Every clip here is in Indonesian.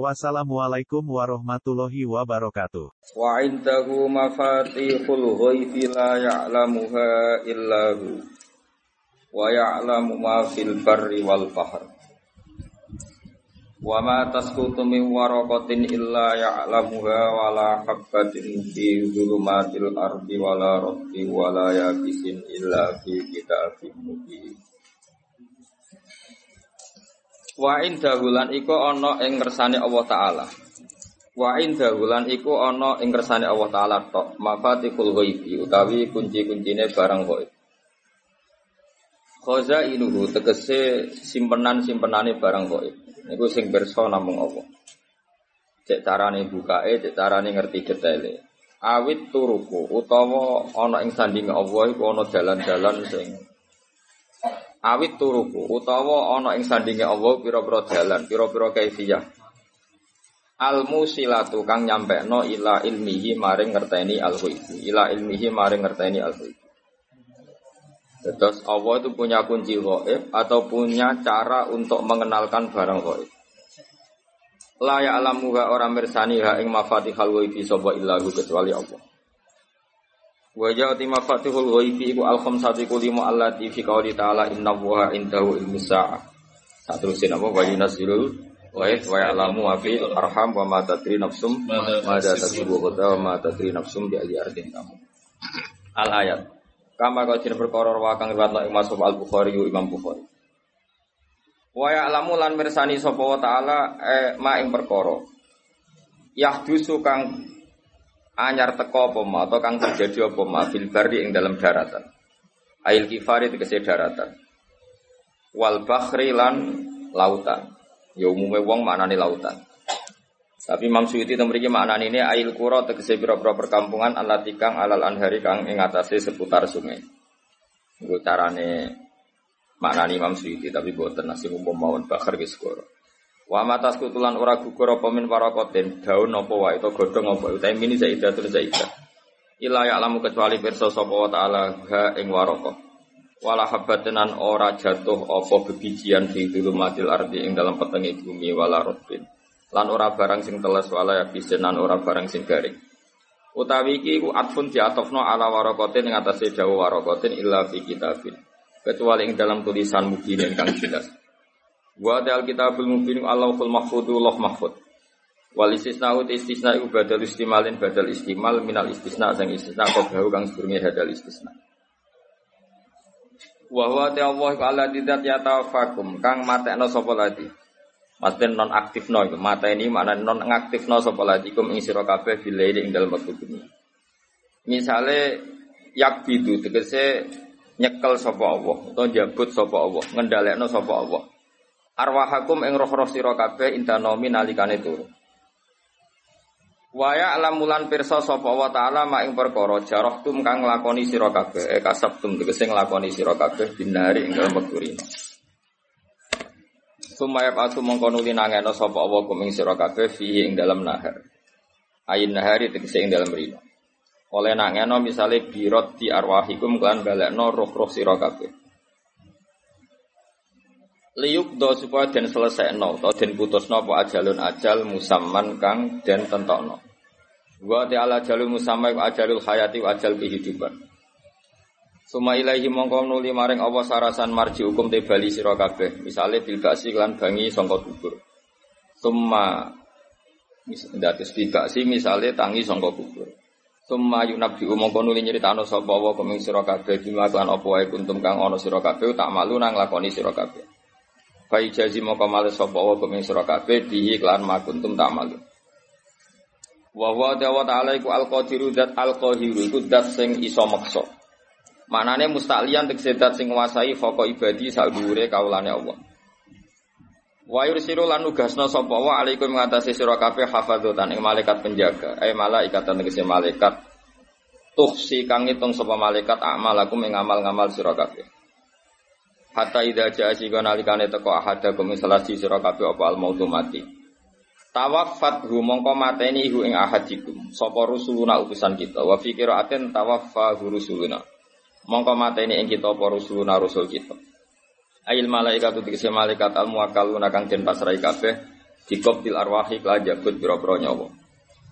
Wassalamualaikum warahmatullahi wabarakatuh. Wa indahu mafatihul ghaibi la ya'lamuha illa hu. Wa ya'lamu ma fil barri wal bahr. Wa ma tasqutu min waraqatin illa ya'lamuha wa la habbatin fi dhulumatil ardi wa la rabbi wa la yabisin illa fi kitabim mubin. Wa indahulan iku ana ing ngersane Allah taala. Wa indahulan iku ana ing ngersane Allah taala tok mafatihul ghaibi utawi kunci-kuncine barang ghaib. Khoza inuhu tegese simpenan-simpenane barang ghaib. Niku sing pirsa namung Allah. Cek carane bukae, cek carane ngerti detaile. Awit turuku utawa ana ing sandinge Allah iku ana dalan-dalan sing awit turuku utawa ana ing sandinge Allah pira-pira dalan, pira-pira kaifiyah. Al musilatu kang nyampekno ila ilmihi maring ngerteni al ghaibi, ila ilmihi maring ngerteni al ghaibi. Terus Allah itu punya kunci gaib atau punya cara untuk mengenalkan barang gaib. La ya'lamuha orang mirsani ha ing mafatihal ghaibi sapa illahu kecuali Allah. Wa ja'ati mafatihul ghaibi iku al khamsati kulima allati fi qouli ta'ala inna wa indahu ilmu sa'ah. Tak terusin apa wa yunazilul ghaib wa ya'lamu ma fi arham wa ma tadri nafsum ma da tasibu wa ma tadri nafsum bi ayyi ardin kamu. Al ayat. Kama kau jin perkara wa kang riwayat Imam Al Bukhari Imam Bukhari. Wa ya'lamu lan mirsani sapa wa ta'ala eh, ma ing perkara. Yahdusu kang anyar teko apa ma atau kang terjadi apa ma fil barri ing dalam daratan. Ail kifari tegese daratan. Wal bakhri lan lautan. Ya umume wong maknane lautan. Tapi Imam Suyuti itu memiliki makna ini ail kuro tegese pira-pira perkampungan ala tikang alal anhari kang ing atase seputar sungai. Iku carane makna Imam Suyuti tapi boten nasi umum mawon ge skoro. Wa matas kutulan ora gugur apa min parakotin daun apa wae to godhong apa utahe mini zaidatun zaidah. Ila ya'lamu kecuali pirsa sapa wa ta'ala ha ing waraka. Wala habbatenan ora jatuh apa bebijian fi dulumatil ardi ing dalam petenge bumi wala rotbin. Lan ora barang sing teles wala ya lan ora barang sing garing. Utawi iki ku atfun diatofno ala waraqatin ing atase dawa waraqatin illa fi kitabin. Kecuali ing dalam tulisan mubin kang jelas. Wa dal kitabul mubin Allahul mahfudu loh mahfud. Wal istisna ut istisna iku badal istimalin badal istimal minal istisna sang istisna qablahu kang sedurunge hadal istisna. Wa huwa ta Allah ku Allah didat ya tawafakum kang matekno sapa ladi. Maksudnya non aktif no, mata ini mana non aktif no sapa ladi kum ing sira kabeh bilaili ing dalem wektu bumi. Misale yak bidu tegese nyekel sapa Allah utawa jabut sapa Allah, ngendhalekno sapa Allah. Arwahakum ing roh-roh sira kabeh intanomi nalikane turu. Waya alamulan pirsa sapa wa taala mak ing perkara jarahtum kang nglakoni sira kabeh e kasabtum tegese nglakoni sira kabeh binari ing dalem wektu rino. Sumaya patu mongko nuli nangeno sapa Allah kum ing sira kabeh fihi ing dalem nahar. Ayin nahari tegese ing dalem rino. Oleh nangeno misale birot di arwahikum kan balekno roh-roh sira kabeh. Liuk do supaya den selesaino atau den putusno apa ajalun ajal musamman kang den tentokno. Wa ta'ala ajalul musamma wa ajalul hayati wa ajal kehidupan. Suma ilaihi mongko nuli maring Allah sarasan marji hukum te bali sira kabeh. Misale bil basi lan bangi sangka kubur. Summa ndados bil basi misale tangi sangka kubur. Summa yunabbi mongko nuli nyritano sapa wa kuming sira kabeh bima lan apa wae kuntum kang ana sira kabeh tak malu nang lakoni sira kabeh. Fa ijazi mongko males sapa wa kuming sira kabeh bihi lan makuntum tak malu. Wa wa ta'ala iku al-qadiru dat al-qahiru iku dat sing iso meksa. Manane musta'liyan tegese dat sing nguasai foko ibadi sak dhuwure kaulane Allah. Wa yursilu lan nugasna sapa wa alaikum ngatasi sira kabeh hafadzatan ing malaikat penjaga, eh malaikatan tegese malaikat Tuh si kang ngitung sapa malaikat amal aku mengamal-ngamal sira kabeh. Hatta idza jaa sika nalikane teko ahadakum salah si sira kabeh apa al mautu mati. Tawaffat hu mongko mateni hu ing ahadikum sapa rusuluna utusan kita wa fi qiraatin tawaffa rusuluna. Mongko mateni ing kita apa rusuluna rusul kita. Ail malaikat tegese malaikat al muwakkaluna kang den pasrai kabeh dikoptil arwahi kelajabut pira-pira nyawa.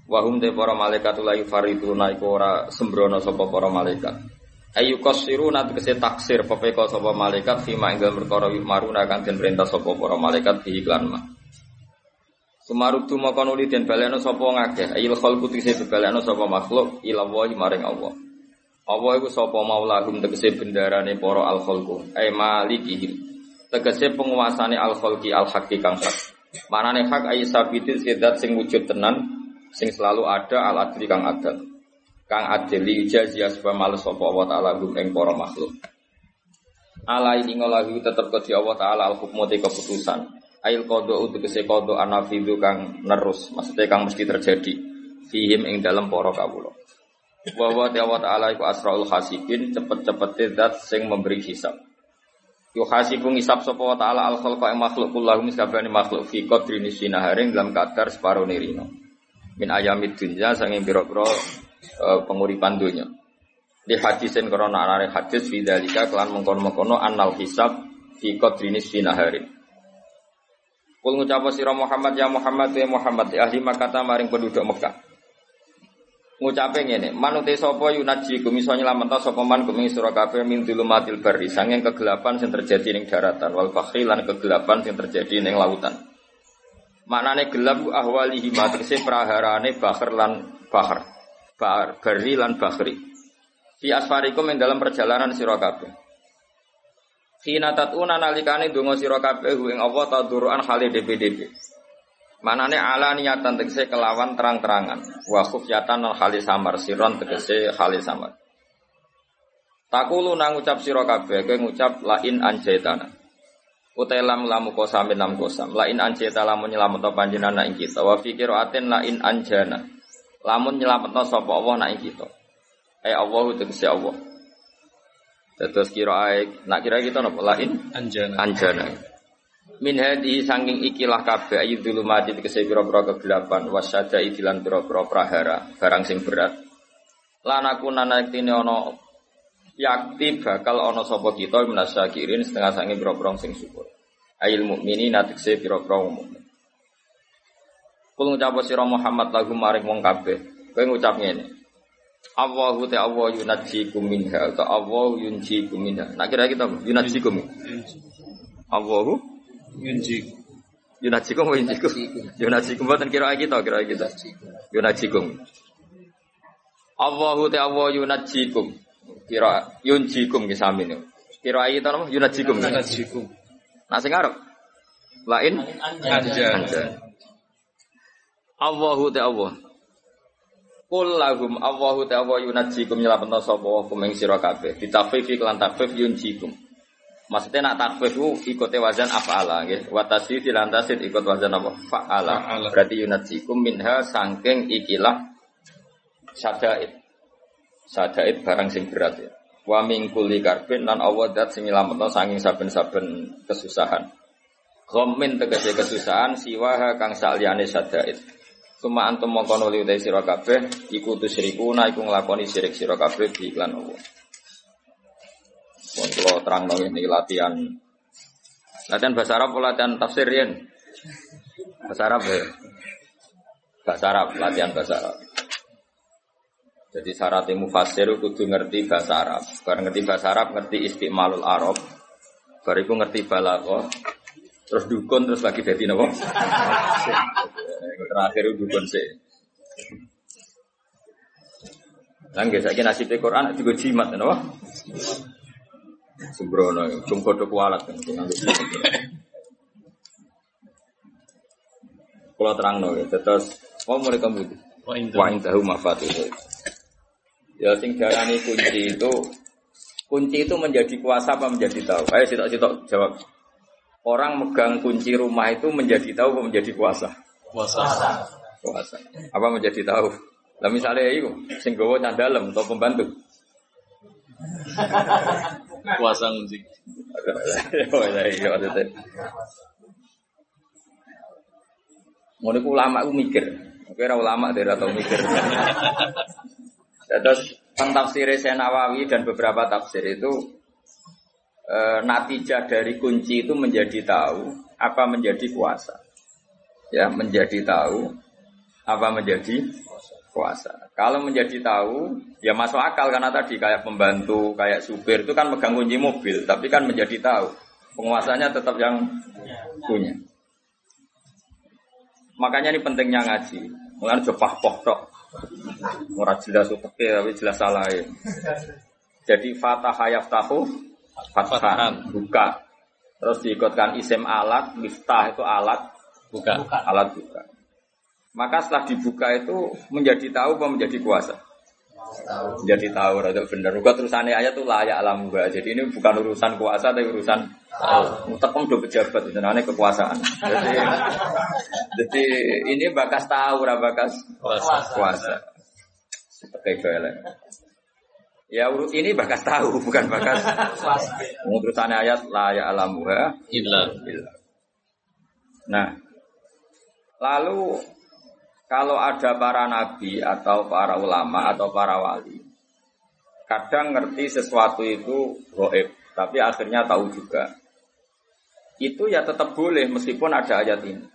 Wahum te para malaikat la yufariduna iku ora sembrono sapa para malaikat. Ayu kosiru nat kese taksir pepeko sapa malaikat fima ing dalem perkara maruna kang den perintah sapa para malaikat di iklan mah. Sumarudu maka nuli den baleno sapa ngakeh ayil khalqu kese baleno sapa makhluk ila wahi maring Allah. Allah iku sapa maulahum tegese bendarane para al khalqu ay malikihim. Tegese penguasane al khalqi al haqqi kang hak. Manane hak ayi sabitin sedat sing wujud tenan sing selalu ada al adli kang adil kang adil li jazia supaya males sapa Allah taala gum ing para makhluk. Ala ini ngolahu tetep ke Allah taala al hukmu keputusan ail untuk kese kodo anafidu kang nerus maksudnya kang mesti terjadi fihim ing dalam para kawula. Bahwa Allah taala iku asraul hasibin cepet-cepet zat sing memberi hisab. Yo hasibu ngisab sapa wa taala al khalqa makhluk kullahu miskabani makhluk fi qadri haring dalam kadar separo nirino min ayamid dunya sange pira-pira uh, penguripan dunya. Di hadisin korona anare hadis fidzalika kelan mengkono-mengkono annal hisab fi qadrinis sinaharin. Kul ngucap sira Muhammad ya Muhammad ya Muhammad ya ahli Makkah maring penduduk Mekah. Ngucape ngene, manute sapa yunaji kum iso nyelametno sapa man kum sira kabeh min dulumatil barri sanging kegelapan sing terjadi ning daratan wal fakhri lan kegelapan sing terjadi ning lautan. Maknane gelap ahwalihi matrisi praharane bahar lan bahar. Bari lan bahri. Fi asfarikum ing dalam perjalanan sira kabeh. Khina tatuna nalikane donga sira kabeh ing Allah tadurun hale DPDP. Manane ala niatan tegese kelawan terang-terangan. Wa khufyatan al hali samar siron tegese hali samar. Takulu nang ucap sira kabeh kowe ngucap lain anjaitana. Utai lam lamu kosam lam kosam. Lain anjeta lamun nyelamet panjenengan ing kita. Wa fikir aten lain anjana. Lamun nyelamet sapa Allah nak ing kita. Eh Allah tegese Allah. Terus kira aik, nak kira kita napa lain anjana. Anjana. Min hadi sanging ikilah kabeh ayu dulu mati tegese pira-pira kegelapan wasada idilan pira-pira prahara barang sing berat. Lan aku nanaktine ana yakti bakal ana sapa kita minasakirin setengah sange pira-pira sing syukur. Ail mukmini natikse pira-pira mukmin. Kul ngucap sira Muhammad lagu maring wong kabeh. Kowe ngucap ngene. Allahu ta Allah yunajikum minha ta Allah yunjikum minha. Nak kira kita yunajikum. Allahu Yunji. yunajikum wa yunjikum. Yunajikum boten kira kita kira kita. Yunajikum. Allahu ta Allah yunajikum. Kira yunjikum ki sami Kira kita napa yunajikum. Yunajikum. Nah sing arep lain Anjana. Allahu ta Allah. Kul lahum Allahu ta Allah yunajikum nyelapetno sapa kuming sira kabeh. Ditafif iklan tafif yunjikum. Maksudnya nak takfif itu ikut wazan af'ala nggih. Wa tasdid lan tasdid ikut wazan apa? Fa'ala. Berarti yunajikum minha sangking ikilah sadaid. Sadaid barang sing berat ya. Wa min kulli karbin lan Allah dat sing nyelametno saking saben-saben kesusahan. Ghammin tegese kesusahan siwaha kang saliyane sadaid. Suma antum mongko nuli utai sira kabeh iku tusyrikuna iku nglakoni syirik sira kabeh di iklan Allah. Pun kula terangno ini latihan latihan bahasa Arab latihan tafsir yen? Bahasa Arab ya. Bahasa Arab, latihan bahasa Arab. Jadi syarat mufassir kudu ngerti bahasa Arab. Bareng ngerti bahasa Arab, ngerti istimalul Arab. Bariku ngerti balaghah. Terus dukun terus lagi jadi nopo? Terakhir itu dukun sih. Lah nggih saiki nasib Quran juga jimat napa? Sembrono, cung kodho kualat kan nganggo jimat. Kula terangno ya, terus mau kamu Wa Wa indahu mafatihu. Ya sing darani kunci itu kunci itu menjadi kuasa apa menjadi tahu? Ayo sitok-sitok jawab. Orang megang kunci rumah itu menjadi tahu apa menjadi kuasa? Puasa. Kuasa. Apa menjadi tahu? Lah misalnya itu, sing gawa candalem atau pembantu. Kuasa ngunci. Oh iya iya iku ulama ku mikir. Oke ora ulama dari atau mikir. Terus tafsir Nawawi dan beberapa tafsir itu e, natijah dari kunci itu menjadi tahu apa menjadi kuasa. Ya, menjadi tahu apa menjadi kuasa. Kalau menjadi tahu, ya masuk akal karena tadi kayak pembantu, kayak supir itu kan megang kunci mobil, tapi kan menjadi tahu. Penguasanya tetap yang punya. Makanya ini pentingnya ngaji. Mulai jopah pokok. Murah jelas tapi jelas salah ya. Jadi fatah hayaf tahu fathan buka. Terus diikutkan isim alat, miftah itu alat, Buka. alat buka. Maka setelah dibuka itu menjadi tahu apa menjadi kuasa? Menjadi tahu, rada bener. Juga terusannya ayat itu layak alam gua. Jadi ini bukan urusan kuasa, tapi urusan tahu. Tekom do pejabat itu namanya kekuasaan. Jadi, jadi ini bakas tahu, ora bakas Kuasa. kuasa. Pakai golek. Ya urut ini bakas tahu, bukan bakas. Terusannya ayat layak alam gua. Illa. Nah, lalu kalau ada para nabi atau para ulama atau para wali, kadang ngerti sesuatu itu goib, tapi akhirnya tahu juga. Itu ya tetap boleh meskipun ada ayat ini.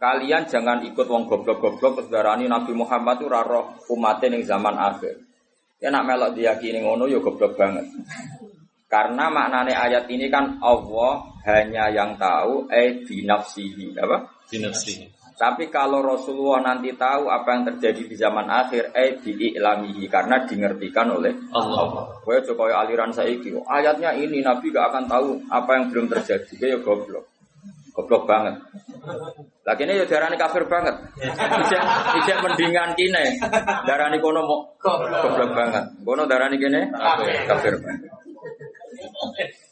Kalian jangan ikut wong goblok-goblok kesedarani Nabi Muhammad itu raro umatin yang zaman akhir. Ya nak melok diyakini ngono ya goblok banget. Karena maknanya ayat ini kan Allah hanya yang tahu eh binafsihi apa? Dinafsi. Tapi kalau Rasulullah nanti tahu apa yang terjadi di zaman akhir eh diiklamihi karena dimengertikan oleh Allah. Gue coba aliran saiki. oh, Ayatnya ini Nabi gak akan tahu apa yang belum terjadi. Gue ya goblok. Goblok banget. Lagi ini ya darani kafir banget. Ijek ijek mendingan kine. Darani kono mau goblok banget. Kono darani kene kafir banget.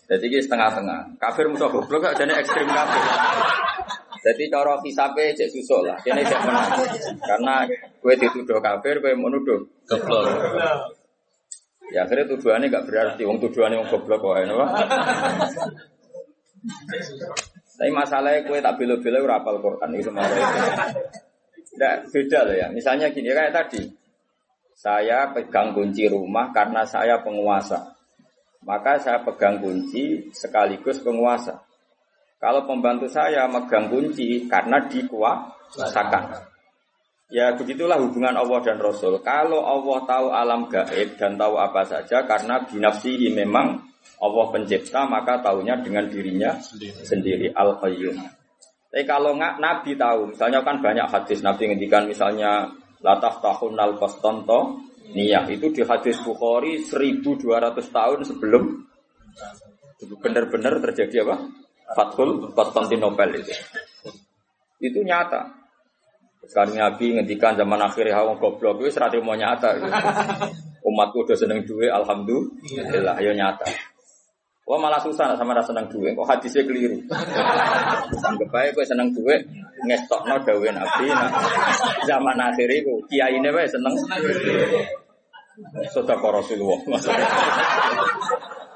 Jadi ini setengah-tengah. Kafir musuh goblok gak jadi ekstrim kafir. Jadi cara hisabe cek susuk lah. Kene cek menang. Karena gue dituduh kafir, gue mau nuduh Goblok. Ya akhirnya tuduhannya gak berarti, wong tuduhannya wong goblok kok, ya, Tapi masalahnya kue tak bela-bela ora hafal Quran itu masalah. Tidak beda loh ya. Misalnya gini kayak tadi, saya pegang kunci rumah karena saya penguasa. Maka saya pegang kunci sekaligus penguasa. Kalau pembantu saya megang kunci karena dikuasakan. Ya begitulah hubungan Allah dan Rasul. Kalau Allah tahu alam gaib dan tahu apa saja karena binafsihi memang Allah pencipta maka tahunya dengan dirinya sendiri al qayyum. Tapi kalau nggak Nabi tahu, misalnya kan banyak hadis Nabi ngendikan misalnya latah tahun al kostanto niyah itu di hadis Bukhari 1200 tahun sebelum benar-benar terjadi apa? Fathul Konstantinopel itu. Itu nyata. Sekarang Nabi ngendikan zaman akhir ya wong goblok wis ra mau nyata. Umatku udah seneng duwe alhamdulillah ya nyata. Wah malah susah sama rasa seneng duwe, kok hadisnya keliru. Anggap aja gue seneng duwe, ngestokno dawe Nabi. Nah, zaman akhir itu kiai ini wae seneng. Sudah kok Rasulullah.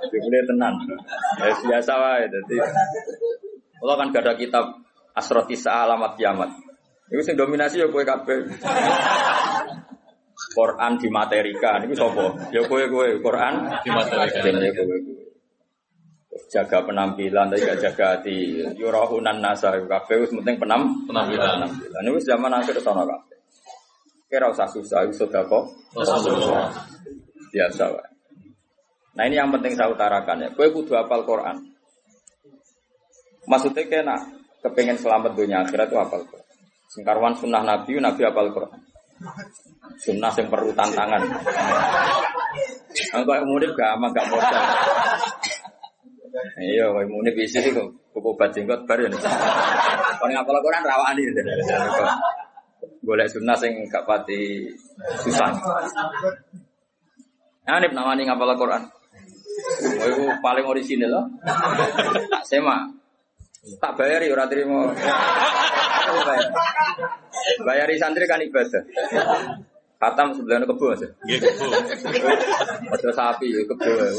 Jadi boleh tenang. Ya, biasa wae. Jadi, kalau kan gak ada kitab Asrotisa Alamat Kiamat. Itu sing dominasi ya kue kabeh. Quran dimaterikan, itu sopo? Ya kue kue Quran Dimaterikan. Ya kue kue. Jaga penampilan, tapi gak jaga hati. Yurahunan nasa, kabeh wis penting penam Penampilan. penampilan. Ini wis zaman akhir sana kabeh. Kira usah susah, sudah kok. Biasa wae. Nah ini yang penting saya utarakan ya. Kue kudu hafal Quran. Maksudnya kena kepengen selamat dunia akhirat itu hafal Quran. Singkarwan sunnah Nabi, Nabi hafal Quran. Sunnah yang perlu tantangan. Engkau murid gak ama gak modal. Iya, kau murid isi sih kok kupu bajenggot baru nih. Kau ngapal Quran rawan ini. Boleh sunnah sing gak pati susah. Nah, ini namanya ngapal Quran. Oh, paling orisinal loh. Tak sema. Tak bayar ya ora trimo. Bayari santri kan ibadah. Khatam sebelahnya kebo Mas. Nggih kebo. Ada sapi kebo. ya.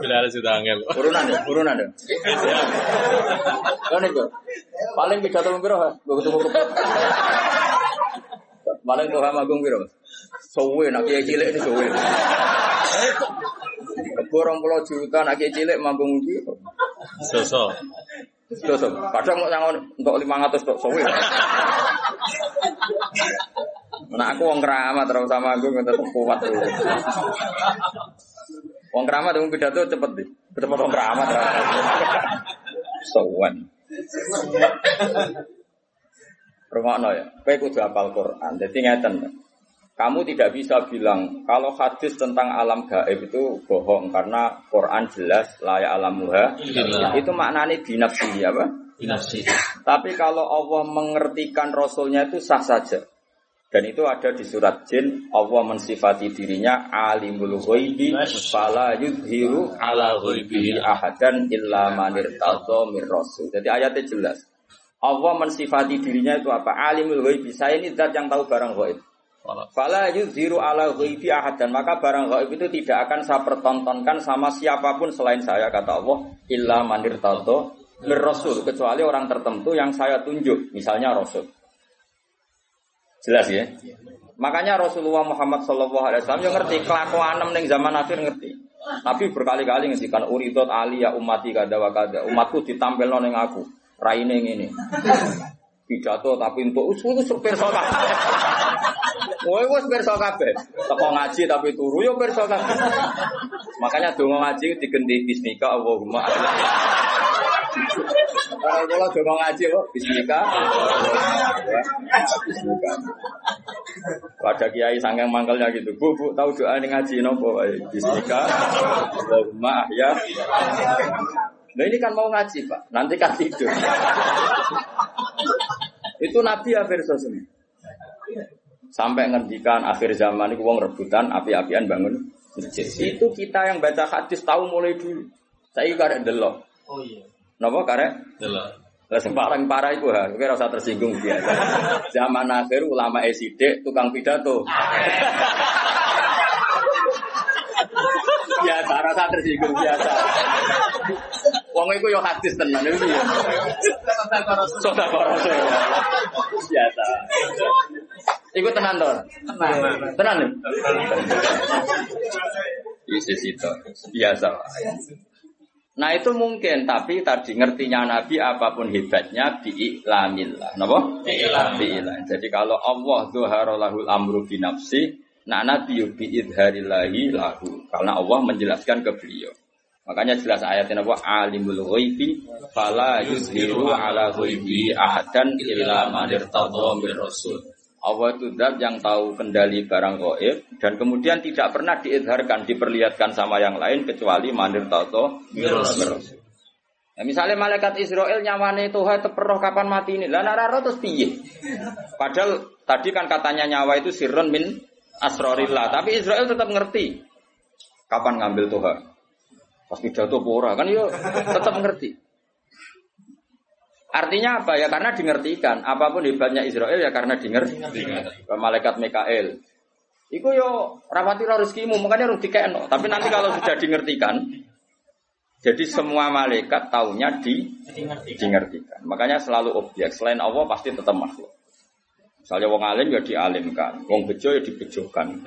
Bila ada sudah angel. Urunan ya, urunan ya. Ya. Kan itu. Paling pidato piro, ha? Gue ketemu kebo. Paling tuh magung piro? Sowe nak kiai cilik ini sowe. Kebo 20 juta nak kiai cilik manggung piro? Sosok. Terus, kadang mau nyangon untuk 500 tok sowe. Nah aku wong keramat terus sama aku tetep kuat tuh. Wong keramat wong pidato cepet deh. Cepet wong keramat. Sowan. Rungokno ya, kowe kudu hafal Quran. Jadi ngeten. Kamu tidak bisa bilang kalau hadis tentang alam gaib itu bohong karena Quran jelas layak alamuha. Iya. Itu maknanya dinafsi apa? Binafsi. Tapi kalau Allah mengertikan Rasulnya itu sah saja. Dan itu ada di surat Jin, Allah mensifati dirinya alimul ghaibi fala yudhiru ala ghaibihi ahadan illa man irtadha mir rasul. Jadi ayatnya jelas. Allah mensifati dirinya itu apa? Alimul ghaibi. Saya ini zat yang tahu barang gaib. Fala yudhiru ala ghaibi ahadan. Maka barang gaib itu tidak akan saya pertontonkan sama siapa pun selain saya kata Allah illa man irtadha mir rasul kecuali orang tertentu yang saya tunjuk, misalnya rasul. Jelas ya? Makanya Rasulullah Muhammad Shallallahu Alaihi Wasallam yang ngerti kelakuan ning zaman akhir ngerti. Nabi berkali-kali ngendikan uridot ali ya umati kada wa kada. Umatku ditampilno ning aku. Raine ngene. Pidato tapi untuk usul perso kabeh. Kowe wis perso kabeh. Teko ngaji tapi turu yo perso kabeh. Makanya donga ngaji digenti bismika Allahumma Kalau kalau donga ngaji kok bismika. Bismika. Kiai sanggang mangkelnya gitu. Bu, bu, tahu doa ini ngaji nopo? Bismika. Allahumma ya. Nah ini kan mau ngaji pak, nanti kan tidur. itu Nabi ya versus ini. Sampai ngendikan akhir zaman itu wong rebutan, api-apian bangun masjid. Itu kita yang baca hadis tahu mulai dulu. Saya karek delok. Oh iya. Napa karek? Delok. Lah sing paling parah iku ha, kowe rasa tersinggung biasa. Zaman akhir ulama esidik tukang pidato. biasa rasa tersinggung biasa. Wong iku yo hadis tenan iki. ya. Sedekah Rasul. Biasa. Iku tenan to? Tenan. Tenan. Yesus itu biasa. Nah itu mungkin, tapi tadi ngertinya Nabi apa pun hebatnya bi'iklamillah. Napa? Bi'iklam. Jadi kalau Allah zuhara lahul amru binafsi, nah Nabi bi'idharillahi lahu. Karena Allah menjelaskan ke beliau. Makanya jelas ayatnya apa? Alimul ghaibi fala yuzhiru ala ghaibi ahadan illa man irtadha rasul. Allah itu zat yang tahu kendali barang gaib dan kemudian tidak pernah diidharkan, diperlihatkan sama yang lain kecuali mandir tato Nah, misalnya malaikat Israel nyawane Tuhan teperoh kapan mati ini. Lah nararo terus piye? Padahal tadi kan katanya nyawa itu sirron min asrorillah, tapi Israel tetap ngerti kapan ngambil Tuhan. Pas pidato pura kan yo tetap ngerti. Artinya apa ya? Karena dingertikan. Apa pun hebatnya Israel ya karena dinger. Malaikat Mikael. Iku yo rapati rezekimu, makanya harus dikeno. Tapi nanti kalau sudah dingertikan, jadi semua malaikat taunya di dingertikan. Makanya selalu objek. Selain Allah pasti tetap makhluk. Misalnya wong alim ya dialimkan, wong bejo ya dibejokan.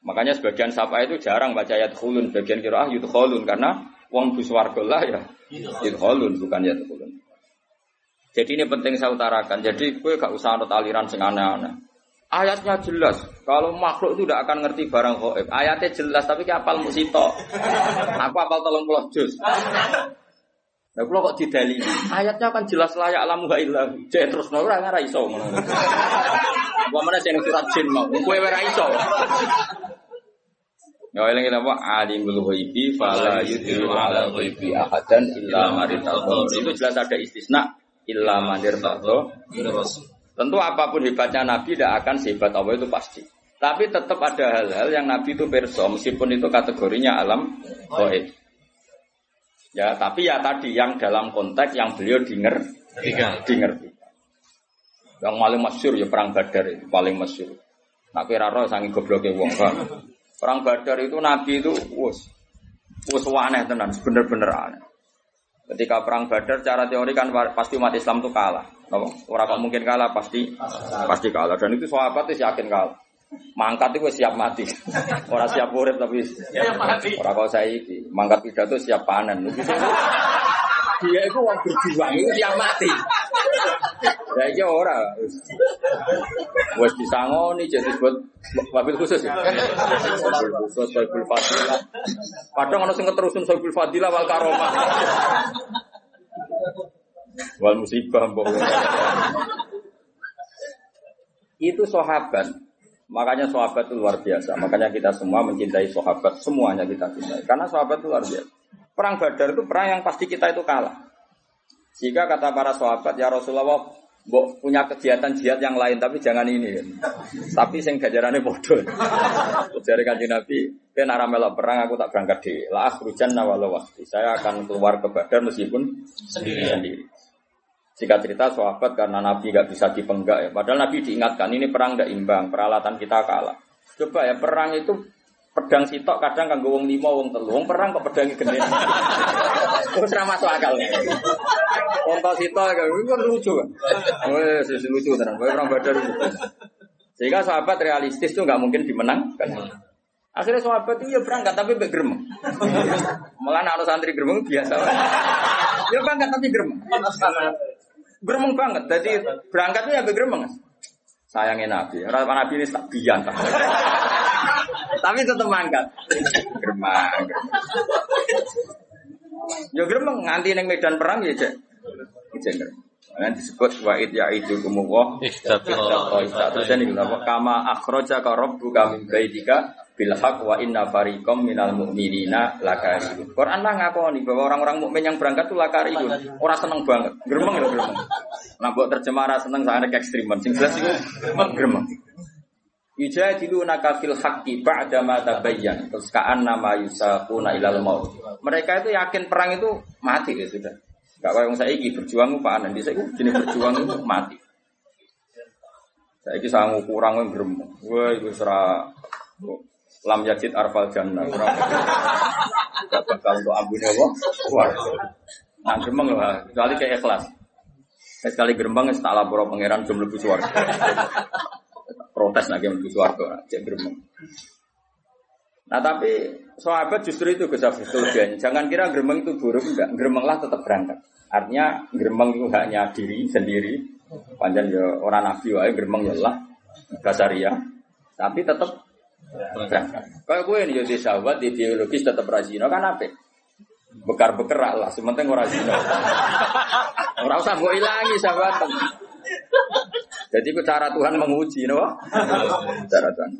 Makanya sebagian sapa itu jarang baca ayat khulun, bagian kira ah yudkhulun karena wong buswarga lah ya yudkhulun bukan yat khulun. Jadi ini penting saya utarakan. Jadi gue gak usah anut aliran sing aneh-aneh. Ayatnya jelas. Kalau makhluk itu tidak akan ngerti barang gaib. Ayatnya jelas tapi ki apal musito. Aku apal tolong pulau jus. Nah, kalau kok didalili, ayatnya kan jelas layak alamu wa illahu. Jadi terus nora ora iso ngono. Wa mana sing surat jin mau. Kowe ora iso. Ya eling apa alimul ghaibi fala yudhiru ala ghaibi ahadan illa man Itu jelas ada istisna illa mandir tato Tentu apa pun hebatnya Nabi tidak akan sehebat Allah itu pasti. Tapi tetap ada hal-hal yang Nabi itu perso, meskipun itu kategorinya alam goib. Ya, tapi ya tadi yang dalam konteks yang beliau dinger, Tiga. dinger. Yang paling masyur ya perang Badar itu paling masyur. Nak kira roh sangi gobloke wong kan. Perang Badar itu Nabi itu wus wus aneh tenan, bener-bener aneh. Ketika perang Badar cara teori kan pasti umat Islam itu kalah. Orang kok mungkin kalah pasti pasti kalah dan itu sahabat itu yakin kalah. Mangkat itu siap mati. Orang siap urip tapi siap mati. Orang kau saya ini mangkat pidato siap panen. Dia itu orang berjuang itu siap mati. Ya iki ora. Wes disangoni jadi buat mobil khusus ya. Mobil khusus mobil fadilah. Padahal ono sing ngeterusun mobil fadilah wal karomah. Wal musibah mbok. Itu sahabat. Makanya sahabat itu luar biasa. Makanya kita semua mencintai sahabat. Semuanya kita cintai. Karena sahabat itu luar biasa. Perang Badar itu perang yang pasti kita itu kalah. Jika kata para sahabat, ya Rasulullah, Mbok punya kegiatan jihad yang lain tapi jangan ini. Tapi sing gajarannya bodoh. Dari kanji Nabi, kan arah melok perang aku tak berangkat di lah hujan nawalo waktu. Saya akan keluar ke Badar meskipun sendiri. sendiri. Jika cerita sahabat karena Nabi gak bisa dipenggak ya. Padahal Nabi diingatkan ini perang gak imbang, peralatan kita kalah. Coba ya perang itu pedang sitok kadang kan wong lima wong telu. Wong perang kok pedangnya gede. Terus ramah masuk akal. Wong tau sitok itu kan lucu. Kan wes lucu tenan. Kowe orang badar sehingga sahabat realistis tuh nggak mungkin dimenangkan akhirnya sahabat itu ya berangkat tapi bergerem malah anak santri geremeng biasa. Ya berangkat tapi gerem geremeng banget. Jadi berangkatnya ya bergeremeng sayangnya nabi. Rata nabi ini tak bian tapi tetap mangkat. Gremang. Yo gremeng nganti ning medan perang ya, Cek. Cek Nah, disebut wa'id ya itu kumuwah Terus ini kenapa? Kama akhroja ka rabbuka min baitika bil haq wa inna fariqam minal mu'minina lakarihun. Quran lah ngakoni bahwa orang-orang mukmin yang berangkat itu lakarihun. Orang seneng banget. Gremeng ya gremeng. Nah, buat terjemah seneng sangat ekstriman. Sing jelas itu gremeng. Yujadilunaka fil haqqi ba'da ma tabayyan. Terus ka'an nama yusaquna ilal maut. Mereka itu yakin perang itu mati ya sudah. Gak kayak saya ini berjuang Pak Anan. Saya jenis berjuang itu mati. Saya ini sangat kurang yang gerem. Wah, itu serah lam yajid arfal jannah. Gak bakal untuk ampun apa? Wah, nah geremeng lah. Kecuali kayak ikhlas. Sekali gerembang, tak lapor pangeran jumlah suara protes lagi menuju suarga, cek gremeng. Nah tapi sahabat justru itu Gus kelebihannya. Jangan kira gremeng itu buruk, enggak. Gremenglah tetap berangkat. Artinya gremeng itu hanya diri sendiri. Panjang ya orang nabi wae gremeng ya lah basaria. Tapi tetap berangkat. Kalau gue ini jadi sahabat di biologis tetap rajin, kan apa? Bekar bekerak lah, sementing orang zina. Orang usah gue ilangi sahabat. Jadi itu cara Tuhan menguji, no? cara Tuhan.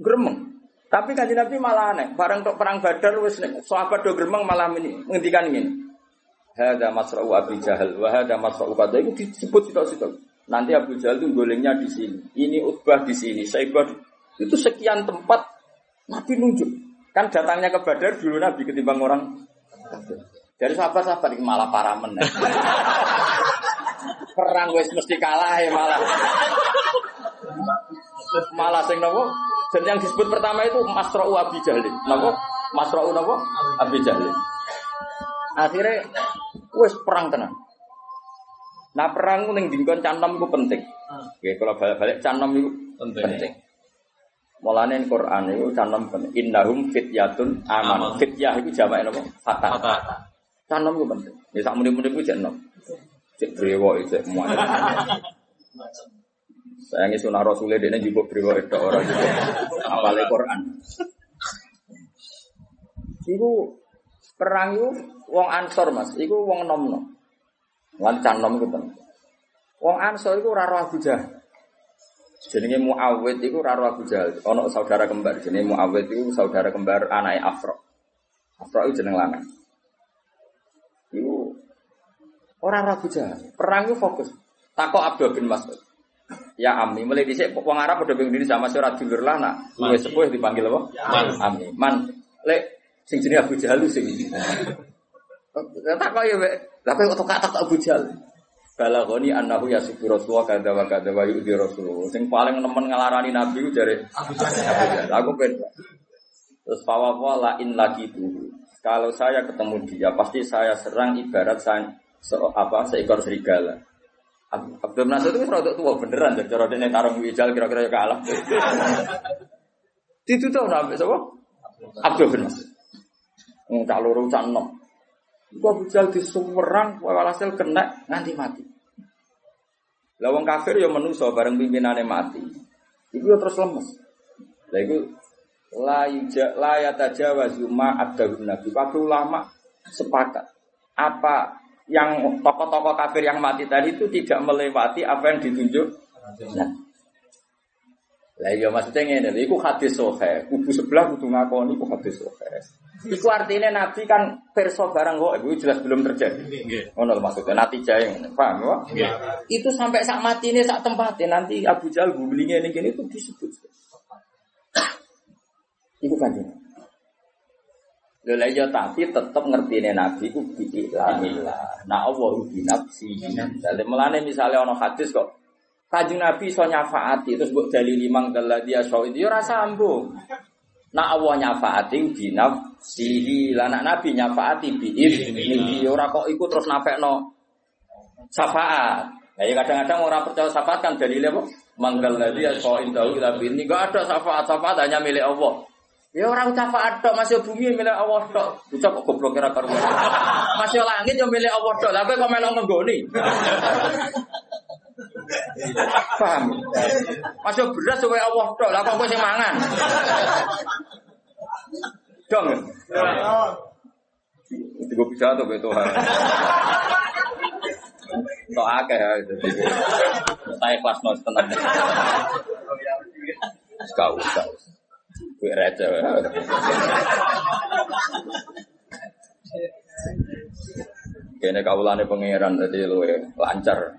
Gremeng. Tapi kan Nabi malah aneh. Barang untuk perang Badar, wis sahabat do gremeng malah ini menghentikan ini. Hada masra'u Abi Jahal, wa hada masra'u kada itu disebut situ-situ. Nanti Abu Jahal itu golengnya di sini. Ini Utbah di sini, Saibah itu sekian tempat Nabi nunjuk. Kan datangnya ke Badar dulu Nabi ketimbang orang dari sahabat-sahabat malah para men. Perang wes mesti kalah ya malah. Malah sing nopo? Dan yang disebut pertama itu Masra'u Abi Jahlin. Nopo? Masra'u nopo? Abi Jahlin. Akhirnya wes perang tenang. Nah perang ning dingkon canom itu penting. Oke, kalau balik-balik canom itu penting. penting. Mulane Quran itu canom penting. Innahum fityatun aman. Fityah itu jamaknya nopo? Fata. Canom itu penting. Ya sak muni-muni ku. Cek brewo itu semua. Saya nggak sunah Rasulullah dia juga brewo itu orang itu. Apalagi Quran. Iku perang itu wong ansor mas. Iku wong nom nom. Lan canom itu penting. Wong ansor itu raro Abu Jahal. Jenenge Muawid itu raro Abu Jahal. Ono saudara kembar. Jenenge Muawid itu saudara kembar anaknya Afro. Afro itu jeneng lanang. Orang ragu jahat. Perang itu fokus. Takok Abdul bin Mas'ud. Ya Ami, mulai dhisik wong Arab udah bingung diri sama si dulur lah nak. Wis sepuh dipanggil apa? Man. Ami. Man. Lek sing jenenge Abu Jahal sing iki. Takok ya, Lah kok tak takok Abu Jahal. balagoni annahu yasifu rasulullah kada wa kada wa yu'di rasulullah. Sing paling nemen ngelarani nabi ku jare Abu Jahal. Aku ben. Terus fawawa la in lagi dulu. Kalau saya ketemu dia, pasti saya serang ibarat saya se apa seekor serigala. Ab- Abdul Nasir itu rada tua beneran jadi cara dene tarung wijal kira-kira ya kalah. Itu tuh nabi sapa? Abdul bin Nasir. Wong cak loro cak enom. Iku Abu Jahal disuwerang walhasil kena nganti mati. Lah wong kafir ya manusa bareng pimpinane mati. Iku ya terus lemes. Lah iku la yuja la yatajawazu ma abdul nabi. Kabeh ulama sepakat apa yang tokoh-tokoh kafir yang mati tadi itu tidak melewati apa yang ditunjuk. Nah. Lah iya maksudnya ngene, lho, iku hadis sahih. Kubu sebelah kudu ngakoni iku hadis sahih. Iku artinya Nabi kan perso barang kok itu jelas belum terjadi. Nggih. Ngono lho maksudnya nanti jaya ngono. Paham ya? Nggih. Itu sampai sak mati ini sak tempatnya nanti Abu Jahal gulingnya ini gini itu disebut. Iku kan Lho lah ya tapi tetep ngertine Nabi ku biilamillah. Nah Allah bi nafsi. Dale melane misale ana hadis kok Kanjeng Nabi iso nyafaati terus mbok limang daladi itu ya ora sambung. Nah Allah nyafaati bi nafsihi. Lah nak Nabi nyafaati bi idzni. Ora kok iku terus nafekno syafaat. Nah, ya kadang-kadang orang percaya syafaat kan dalilnya apa? Manggal ya soal indahu tapi ini enggak ada syafaat syafaat hanya milik Allah. Ya orang syafaat tok masih bumi milik Allah tok. Bocah kok goblok kira karuan. Masih langit ya milik Allah tok. Lah kowe kok melok nggoni. Paham? Masih beras supaya Allah tok. Lah kok kowe sing mangan. Dong. Itu gue bisa tuh Tuhan. Tok akeh ya. Saya kelas nol tenang. Kau kau. Gue receh. Kene kaulane pangeran jadi lu lancar.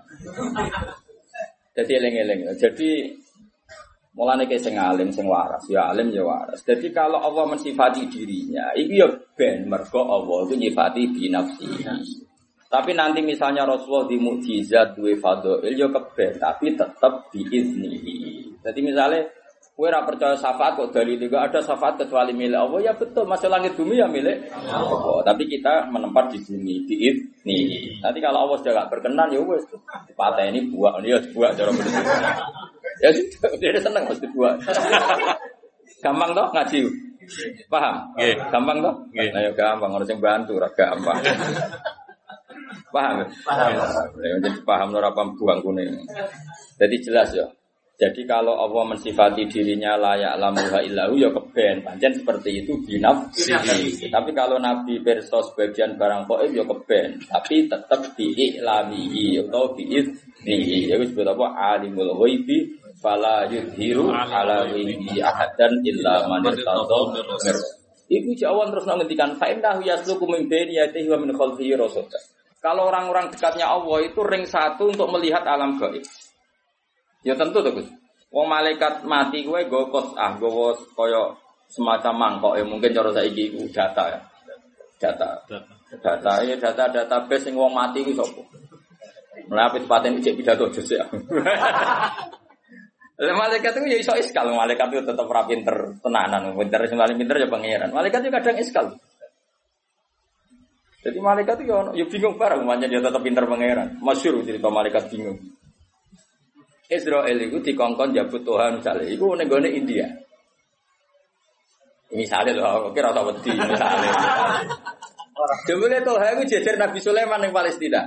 Jadi eling-eling. Jadi mulane kayak sing alim sing waras, ya alim ya waras. Jadi kalau Allah mensifati dirinya, itu ya ben mergo Allah itu nyifati binafsi. Tapi nanti misalnya Rasulullah di mukjizat duwe fadhil ya keben, tapi tetap diiznihi. Jadi misalnya Kue percaya syafaat kok dari juga ada syafaat kecuali milik Allah ya betul masih langit bumi ya milik Allah. Tapi kita menempat di bumi di nih. Nanti kalau Allah sudah gak berkenan ya wes patah ini buah ini ya buah cara begitu. Ya sudah dia seneng pasti buah. Gampang toh ngaji. Paham? Nggih. Gampang toh? Nggih. Nah, ya gampang orang yang bantu ora gampang. Paham? Paham. Ya, jadi paham ora paham buang kuning. Jadi jelas ya. Jadi kalau Allah mensifati dirinya layak lamuha illahu ya keben. Pancen seperti itu binafsihi. Tapi kalau Nabi perso sebagian barang koib ya keben. Tapi tetap diiklamihi atau biiznihi. Ya disebut apa? Alimul ghaibi fala yudhiru ala ghaibi ahadan illa man. Iku jawan terus ngendikan fa innahu yasluku min baini yadihi wa min khalfihi rasulullah. Kalau orang-orang dekatnya Allah itu ring satu untuk melihat alam gaib. Ya tentu tuh Gus. Wong malaikat mati gue gue kos ah gue koyo semacam mangkok ya mungkin cara saya iku data ya. Data. Data ya data database yang wong mati gue sopo. Melapis paten ijek pidato jus ya. Lah malaikat itu ya iso iskal, malaikat itu tetap ora pinter tenanan, pinter sing paling pinter ya pangeran. Malaikat itu kadang iskal. Jadi malaikat itu ya, ya bingung bareng, makanya dia tetap pinter pangeran. Masyur cerita malaikat bingung. Israel itu dikongkon jabut Tuhan misalnya, itu negara India. Misalnya loh, kira rasa wedi misalnya. Jebule Tuhan itu jejer Nabi Sulaiman yang Palestina.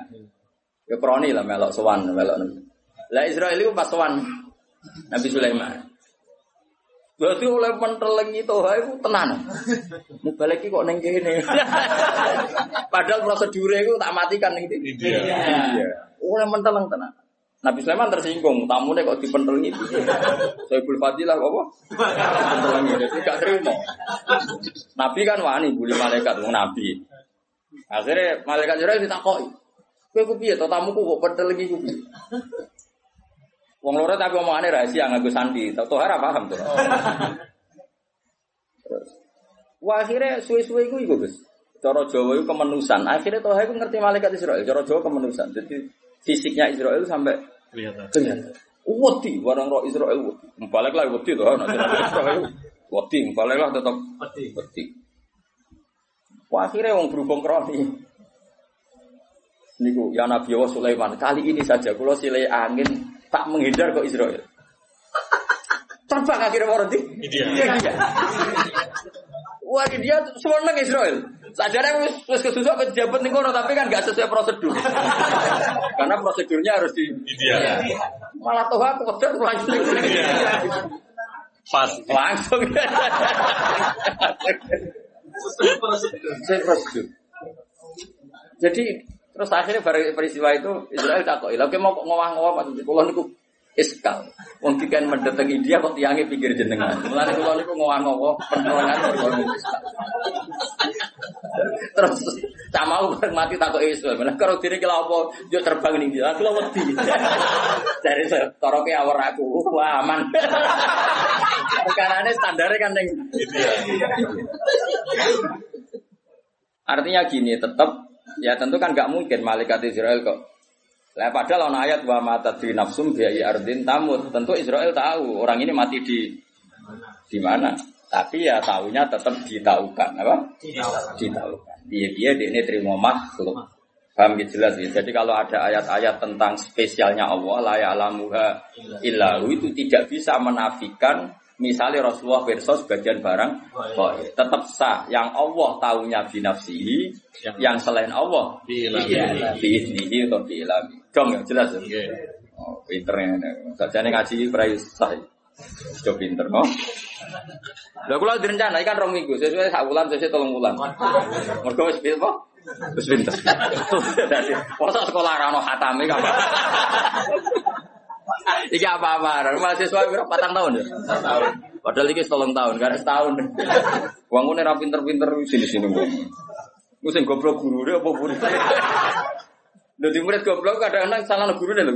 Ya kroni lah melok sowan melok. Lah Israel itu pas sowan Nabi Sulaiman. Berarti oleh pentelengi Tuhan itu tenan. Mau balik kok neng kene. Padahal prosedur itu tak matikan ning Iya. Iya. Oleh menteleng tenan. Nabi Sulaiman tersinggung, tamunya kok dipentelengi itu. Soebul Fadilah apa? Dipentelengi, jadi gak terima. Nabi kan wani bully malaikat, wong Nabi. Akhirnya malaikat Jibril ditakoi. Kowe ku piye to tamuku kok pentelengi ku piye? Wong loro tapi omongane rahasia nganggo sandi. Tau toh ora paham. Terus. Wah akhirnya suwe-suwe iku iku Gus. Cara Jawa iku kemenusan. Akhirnya toh iku ngerti malaikat Israel. Cara Jawa kemenusan. Jadi fisiknya Israel sampai Kelihatan. kelihatan. Wedi, barang roh Israel wedi. Balik lah wedi tuh, nanti Israel wedi, balik lah tetap wedi. Wah, akhirnya wong berhubung kroni. Niku ya Nabi Allah Sulaiman. Kali ini saja kalau silai angin tak menghindar ke Israel. Terbang akhirnya orang di Ideal. Wah, dia semua nang Israel. Sajane wis wis kesusuk ke jabat ning kono tapi kan gak sesuai prosedur. Karena prosedurnya harus di Ideal. malah tuh aku kejar langsung. Pas. Langsung. Sesuai prosedur. Jadi terus akhirnya peristiwa itu Israel takut, "Lha mau maksud kula niku iskal. Wong dikan mendatang India kok tiange pinggir jenengan. Mulane kula niku ngowah-ngowah penerangan kula niku iskal. Terus aku bareng mati takut Israel. Mana kalau diri kira apa? Yo terbang nih dia. Aku lo wedi. Dari toroke awar aku. Wah aman. Karena standarnya kan yang Artinya gini, tetap ya tentu kan nggak mungkin malaikat Israel kok. Lah padahal ono ayat wa mata di nafsum biayi ardin tamut. Tentu Israel tahu orang ini mati di di mana. Tapi ya tahunya tetap ditaukan apa? Ditaukan. Dia dia ini terima makhluk. Paham gitu jelas ya. Jadi kalau ada ayat-ayat tentang spesialnya Allah, la ya'lamuha illahu itu tidak bisa menafikan misalnya Rasulullah versus bagian barang gaib. tetap sah yang Allah tahunya binafsihi yang selain Allah biiznihi atau biilami dong ya jelas ya Oke. oh, pinter ya saja ngaji prai sah coba pinter no Lha kula direncana kan rong minggu, sesuai sak bulan, sesuai tolong bulan. Mergo wis pinter kok. Wis pinter. Dadi masa sekolah ra ono khatame kan. Iki apa-apa, mahasiswa berapa patang tahun ya? Tahun. Padahal iki tolong tahun, kan setahun. Wangune ra pinter-pinter sini-sini wong. Ku sing goblok guru apa murid. Lho di murid goblok kadang-kadang salah guru deh lho.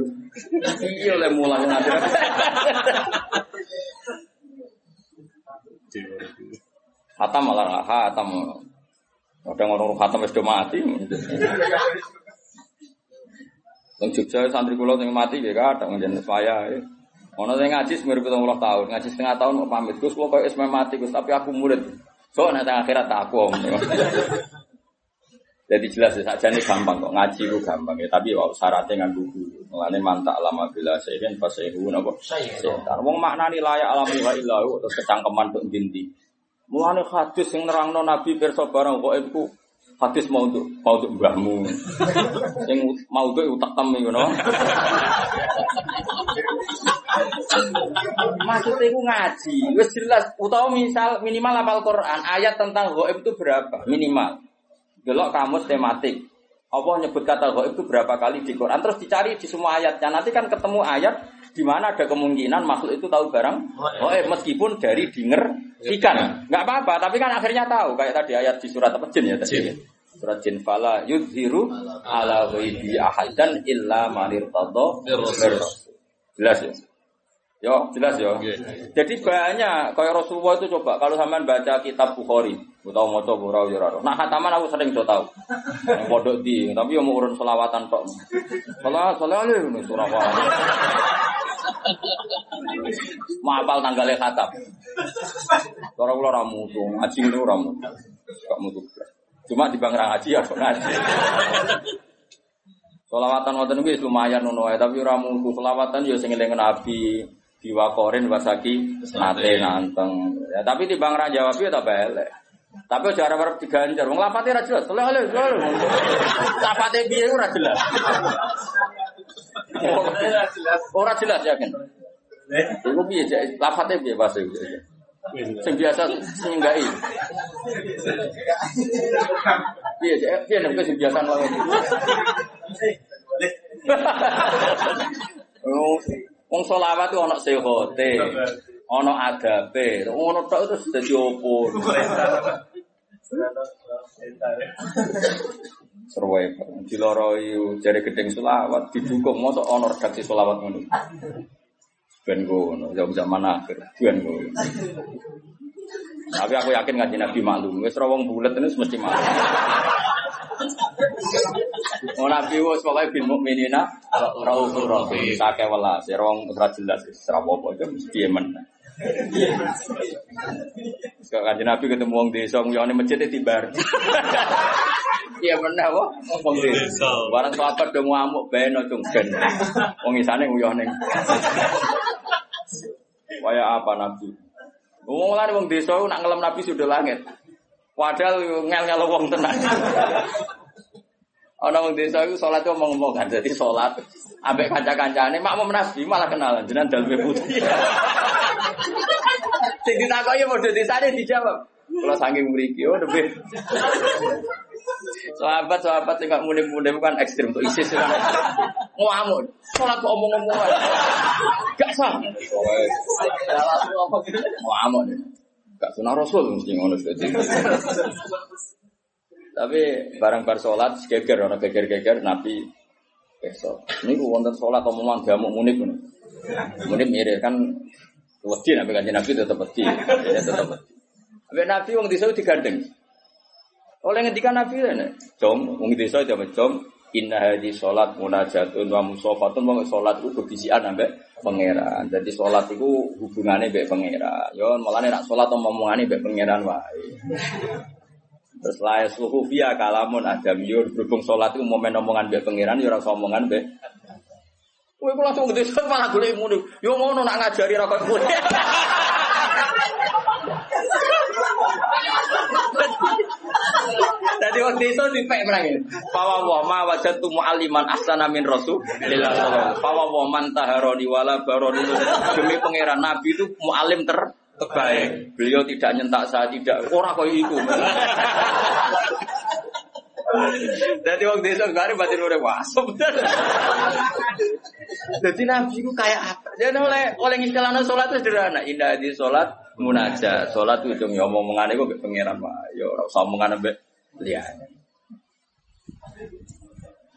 Iya oleh mulang ngajar. Hatam malah hatam. Kadang orang hatam wis do mati. Wong Jogja santri kula sing mati ya kadang njen saya. Ono sing ngaji semir 70 tahun, ngaji setengah tahun kok pamit. Gus kula koyo wis mati Gus, tapi aku murid. So nek akhirat tak aku. om. Jadi jelas ya saja ini gampang kok ngaji itu gampang ya, tapi wow, syaratnya nggak buku. Mulane mantak lama bila saya kan pas saya apa? Setan. Wong maknani layak alami wa ilahu terus kecangkeman untuk binti. Mulane hadis yang nerangno Nabi pirsa barang kok itu hadis mau untuk mau untuk mbahmu. Sing mau untuk utak temi ngono. Maksudnya itu ngaji, wis jelas. Utawa misal minimal hafal Quran, ayat tentang gaib itu berapa? Minimal. Delok kamus tematik. Allah nyebut kata gaib itu berapa kali di Quran, terus dicari di semua ayatnya. Nanti kan ketemu ayat di mana ada kemungkinan makhluk itu tahu barang gaib meskipun dari dinger ikan. Nggak apa-apa, tapi kan akhirnya tahu. Kayak tadi ayat di surat apa jin ya tadi. Surat jin fala yudhiru ala ghaibi ahadan illa manir tadho Jelas ya? Yo, jelas ya. Oke. Jadi banyak kayak Rasulullah itu coba kalau sampean baca kitab Bukhari, utawa maca ora yo ora. Nah, khataman aku sering do tau. Yang pondok di, tapi yo mau urun selawatan tok. Salah salah le ngono surah. Mapal tanggalnya khatam. Cara kula ora mutu, ngaji ngono ora mutu. Gak mutu. Cuma di bang ngaji ya kok ngaji. Selawatan wonten kuwi lumayan ngono tapi ora mutu. Selawatan yo sing eling Nabi, diwakorin wasaki nate nanteng. Ya, tapi di bang jawab ya tak belek. Tapi aja arep diganjar. Wong lapate ra jelas. Oleh oleh. Lapate piye ora. Ora jelas yakin. Iku piye Cek? Lapate piye iku? Sing biasa sing nggai. Piye Cek? Piye nek sing biasa. Oh, Wong selawat itu ana sehote, ana adabe, ngono tok itu dadi opo. Serwe, diloroi jari gedeng selawat, didukung mosok ana redaksi selawat ngono. Ben ngono, jam zaman akhir, ben ngono. Tapi aku yakin ngaji Nabi maklum, wis wong bulet ini mesti maklum. Mau nabi wis pokoke bil mukminina raufur rahim. Sake welas, ya rong ora jelas wis itu mesti men. Sekali kanjeng Nabi ketemu wong desa nguyone masjid tibar. Iya bener apa? Wong desa. Barang sahabat do ngamuk beno cung ben. Wong isane nguyah ning. Kaya apa Nabi? Wong lan wong desa nak ngelem Nabi sudah langit. Padahal ngel-ngel wong tenan. Ana wong desa iku salat itu ngomong kan dadi salat ambek kanca-kancane mak mau nabi malah kenalan jenengan dalme putih. Sing ditakoki model desane dijawab. Kalau saking mriki oh lebih. Sahabat-sahabat sing gak munim-munim kan ekstrim untuk ISIS kan. Ngamuk. Salat kok omong-omong ae. Gak sah. Ngamuk. Gak sunah Rasul mesti ngono. Tapi barang bar salat geger ana geger-geger Nabi besok. Niku wonten salat omongan gamuk munib. Munib mirip kan wedi nabi kanjeng Nabi tetep wedi. Ya tetep wedi. Ambek Nabi wong desa digandeng. Oleh ngendikan Nabi rene, jom wong desa jam jom inna hadhi salat munajatun wa musafatun wong salat itu bebisian ambek pangeran. Jadi salat itu hubungannya mbek pangeran. Yo mulane nek salat omongane mbek pangeran wae. Terus la yasluhu fiya kalamun adamiyun berhubung salat itu momen omongan mbek pangeran yo ora omongan mbek Kowe kok langsung gede malah golek muni. Yo ngono nak ngajari ra kowe. Jadi waktu itu dipek menangin. Fawa wa ma wajatu mu'alliman ahsana min rasul. Fawa wa man taharoni wala baroni. Demi pangeran Nabi itu mu'alim ter terbaik. Beliau tidak nyentak saya tidak. Orang kau itu. Jadi waktu itu kemarin batin udah wah Jadi Nabi itu kayak apa? Dia oleh oleh istilahnya sholat itu sederhana. Indah di sholat munajat. Sholat itu cuma ngomong-ngomongan itu pengiran pak. Yo, usah omongan ambek lihat.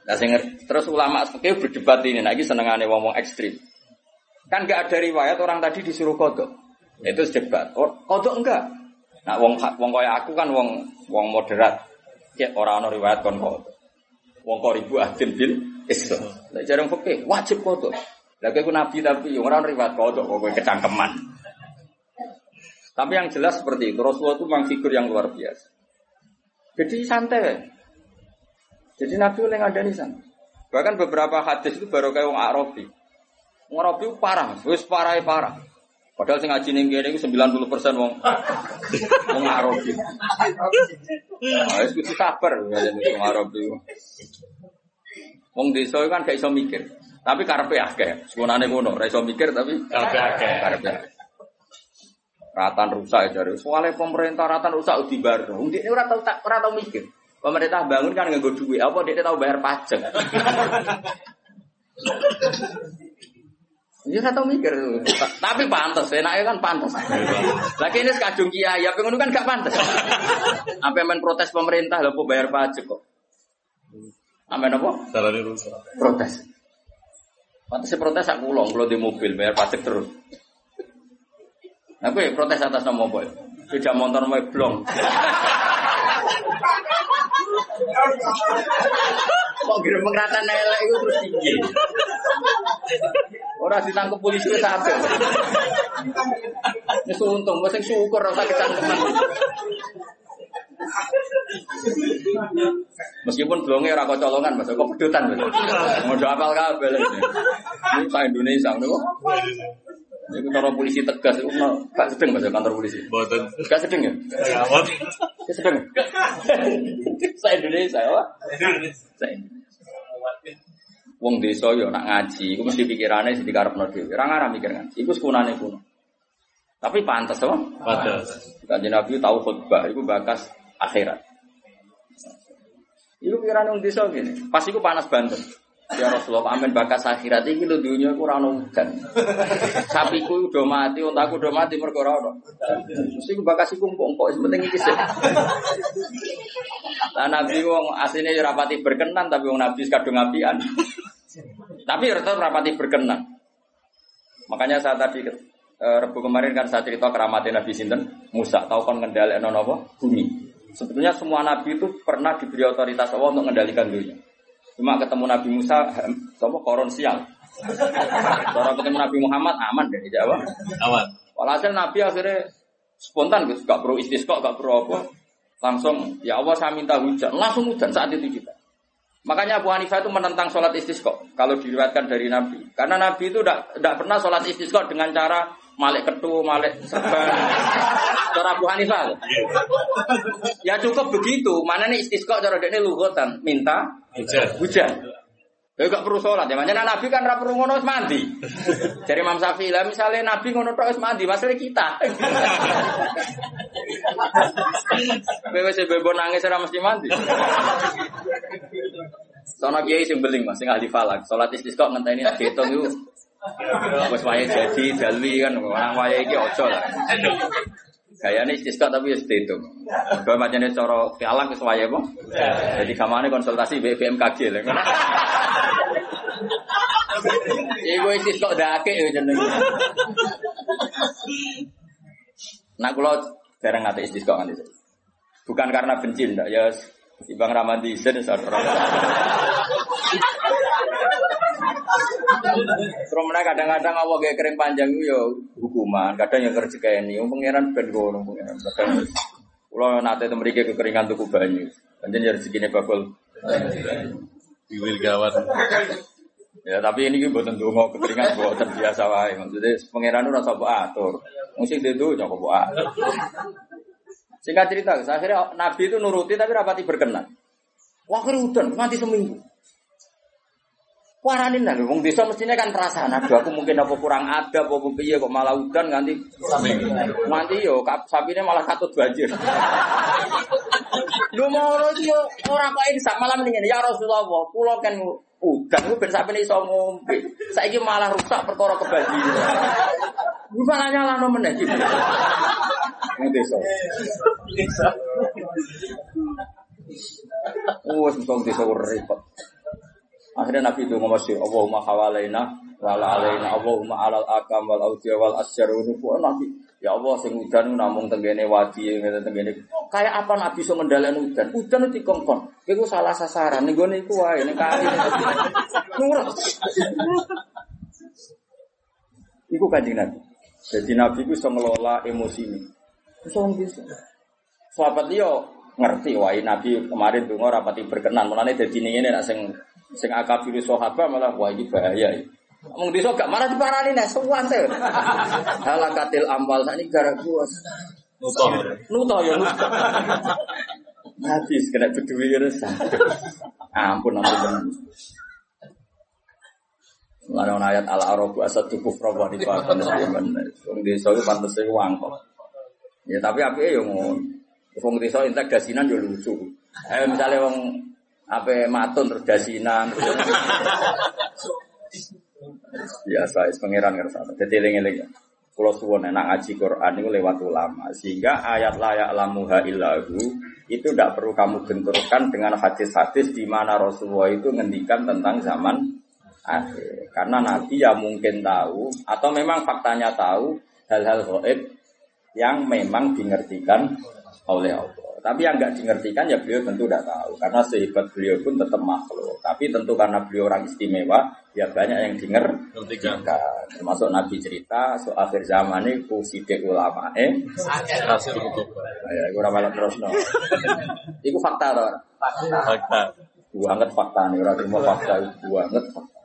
Nah, terus ulama seperti berdebat ini, lagi senengannya ngomong ekstrim. Kan gak ada riwayat orang tadi disuruh kodok. Itu debat. Oh, kodok enggak. Nah, wong wong kaya aku kan wong wong moderat. Ya orang orang riwayat kon kodok. Wong kok ribu adil bil Islam. Lah jarang fikih wajib kodok. Lah kowe nabi tapi orang riwayat kodok kok kowe kecangkeman. Tapi yang jelas seperti itu, Rasulullah itu memang figur yang luar biasa. Jadi santai. Jadi Nabi oleh ngadani sana. Bahkan beberapa hadis itu baru kayak wong Arabi. Wong Arabi parah, wis parah parah. Padahal sing ngaji ning kene iku 90% wong wong Arabi. Ah, wis kudu sabar ngene wong Arabi. Wong desa kan gak iso mikir. Tapi karepe akeh. Sekonane ngono, ora iso mikir tapi Karepe akeh. Karepe. Ratan rusak ya dari soalnya pemerintah ratan rusak di baru. Ini ora tahu tak ora tahu mikir. Pemerintah bangun kan nggak duit, apa dia tahu bayar pajak. Nggak tahu mikir, tapi pantas, enaknya kan pantas. Lagi ini sekadung kiai, apa kan gak pantas. Apa main protes pemerintah, lalu bayar pajak kok. Amin apa? Salahnya rusak. Protes. Pantasnya protes aku ulang, kalau di mobil bayar pajak terus. Aku ya protes atas nama apa? Tidak motor mau blong. Kok kira pengratan elek itu terus tinggi. Orang ditangkap polisi itu sampai. Ini untung, gue syukur rasa kecangkeman. Meskipun blongnya ora colongan, mas, kok pedutan, mas. Mau apal kabel ini. Ini saya Indonesia, nih. Ini kantor polisi tegas, itu gak sedang mas kantor polisi. Boten. Gak sedang ya? Amat. Gak sedang. Saya Indonesia, apa? Saya Indonesia. Wong desa yo nak ngaji, iku mesti pikirane sing dikarepno dhewe. Ora ngarah mikir ngaji, iku sekunane kuno. Tapi pantas apa? Pantas. Kanjeng Nabi tahu khutbah, iku bakas akhirat. Iku pikiran wong desa gini. Pas iku panas banget. Ya Rasulullah, amin bakas akhirat iki lho dunya iku ora ono udan. Sapiku udah mati, untaku udah mati mergo ora ono. Mesti iku bakas iku empuk-empuk, sing penting iki sih. Lah Nabi wong asline ya rapati berkenan tapi wong Nabi kadung apian. Tapi tetap rapati berkenan. Makanya saya tadi eh, Rebu kemarin kan saya cerita keramatnya Nabi Sinten Musa tahu kan ngendali apa bumi. Sebetulnya semua nabi itu pernah diberi otoritas Allah untuk mengendalikan dunia. Cuma ketemu Nabi Musa, sama koron sial. Kalau ketemu Nabi Muhammad aman deh, Jawa. Aman. Walhasil Nabi akhirnya spontan, gitu, gak perlu istisqa, gak perlu apa. Langsung, ya Allah saya minta hujan. Langsung hujan saat itu juga. Makanya Abu Hanifah itu menentang sholat istisqa. Kalau diriwayatkan dari Nabi. Karena Nabi itu tidak pernah sholat istisqa dengan cara malik ketu, malik serban. Cara Abu Hanifah. Ya cukup begitu. Mana nih istisqa cara ini luhutan. Minta Hujan. hujan. Ya gak perlu sholat ya. Makanya Nabi kan ra perlu ngono mandi. Dari Imam Syafi'i lah misalnya Nabi ngono tok mandi, masalah kita. Wis bebo nangis ora mesti mandi. Sono kiai sing beling Mas, sing ahli falak. Salat istisqa ngenteni diitung iku wis wayahe jadi dalwi kan orang wayahe iki aja lah. Gayane istisqa tapi diitung. Mergo macane cara falak wis wayahe apa? Jadi kamane konsultasi BMKG lho. Iku istisqa dake yo jenenge. Nah kalau jarang ngate istisqa kan itu. Bukan karena benci ndak ya Ibang Ramadi saudara. Terus mana kadang-kadang awak kayak kering panjang itu ya hukuman, kadang yang kerja kayak ini, pangeran ben ngono pangeran. Kadang kalau nate temrike kekeringan tuku banyu, panjen ya rezekine bakul. Gawat. Ya tapi ini gue buatan dungo kekeringan buatan biasa wae. Maksudnya pangeran itu rasa buat atur. Musik tuh coba buat atur. Singkat cerita, akhirnya Nabi itu nuruti tapi rapati berkenan. Wah kerudan, nganti seminggu. Waranin lah, wong desa mestinya kan perasaan. Aduh, aku mungkin apa kurang ada, apa piye kok malah udan nganti nganti yo sapine malah katut banjir. Lu mau yo ora kok sak malam ning ya Rasulullah, kula kan udan ku ben sapine iso ngombe. Saiki malah rusak perkara kebanjiran. Lu malah nyalahno meneh gitu. Wong desa. Oh, wong desa repot. Akhirnya Nabi itu ngomong Allahumma hawalaina wala alaina, Allahumma alal akam wal audia wal asyar Nabi. Ya Allah, sing udan namung tenggene wadi, tenggene. Kayak apa Nabi so ngendalen udan? Udan itu dikongkon. Iku salah sasaran, ning gone iku wae ning kali. Nurut. Iku kanjeng Nabi. Jadi Nabi itu bisa ngelola emosi ini. Bisa bisa. Sahabat dia ngerti wah Nabi kemarin tuh rapati berkenan. Mulane dadi ini nek sing sing akabir sahabat malah wah ini bahaya. Ngomong desa gak marah diparani nek suwante. Halakatil amal sakniki gara kuwas. Nutoh. Nuto ya nuto. Habis kena beduwi terus. Ampun ampun. Lalu ayat al arabu asad tubuh probo di pakan zaman. Wong desa itu pantas sing wangkok. Ya tapi api yo ngono. Wong desa entek dasinan yo lucu. Eh misalnya wong apa matun terus dasinan. Biasa, is pangeran ngerasa. Jadi eling-eling. Kalau suwon enak ngaji Quran itu lewat ulama, sehingga ayat layak lamuha illahu itu tidak perlu kamu benturkan dengan hadis-hadis di mana Rasulullah itu ngendikan tentang zaman akhir. Karena Nabi ya mungkin tahu atau memang faktanya tahu hal-hal gaib yang memang dimengertikan oleh Allah. Tapi yang nggak dimengertikan ya beliau tentu tidak tahu karena sehebat beliau pun tetap makhluk. Tapi tentu karena beliau orang istimewa ya banyak yang denger termasuk Nabi cerita so akhir zaman ini sidik ulama eh hukum. ya gue ramal terus no itu fakta toh. Fakta. banget fakta nih orang terima fakta itu banget fakta.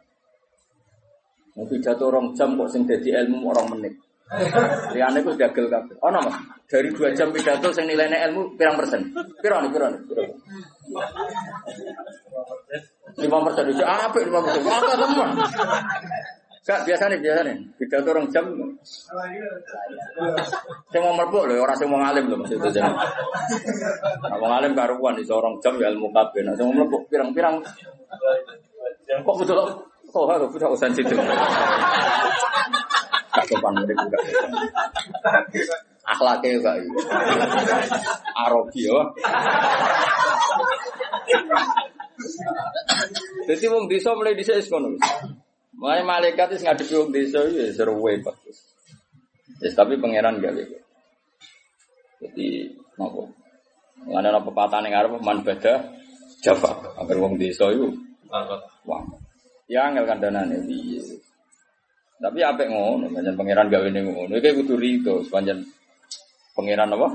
Mau pidato orang jam kok sing jadi ilmu orang menit Liane ku dagel kabeh. Oh no, Mas. Dari dua jam pidato sing nilainya ilmu pirang persen? Piro nih? Piro? Lima persen itu apa? Lima persen? Apa teman? Gak biasa nih, biasa nih. Pidato orang jam. Saya mau merbuk loh, orang saya mau ngalim loh maksudnya. Jangan. Nah, mau ngalim karuan di seorang jam ya ilmu kabeh. Nah, saya mau merbuk pirang-pirang. Kok betul? Oh, harus usaha situ. Gak sopan murid juga. Akhlaknya juga. Arogi ya. Jadi wong desa mulai desa wis ngono. Mulai malaikat wis ngadepi wong desa ya seru bagus. Yes, tapi pangeran gak gitu. Jadi nopo? Ngene ana pepatah ning arep man beda Java. Agar wong desa iku Angkat. Wah. Ya angel kandhanane piye. Tapi apik ngono, pancen pangeran gawe ning ngono. Iki kudu rito, pancen pangeran apa?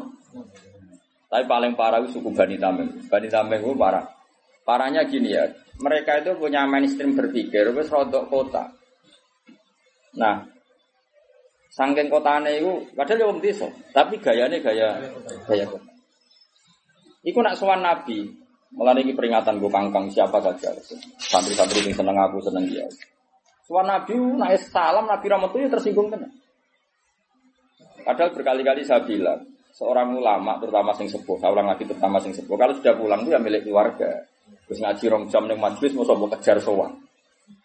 Tapi paling parah itu suku Bani Tamim. Bani Tamim itu parah. Parahnya gini ya, mereka itu punya mainstream berpikir, wis rodok kota. Nah, saking kotane itu, padahal ya desa, tapi gayanya gaya gaya kota. Iku nak sowan Nabi, mulai ini peringatan gue kangkang siapa saja. Santri-santri yang seneng aku seneng dia. Sowan Nabi, naik salam Nabi Rahmat itu tersinggung tenan. Padahal berkali-kali saya bilang, seorang ulama terutama sing sepuh, ulang lagi terutama sing sepuh, kalau sudah pulang itu ya milik keluarga. Terus ngaji rong jam ning majelis mau coba kejar sowan.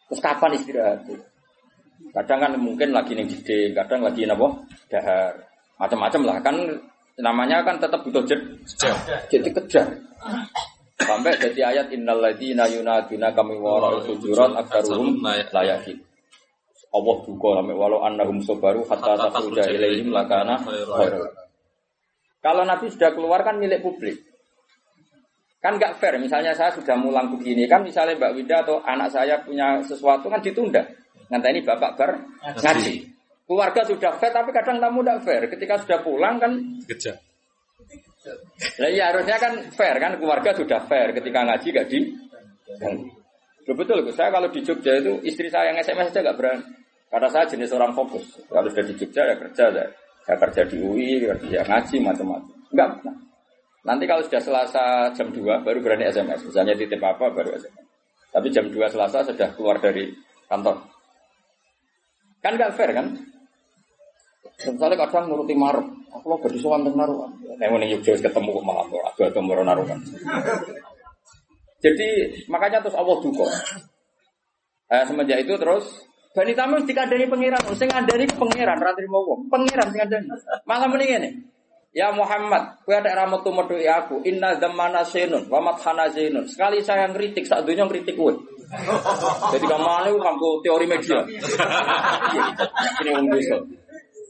Terus kapan istirahat? Kadang kan mungkin lagi ning gede, kadang lagi napa? Dahar. Macam-macam lah kan namanya kan tetap butuh jed, jadi kejar. Sampai jadi ayat innal ladzina yunaduna kami wara sujurat aktaruhum layakin. Allah duka sampai walau annahum sabaru hatta takhruja ilaihim lakana khairul. Kalau Nabi sudah keluar kan milik publik. Kan nggak fair. Misalnya saya sudah mulang begini kan misalnya Mbak Wida atau anak saya punya sesuatu kan ditunda. Nanti ini bapak ber ngaji. Keluarga sudah fair tapi kadang tamu tidak fair. Ketika sudah pulang kan Kejar. Nah, iya harusnya kan fair kan keluarga sudah fair ketika ngaji gak di betul Gus. Saya kalau di Jogja itu istri saya yang SMS aja gak berani. Karena saya jenis orang fokus. Kalau sudah di Jogja ya kerja saya. Saya kerja di UI, kerja ngaji macam-macam. Enggak. Nanti kalau sudah Selasa jam 2 baru berani SMS. Misalnya titip apa baru SMS. Tapi jam 2 Selasa sudah keluar dari kantor. Kan gak fair kan? Misalnya kadang nuruti maruk, aku lo berdua sowan teng naruhan. Nek ngene Yogyakarta ketemu kok malah kok adu-adu moro naruhan. Jadi makanya terus Allah duka. Eh, semenjak itu terus Bani Tamim dikandani pangeran, sing ngandani ke pangeran, ra trimo wong. Pangeran sing ngandani. Malah ngene. Ya Muhammad, kowe ada ramet tumeduki aku. Inna zamana senun, wa mathana zainun. Sekali saya ngritik, sak dunya ngritik kowe. Jadi kamane kamu teori media. Ini desa.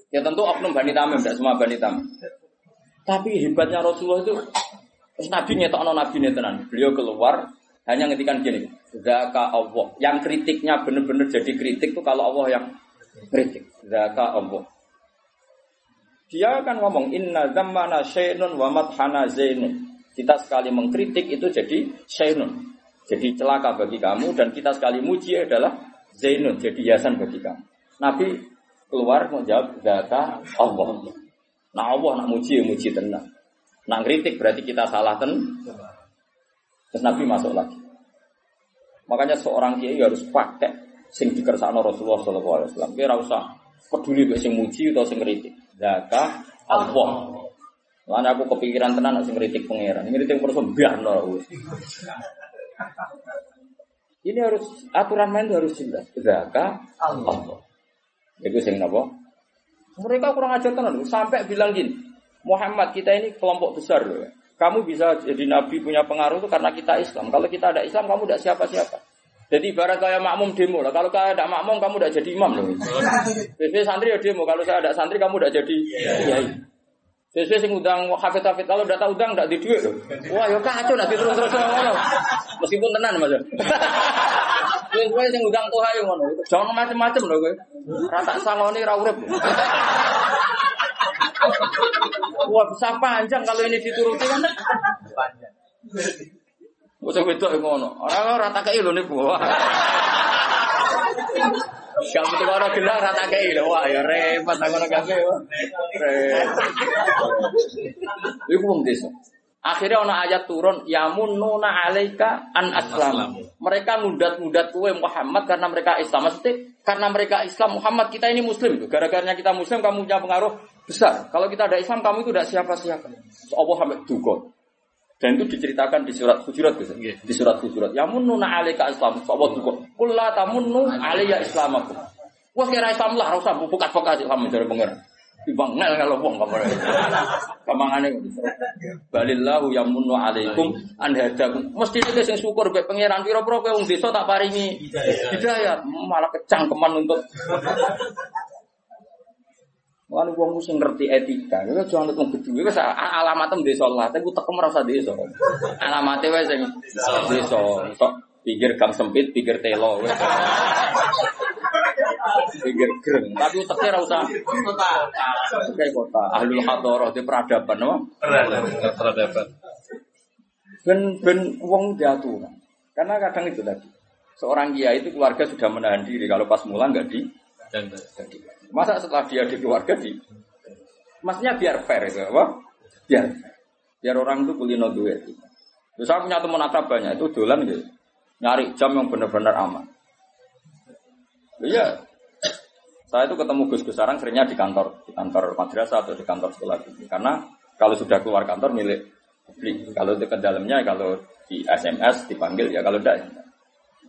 Ya tentu oknum Bani Tamim, tidak semua Bani Tamim. Tapi hebatnya Rasulullah itu, terus Nabi ngetokno Nabi ini tenan. Beliau keluar, hanya ngetikan gini, Zaka Allah. Yang kritiknya benar-benar jadi kritik itu kalau Allah yang kritik. Zaka Allah. Dia akan ngomong, Inna zammana syainun wa zainun. Kita sekali mengkritik itu jadi syainun. Jadi celaka bagi kamu dan kita sekali muji adalah zainun. Jadi hiasan bagi kamu. Nabi keluar menjawab data Allah. Nah Allah nak muji ya muji tenang. Nak kritik berarti kita salah ten. Terus Nabi masuk lagi. Makanya seorang kiai harus pakai sing dikersakno Rasulullah Shallallahu Alaihi Wasallam. Kira usah peduli mbek sing muji atau sing kritik. Data Allah. Lalu aku kepikiran tenan sing kritik pangeran. Ngritik terus biarno. Ini harus aturan main harus jelas. Zaka Allah. Itu sing napa? Mereka kurang ajar tenan sampai bilang gini, Muhammad kita ini kelompok besar loh. ya. Kamu bisa jadi nabi punya pengaruh itu karena kita Islam. Kalau kita ada Islam, kamu tidak siapa-siapa. Jadi ibarat kayak makmum demo lah. Kalau kalian tidak makmum, kamu tidak jadi imam loh. Biasanya santri ya demo. Kalau saya ada santri, kamu tidak jadi kiai. Sesuai sing udang hafid hafid kalau udah tahu udang tidak di duit loh. Wah, yo kacau nanti terus terus ngono. Meskipun tenan mas. Kowe kowe sing udang tuh ayo ngono. Jangan macem-macem loh kowe. Rata sangoni ra urip. Wah, bisa panjang kalau ini dituruti kan. Panjang. Usah wedok ngono. Ora rata kei lho niku. Wah. Kamu tuh orang gelar rata kei lho. Wah, ya repot ngono kabeh. Repot. Iku wong desa. Akhirnya ono ayat turun yamununa alaika an aslam. Mereka ngudat-ngudat kue Muhammad karena mereka Islam. Maksudnya karena mereka Islam Muhammad kita ini Muslim. Gara-garanya kita Muslim kamu punya pengaruh besar. Kalau kita ada Islam kamu itu tidak siapa-siapa. Allah sampai duga. Dan itu diceritakan di surat Hujurat gitu. Di surat Hujurat. Yamununa alaika Islam. Allah duga. Kulla tamunnu alayya islamakum. Wah kira Islam lah, harus buka-buka Islam dari pengen. Ibang ngel kalau wong kamu. Kamangane balillahu yamunnu alaikum an hadakum. Mesti itu sing syukur be pangeran pira-pira kowe wong desa tak paringi hidayah. Malah kecangkeman untuk Wong wong sing ngerti etika, itu jangan nutung gedhe wis alamat desa Allah, tapi tekem ora usah desa. Alamate wae sing desa. Tok Pinggir gang sempit, pinggir telo. Pinggir gereng. Tapi uteknya ora usah kota. Kayak kota. Ahlul hadoroh di peradaban, no? Peradaban. Ben ben wong jatuh. Karena kadang itu tadi. Seorang kiai itu keluarga sudah menahan diri. Kalau pas mulang nggak di, Dan Masa setelah dia di keluarga di Maksudnya biar fair itu apa? Biar biar orang itu kulino duit. Terus saya punya teman akrab banyak itu dolan gitu. Nyari jam yang benar-benar aman. Iya. Saya itu ketemu Gus Gus Sarang seringnya di kantor, di kantor madrasah atau di kantor sekolah gitu. Karena kalau sudah keluar kantor milik publik. Kalau ke dalamnya kalau di SMS dipanggil ya kalau tidak. ya.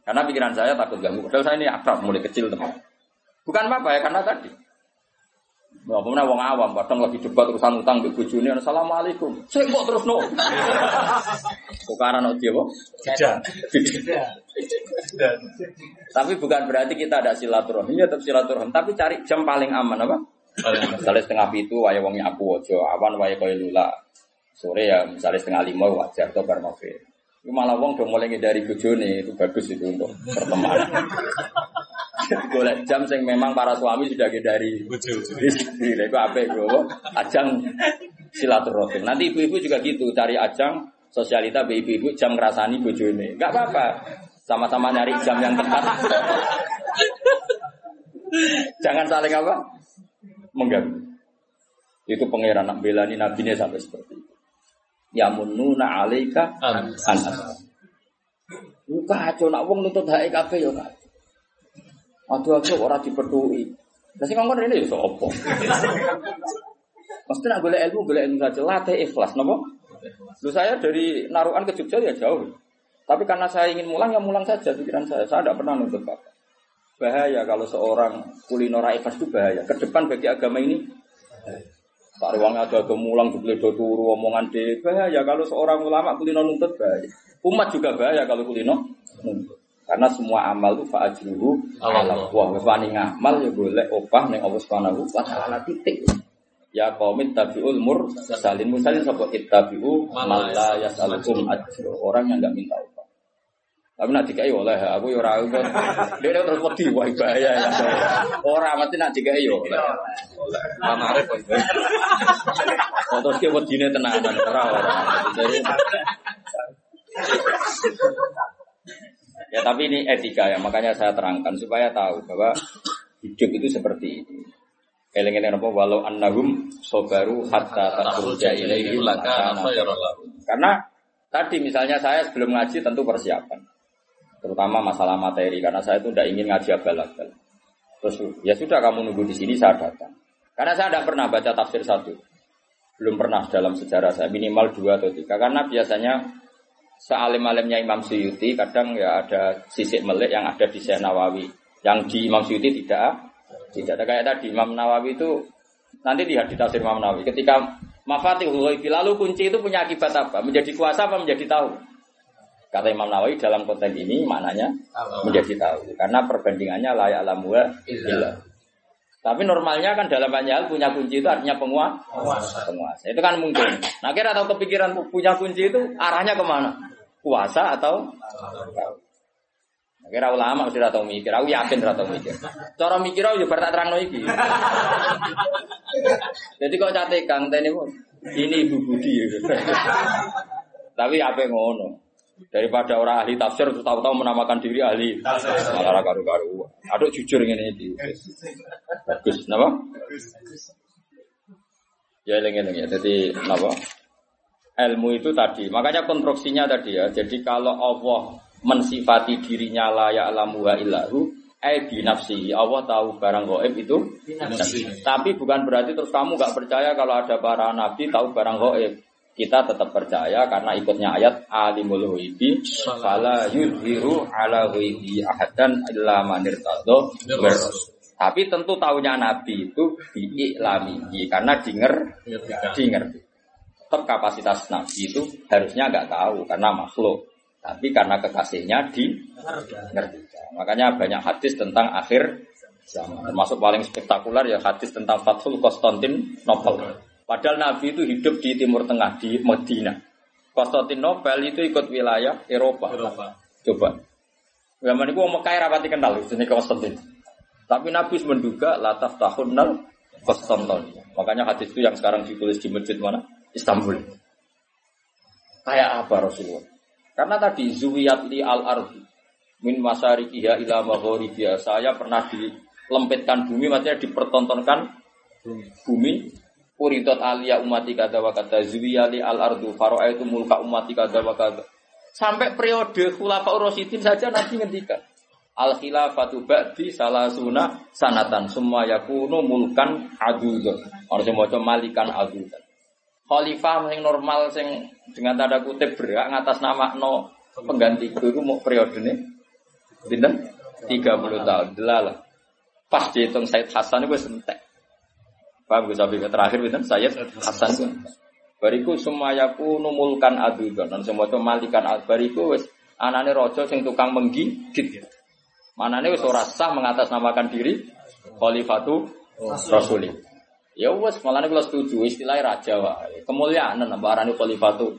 Karena pikiran saya takut ganggu. Padahal saya ini akrab mulai kecil teman. Bukan apa ya karena tadi. Nah, pemenang wong awam, kadang lagi debat urusan utang di bojone, assalamualaikum. Saya kok terus no. Bukan no dia, tidak. Tapi bukan berarti kita ada silaturahmi, ya tetap silaturahmi. Tapi cari jam paling aman apa? Misalnya setengah pitu, waya wong nyapu ojo, awan waya koyo lula. Sore ya, misalnya setengah lima wajar atau bar. Itu malah wong udah mulai dari bojone itu bagus itu untuk pertemanan. Golek jam sing memang para suami sudah dari istri. Lha iku apik bro. Ajang silaturahim. Nanti ibu-ibu juga gitu, cari ajang sosialita be ibu-ibu jam ngrasani bojone. Enggak apa-apa. Sama-sama nyari jam yang tepat. Jangan saling apa? Mengganggu. Itu pangeran nak belani nabinya sampai seperti itu. Ya mununa alaika An. Lu kacau nak wong nuntut hak kabeh ya kacau. Aduh aku ora dipetui. Lah sing ini ya sapa? Mesti nak golek ilmu, golek ilmu saja. Latih ikhlas, napa? Lu saya dari Narukan ke Jogja ya jauh. Tapi karena saya ingin mulang, ya mulang saja pikiran saya. Saya tidak pernah nuntut. Bahaya kalau seorang kuliner ikhlas itu bahaya. Ke depan bagi agama ini Tak ruangnya ada mulang, dibeli turu, omongan de bahaya. Kalau seorang ulama kulino nuntut bahaya. Umat juga bahaya kalau kulino nuntut. Karena semua amal itu fa'ajruhu Allah. Wah, wani ngamal ya boleh opah ning Allah Subhanahu wa taala titik. Ya qaumit tabiul mur salin musalin sapa ittabi'u man la yas'alukum ajra. Orang yang enggak minta upah. Tapi nak dikai oleh aku ya ora kok. Dia terus wedi wah bahaya. ya. Ora mesti nak dikai yo oleh. Mana arep kok. Terus dia wedine tenanan ora ora. Ya tapi ini etika ya, makanya saya terangkan supaya tahu bahwa hidup itu seperti ini. Eling-eling apa walau annahum sobaru hatta takhruja ilaihi lakana karena tadi misalnya saya sebelum ngaji tentu persiapan. Terutama masalah materi karena saya itu tidak ingin ngaji abal-abal. Terus ya sudah kamu nunggu di sini saya datang. Karena saya tidak pernah baca tafsir satu. Belum pernah dalam sejarah saya minimal dua atau tiga. Karena biasanya sealim-alimnya Imam Suyuti kadang ya ada sisik melik yang ada di Syekh Nawawi. Yang di Imam Suyuti tidak tidak ada kayak tadi Imam Nawawi itu nanti lihat di tafsir Imam Nawawi ketika Mafatihul Ghaibi lalu kunci itu punya akibat apa? Menjadi kuasa apa menjadi tahu? Kata Imam Nawawi dalam konteks ini maknanya menjadi tahu karena perbandingannya layak alamuha illa. Tapi normalnya kan dalam banyak hal punya kunci itu artinya penguasa. Penguasa. Itu kan mungkin. Nah kira atau kepikiran punya kunci itu arahnya ke mana? Kuasa atau Kira ulama ora tau mikir, aku yakin ora tau mikir. Cara mikir aku yo bar tak terangno iki. Jadi kok cate Kang Teni pun ini Ibu Budi. Tapi apa ngono? Daripada orang ahli tafsir terus tahu-tahu menamakan diri ahli malah karu-karu. Aduh jujur ngene iki. Bagus, napa? Ya eling-eling ya. Jadi napa? Ilmu itu tadi. Makanya konstruksinya tadi ya. Jadi kalau Allah mensifati dirinya la ya'lamu wa illahu eh bi nafsihi. Allah tahu barang gaib itu. Tapi bukan berarti terus kamu nggak percaya kalau ada para nabi tahu barang gaib. Kita tetap percaya karena ikutnya ayat alimul ghaibi fala yudhiru ala ghaibi ahadan illa man irtadha Tapi tentu tahunya nabi itu diiklamihi karena dinger dinger. Tetap kapasitas nabi itu harusnya nggak tahu karena makhluk. Tapi karena kekasihnya di ngerti. Makanya banyak hadis tentang akhir zaman. Termasuk paling spektakuler ya hadis tentang Fathul Konstantinopel. Padahal Nabi itu hidup di Timur Tengah di Medina. Konstantinopel itu ikut wilayah Eropa. Eropa. Coba. Zaman itu Mekah rapati kenal, jenis Konstantin. Tapi Nabi menduga lataf tahun nal Konstantin. Makanya hadis itu yang sekarang ditulis di masjid mana? Istanbul. Kayak apa Rasulullah? Karena tadi zuwiyat li al ardi min masyarikiha ila maghribiha. Saya pernah dilempitkan bumi, maksudnya dipertontonkan bumi Uritot alia umati kada wa kada zuwiyali al ardu itu mulka umati kada wa kada. Sampai periode khulafa Rasidin saja nanti ngendikan. Al khilafatu ba'di salasuna sanatan semua yakunu mulkan adudun. Orang semua malikan adudun. Khalifah yang normal sing dengan tanda kutip berak ngatas nama no pengganti itu mau periode ini. tiga 30 tahun. Delalah. Pas dihitung Said Hasan itu sentek. Paham gue sampai terakhir itu saya Hasan. Bariku semua yaku numulkan adudan dan semua itu malikan bariku wes anane rojo sing tukang menggigit. Manane wes ora sah mengatasnamakan diri khalifatu rasulih. Ya wes malah kalau setuju istilahnya raja wae. Kemuliaan nambah arane khalifatu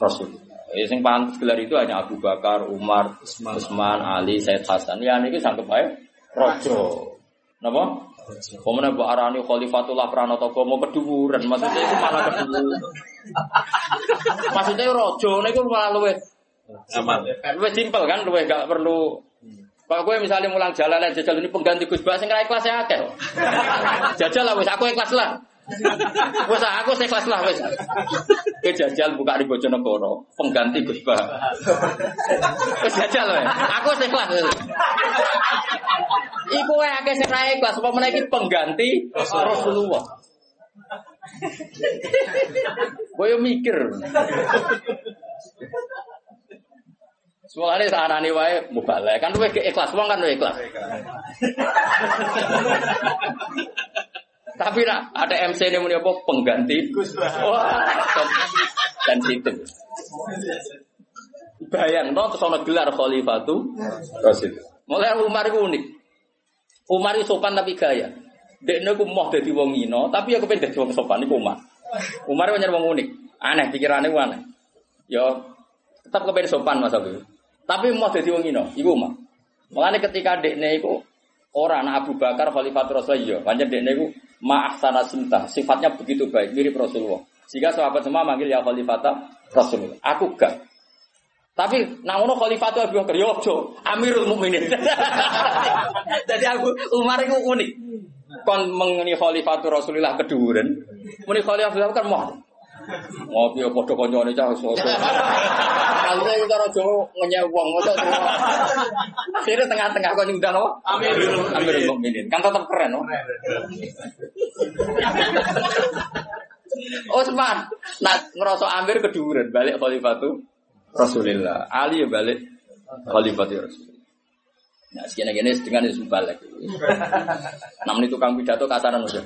rasul. Ya sing pantas gelar itu hanya Abu Bakar, Umar, Utsman, Ali, Said Hasan. Ya niki sanggup bae rojo. Napa? Pemenang bu arani khalifatullah pranoto mau keduburan, maksudnya itu malah keduburan. maksudnya rojo, itu malah luwe. Luwe simpel kan, luwe gak perlu. Kalau gue misalnya mulang jalan jajal ini pengganti Gus Bas, nggak ikhlas ya akeh. Jajal lah, aku ikhlas lah. Wes aku ikhlas lah wes. Ke jajal buka di Bojonegoro, pengganti Gus Bas. Wes jajal wes. Aku ikhlas. Iku wae akeh sing ra ikhlas apa meneh pengganti Rasulullah. Boyo mikir. Semuanya sarane wae mubalek kan luwih ikhlas wong kan ikhlas. Tapi nak ada MC ini muni apa pengganti Wah, sensitif. Bayang no terus ana gelar khalifatu Rasul. Mulai Umar itu unik. Umar itu sopan tapi gaya. Dekne ku mau dadi wong ino, tapi aku pengen dadi wong sopan iku Umar. Umar itu wong unik. Aneh pikirannya aneh. Yo tetap kepengen sopan Mas Abu. Tapi mau dadi wong ino, iku Umar. Makanya ketika dekne iku orang Abu Bakar Khalifatul Rasulullah, banyak dekne iku ma'ahsana cinta, sifatnya begitu baik, mirip Rasulullah. Sehingga sahabat semua manggil ya Khalifatul Rasulullah. Aku gak. Tapi namun khalifah itu Abu Bakar yo Amirul Mukminin. Jadi aku Umar itu unik. Kon mengeni khalifah Rasulullah keduren. Muni khalifah Abu Bakar mau. Ngopi padha kancane cah soso. Kalune iki karo Jawa ngenyek wong mosok. Akhirnya tengah-tengah kok nyundang apa? Amirul Amirul Mukminin. Kan tetap keren, no? Osman, nak ngerasa Amir keduren balik khalifah tuh Rasulullah. Ali ya balik khalifati Rasul. Nah, sekian gini dengan itu balik. Namun itu kang pidato kasaran aja.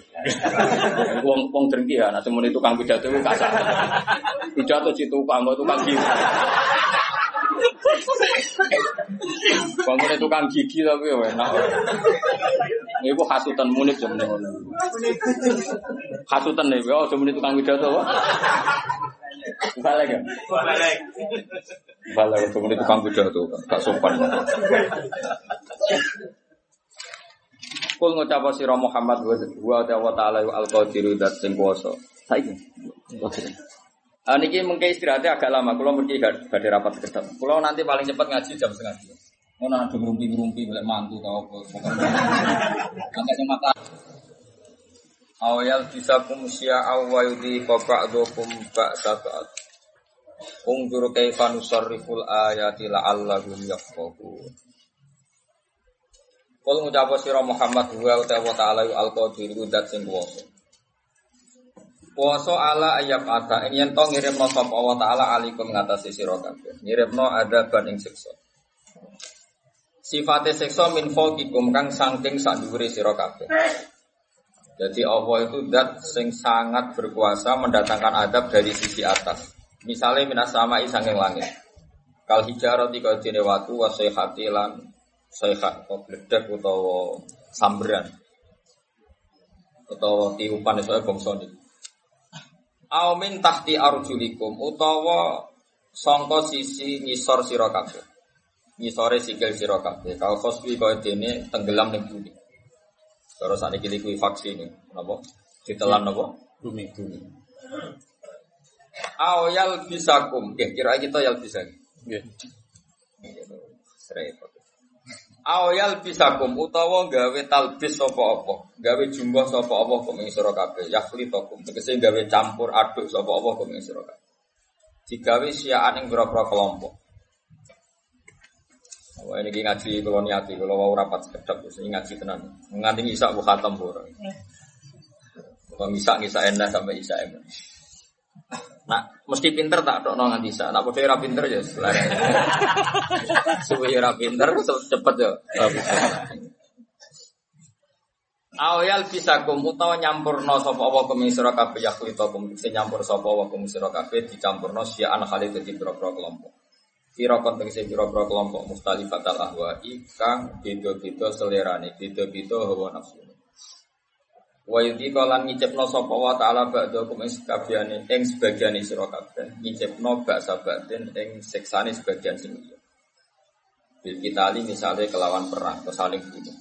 Wong wong drengki ya, nah semuanya itu kang pidato itu kasar. Pidato situ kang itu kang. Bangun tukang gigi tapi ya enak. Ibu hasutan munik jam Hasutan nih, oh jam tukang pidato. Balik ya? Balik. Balik itu ini tukang tuh, gak sopan. Kul ngucap sira Muhammad wa ta'ala al qadiru dat sing kuwasa. Saiki. Ah niki mungkin istirahatnya agak lama. Kalau pergi gak ada rapat kedap. Kalau nanti paling cepat ngaji jam setengah dua. Mau nanti ngerumpi-ngerumpi boleh mantu tau apa. Agak mata. Awal bisa kum syi'a wa yudhiqa ba'dukum ba'sa ba'd. Ungdur kaifa nusarriful ayati la'allahum yafqahun. Kul ngucap sira Muhammad wa ta'ala al-qadir dat sing kuwasa. Kuwasa ala ayat ata yen to ngirimno sapa Allah taala alikum ngatasi sira kabeh. Ngirimno ada ing siksa. Sifate siksa min fawqikum kang saking sak dhuwure sira kabeh. Jadi Allah itu dat sing sangat berkuasa mendatangkan adab dari sisi atas. Misalnya minas sama isangeng langit. Kal hijarah tiga jene watu wasayhati lan sayhat atau utawa samberan utawa tiupan itu bangsa ini. Aumin tahti arjulikum utawa songko sisi ngisor sira kabeh. ngisore sikil sira kabeh. Kau khosfi kaya dene tenggelam ning bumi. Terus saniki kuwi faksi ini. Napa? Ditelan napa? Bumi. Bumi. Awyal bisakum. Nggih, kira kita yal bisa. Nggih. Repot. Awyal bisakum utawa gawe talbis sapa apa? Gawe jumlah sapa apa kok ing sira kabeh. Yakhlitakum. Tegese gawe campur aduk sapa apa kok ing sira kabeh. Digawe siaan ing pira-pira kelompok. Wah ini ngaji kalau niati, kalau mau rapat sekedap, ini ngaji tenan. Nganti isak bu khatam bu. Kalau isak isak enak sampai isak enak. Nah, mesti pinter tak dok nganti isak. Nak bodoh ora pinter ya selain. Suwe ora pinter cepet ya. Awal bisa kum utawa nyampurno sapa apa kum sira kabeh yakhlitakum sing nyampur sapa apa kum sira kabeh dicampurno siaan khalid dadi pira-pira kelompok. Kira konteks pira-pira kelompok mustalifatal ahwa'i kang beda-beda selerane, beda-beda hawa nafsu. Wa yudhi kalan ngicipno sapa wa ta'ala ba'da kum ing sekabehane ing sebagian sira kabeh, ngicipno baksa batin ing siksane sebagian sing liya. Bil kitali misalnya kelawan perang, saling bunuh.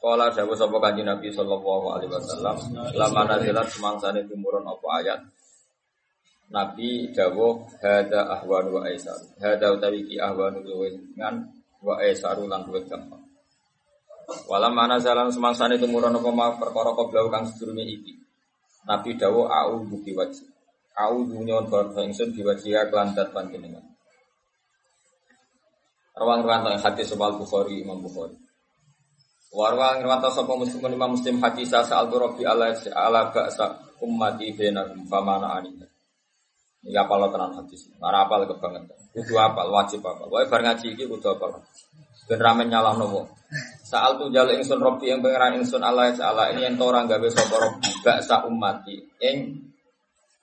Kala dawuh sapa Kanjeng Nabi sallallahu alaihi wasallam, lama nazilat semangsane tumurun apa ayat. Nabi dawuh hada ahwan wa aisar. Hada utawi ki ahwan luwih ngan wa aisaru lan gampang. Walam mana jalan semangsane tumurun apa ma perkara koblau kang sedurunge iki. Nabi dawuh au buki wajib. Au dunyon barca ingsun diwajiha kelandat panjenengan. Rawang-rawang hadis sebal Bukhari Imam Bukhari. Warwa ngrawata sapa muslim imam muslim hadis sa'al rabbi ala ala ba'sa ummati bainakum famana ani. Iki apal tenan hadis. Ora apal kebangetan. Kudu apal wajib apal. Wae bar ngaji iki kudu apal. Ben ramen nyalahno wong. Sa'al tu jale ingsun rabbi yang pangeran ingsun ala ala ini ento ora gawe sapa rabbi ba'sa ummati ing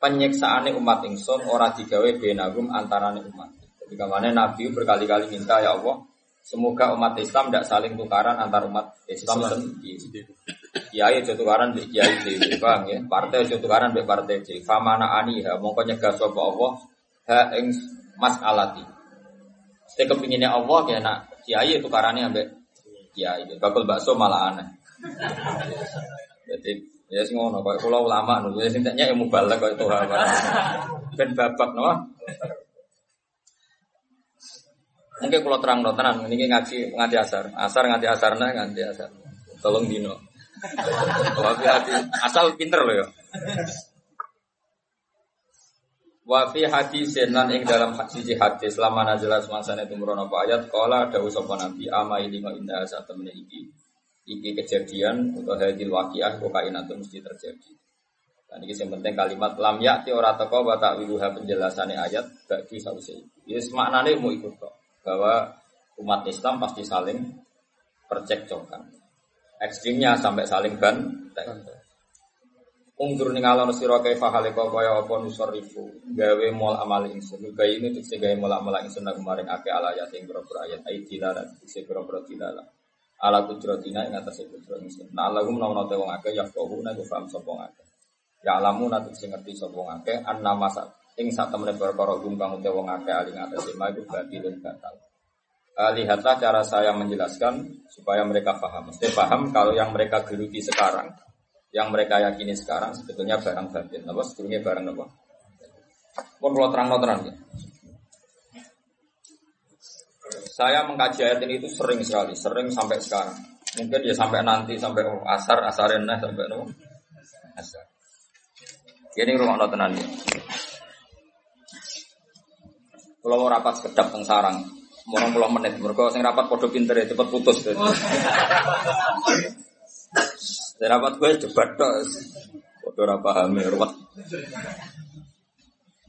penyiksaane umat ingsun ora digawe benagum antarane umat. Jadi ke mana Nabi berkali-kali minta ya Allah Semoga umat Islam tidak saling tukaran antar umat Islam sendiri. Kiai aja tukaran di kiai di bang ya. Partai aja tukaran di partai di. Famana ani ha mongko nyegah sapa Allah ha ing mas alati. Saya kepinginnya Allah ya nak kiai tukarannya ambek kiai. Bakul bakso malah aneh. Jadi ya sing ngono kok kula ulama lho ya sing teknya ilmu balik kok itu ben babak no. Mungkin kalau terang no tenan, ini ngaji ngaji asar, asar ngaji asar nah ngaji asar. Tolong dino. Hati asal pinter loh ya. Wafi hadis nan ing dalam hadis hadis selama nazalah semasane tumurun apa ayat kala ada sapa nabi ama ini ngo indah saat temen iki iki kejadian atau hadil waqiah kok kainatu mesti terjadi. Dan ini yang penting kalimat lam yakti ora teko wa ta'wiluha penjelasannya ayat bagi sause. Yes maknane mau ikut kok bahwa umat Islam pasti saling percekcokan. Ekstrimnya sampai saling ban. Ungdur ning alon sira kaifa halika kaya apa nusarifu gawe mol amal ingsun. Gawe ini tekse gawe mol amal ingsun nang kemarin akeh ala ayat ing boro ayat ayat dilala tekse boro dilala. Ala kudratina ing atase kudrat ingsun. Nah Allah menawa te wong akeh ya kau nek paham sapa akeh. Ya alamu nate sing ngerti sapa akeh annama ing sak temene perkara gum kang uте wong akeh ali ngatasi ma iku batilun batal. Uh, lihatlah cara saya menjelaskan supaya mereka paham. Mesti paham kalau yang mereka geluti sekarang, yang mereka yakini sekarang sebetulnya barang batin. Apa sebetulnya barang apa? Pun kalau terang terang ya. Saya mengkaji ayat ini itu sering sekali, sering sampai sekarang. Mungkin ya sampai nanti sampai asar, asarin sampai no, asar. Ini rumah tenan ya. Kalau mau rapat sekedap teng sarang, mau puluh menit. Mereka sing rapat podo pinter ya cepet putus. Sing rapat gue cepat dong. Podo rapa hamil ruwet.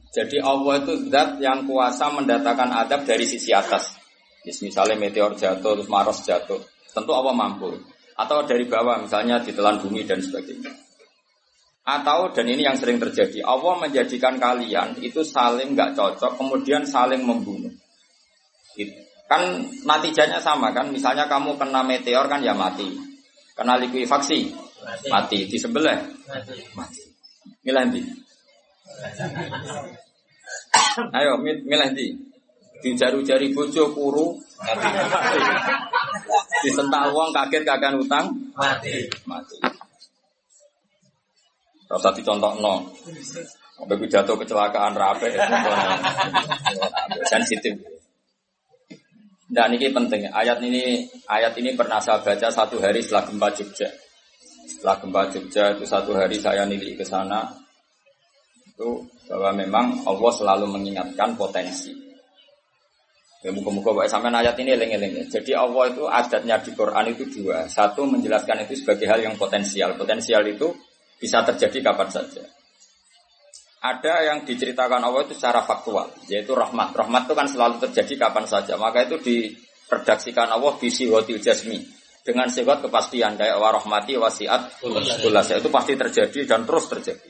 Jadi Allah itu zat yang kuasa mendatangkan adab dari sisi atas. Misalnya meteor jatuh, terus Maros jatuh. Tentu Allah mampu. Atau dari bawah, misalnya ditelan bumi dan sebagainya. Atau dan ini yang sering terjadi, Allah menjadikan kalian itu saling nggak cocok, kemudian saling membunuh. Kan natijanya sama kan, misalnya kamu kena meteor kan ya mati, kena likuifaksi mati, mati. di sebelah mati. mati. Milih nanti. Ayo milih nanti. Di jari-jari bojo kuru mati. Disentak wong kaget kagak utang Mati. mati. Rasa dicontoh no. Sampai pidato kecelakaan rape. Sensitif. Nah ini penting. Ayat ini ayat ini pernah saya baca satu hari setelah gempa Jogja. Setelah gempa Jogja itu satu hari saya nilai ke sana. Itu bahwa memang Allah selalu mengingatkan potensi. Ya muka-muka Pak sampai ayat ini eling-eling. Jadi Allah itu adatnya di Quran itu dua. Satu menjelaskan itu sebagai hal yang potensial. Potensial itu bisa terjadi kapan saja. Ada yang diceritakan Allah itu secara faktual, yaitu rahmat. Rahmat itu kan selalu terjadi kapan saja. Maka itu diredaksikan Allah di sihotil jasmi. Dengan sifat kepastian, kayak warahmati wasiat kulas. Itu pasti terjadi dan terus terjadi.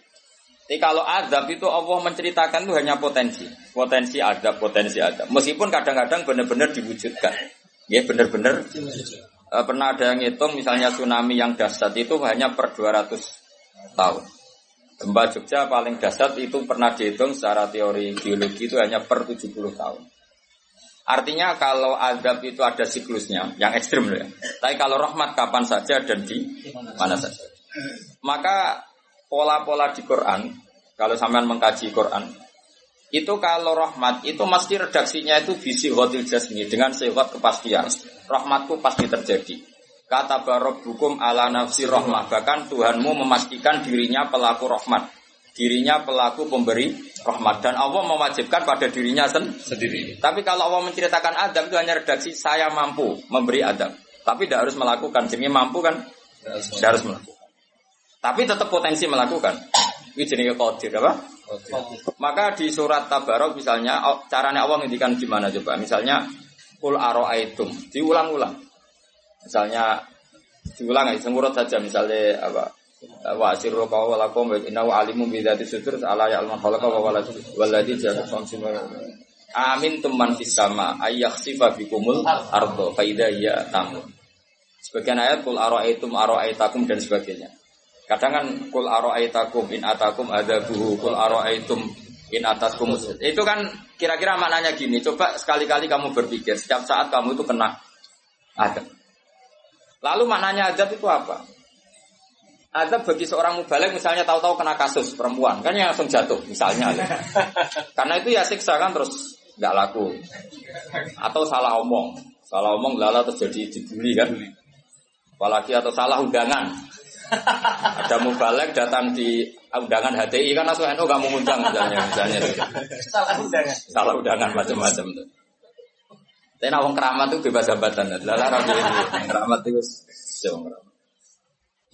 Tapi kalau adab itu Allah menceritakan itu hanya potensi. Potensi adab, potensi adab. Meskipun kadang-kadang benar-benar diwujudkan. Ya benar-benar. Eh, pernah ada yang ngitung misalnya tsunami yang dahsyat itu hanya per 200 tahun. Gempa Jogja paling dahsyat itu pernah dihitung secara teori geologi itu hanya per 70 tahun. Artinya kalau adab itu ada siklusnya, yang ekstrim loh ya. Tapi kalau rahmat kapan saja dan di mana saja. Maka pola-pola di Quran, kalau sampean mengkaji Quran, itu kalau rahmat itu mesti redaksinya itu visi hotil jasmi dengan sifat kepastian. Rahmatku pasti terjadi. Kata barok hukum ala nafsi rahmah. Bahkan Tuhanmu memastikan dirinya pelaku rahmat. Dirinya pelaku pemberi rahmat. Dan Allah mewajibkan pada dirinya sen- Sendiri. Tapi kalau Allah menceritakan adab itu hanya redaksi saya mampu memberi adab. Tapi tidak harus melakukan. Jadi mampu kan tidak harus melakukan. Tapi tetap potensi melakukan. Ini jenis kodir apa? Maka di surat Tabarok misalnya caranya Allah ngendikan gimana coba? Misalnya kul aroaitum diulang-ulang. Misalnya diulang ya semurut saja misalnya apa? Wa sirru qaw lakum wa innahu alimun bi dzati sudur ala ya'lamu khalaqa wa Amin teman fis sama ayakhsifa bikumul ardo fa idza hiya tamun. Sebagian ayat kul aroaitum aroaitakum dan sebagainya. Kadang kan kul aroaitakum in atakum adabuhu kul aroaitum in ataskum itu kan kira-kira maknanya gini coba sekali-kali kamu berpikir setiap saat kamu itu kena adab lalu maknanya adab itu apa? Adab bagi seorang mubalek misalnya tahu-tahu kena kasus perempuan kan yang langsung jatuh misalnya. Karena itu ya siksa kan terus nggak laku. Atau salah omong. Salah omong lala terjadi dibully kan. Apalagi atau salah undangan. Ada mubalek datang di undangan HTI kan langsung NU gak mau undang misalnya misalnya. Salah undangan. salah undangan macam-macam tuh. Tapi nawang keramat tuh bebas hambatan. Lala rapi keramat itu jauh keramat.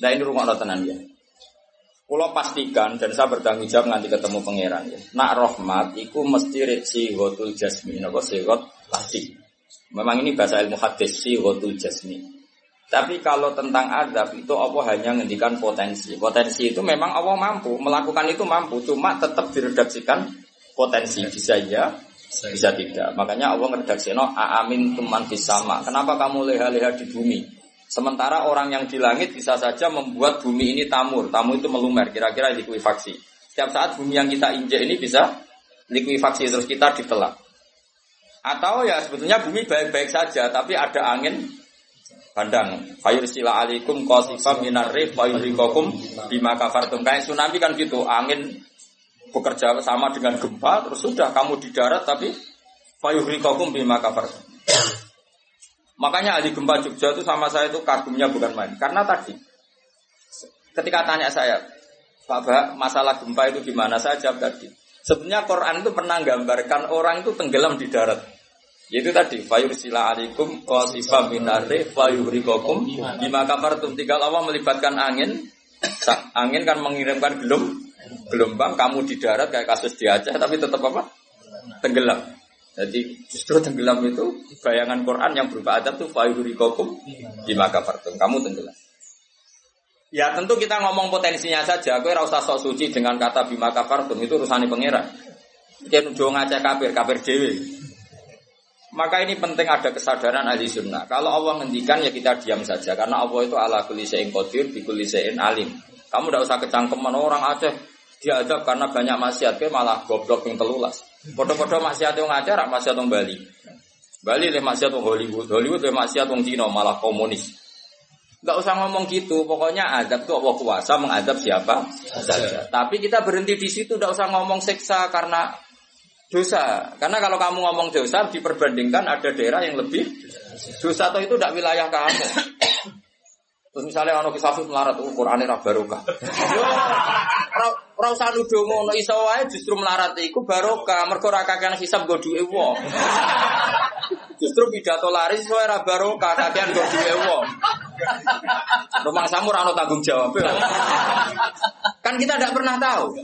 Nah ini rumah tenan ya. Pulau pastikan dan saya bertanggung jawab nanti ketemu pangeran ya. Nak rahmat iku mesti reci gotul jasmi. Nopo sigot pasti. Memang ini bahasa ilmu hadis si gotul jasmi. Tapi kalau tentang adab itu Allah hanya ngendikan potensi. Potensi itu memang Allah mampu melakukan itu mampu, cuma tetap diredaksikan potensi bisa ya, bisa tidak. Makanya Allah ngeredaksi no amin tuman sama. Kenapa kamu leha-leha di bumi? Sementara orang yang di langit bisa saja membuat bumi ini tamur. Tamu itu melumer, kira-kira likuifaksi. Setiap saat bumi yang kita injek ini bisa likuifaksi terus kita ditelak. Atau ya sebetulnya bumi baik-baik saja, tapi ada angin bandang. Fayursila alaikum qasifam minar rih fayurikokum bima kafartum. Kayak tsunami kan gitu, angin bekerja sama dengan gempa, terus sudah kamu di darat tapi fayurikokum bima kafartum. Makanya ahli gempa Jogja itu sama saya itu kagumnya bukan main. Karena tadi ketika tanya saya, Pak masalah gempa itu gimana? Saya jawab tadi. Sebenarnya Quran itu pernah gambarkan orang itu tenggelam di darat. Yaitu tadi fayursila alaikum qasifa minarri fayurikokum bima kafartum. Tinggal Allah melibatkan angin. Angin kan mengirimkan gelum, gelombang kamu di darat kayak kasus di Aceh tapi tetap apa? Tenggelam. Jadi justru tenggelam itu bayangan Quran yang berupa adab tuh fayurikokum bima kafartum. Kamu tenggelam. Ya tentu kita ngomong potensinya saja. Kowe ora usah sok suci dengan kata bima kafartum itu urusannya pangeran. Kita nuduh ngajak kafir, kafir dewi. Maka ini penting ada kesadaran ahli sunnah. Kalau Allah ngendikan ya kita diam saja. Karena Allah itu ala kulli syai'in qadir, bi kulli syai'in alim. Kamu tidak usah kecangkeman orang Aceh diadab karena banyak maksiat, ke malah goblok yang telulas. Podo-podo maksiat Aceh, rak maksiat wong Bali. Bali le maksiat wong Hollywood, Hollywood le maksiat wong Cina malah komunis. Enggak usah ngomong gitu, pokoknya azab itu Allah kuasa mengadab siapa saja. Tapi kita berhenti di situ, enggak usah ngomong siksa karena dosa. Karena kalau kamu ngomong dosa diperbandingkan ada daerah yang lebih dosa atau itu tidak wilayah kamu. Terus misalnya ono kisah melarat, oh, Quran ra barokah. Ora- usah nuduh ngono iso wae justru melarat iku barokah, mergo ora kakean hisab go duwe wong. Justru pidato laris iso ora barokah, kakean go duwe wong. Rumah samu ora ono tanggung jawab. Kan kita tidak pernah tahu.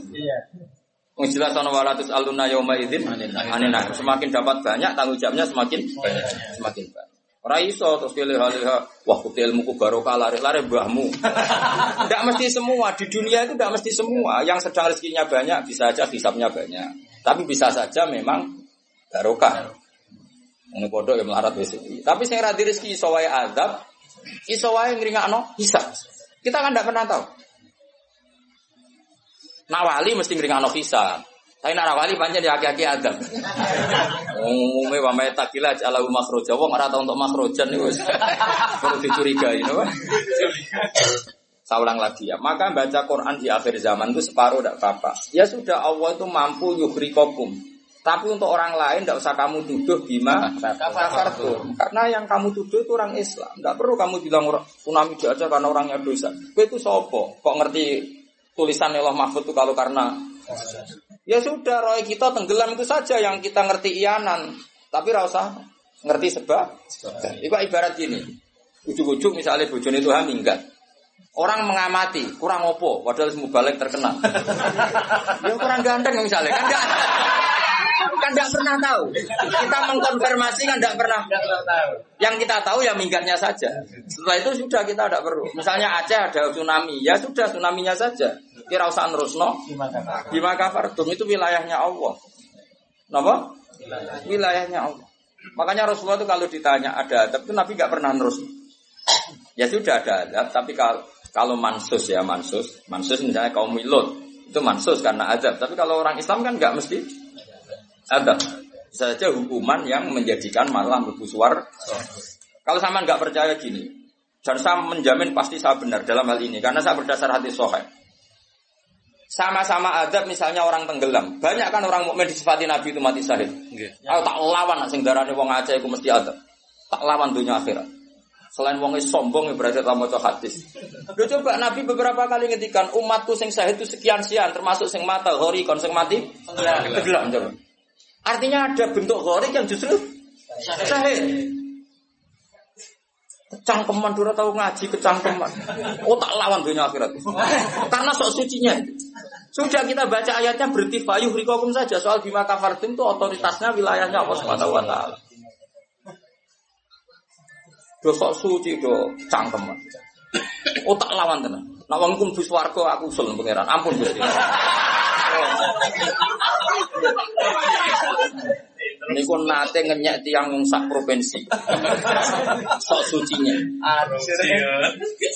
Wong jelas ana walatus aluna yauma idzin anina. Semakin dapat banyak tanggung jawabnya semakin banyak. Semakin banyak. Ora iso terus pilih haliha wah ilmuku barokah lari-lari mbahmu. Tidak mesti semua di dunia itu tidak mesti semua. Yang sedang rezekinya banyak bisa saja hisapnya banyak. Tapi bisa saja memang barokah. Ini bodoh yang melarat wis. Tapi sing ra di rezeki iso wae azab, iso wae ngringakno hisab. Kita kan tidak pernah tahu. Nak wali mesti ngringakno hisab. Tapi nak wali pancen ya aki-aki adab. Umume wa may takila ala makhroja wong ora tau untuk makhrojan niku wis perlu dicurigai no. Saya ulang lagi ya. Maka baca Quran di akhir zaman itu separuh tidak apa-apa. Ya sudah Allah itu mampu yuhrikokum. Tapi untuk orang lain tidak usah kamu tuduh bima kafartum. Karena yang kamu tuduh itu orang Islam. Tidak perlu kamu bilang tsunami aja karena orangnya dosa. Kue itu sopo. Kok ngerti tulisan Allah Mahfud itu kalau karena Ya sudah, roy kita tenggelam itu saja yang kita ngerti iyanan. Tapi rasa ngerti sebab. Itu ibarat gini. Ujuk-ujuk misalnya bojone itu minggat. Orang mengamati, kurang opo, padahal semua balik terkenal. ya kurang ganteng misalnya, kan enggak kan enggak pernah tahu. Kita mengkonfirmasi kan enggak pernah. Yang kita tahu ya minggatnya saja. Setelah itu sudah kita tidak perlu. Misalnya Aceh ada tsunami, ya sudah tsunaminya saja. Kira usah nerusno. Bima kafartum itu wilayahnya Allah. Napa? Wilayahnya Allah. Makanya Rasulullah itu kalau ditanya ada adab itu Nabi nggak pernah nerus. Ya sudah ada adab, tapi kalau kalau mansus ya mansus, mansus misalnya kaum Milut itu mansus karena adab. Tapi kalau orang Islam kan nggak mesti adab. Saja hukuman yang menjadikan malah mlebu suar. Kalau sama nggak percaya gini, dan saya menjamin pasti saya benar dalam hal ini karena saya berdasar hati sohail. Sama-sama adab misalnya orang tenggelam. Banyak kan orang mukmin disifati Nabi itu mati syahid. Aku tak lawan nak sing darane wong Aceh iku mesti adab. Tak lawan dunia akhirat. Selain wong sombong ya berarti tak maca hadis. Lho coba Nabi beberapa kali ngetikan umatku sing syahid itu sekian sekian termasuk sing mata gori kon sing mati tenggelam. Artinya ada bentuk gori yang justru syahid. Kecangkeman dura tahu ngaji kecangkeman. Oh tak lawan dunia akhirat. Karena sok sucinya. Sudah kita baca ayatnya berarti fayuh rikokum saja soal bima kafartum itu otoritasnya wilayahnya Allah Subhanahu wa taala. Do sok suci do cangkeman. Oh tak lawan tenan. Nak wong kum bus warga aku usul pangeran. Ampun Gusti. Niku nate ngenyek tiang wong sak provinsi. Sok sucinya.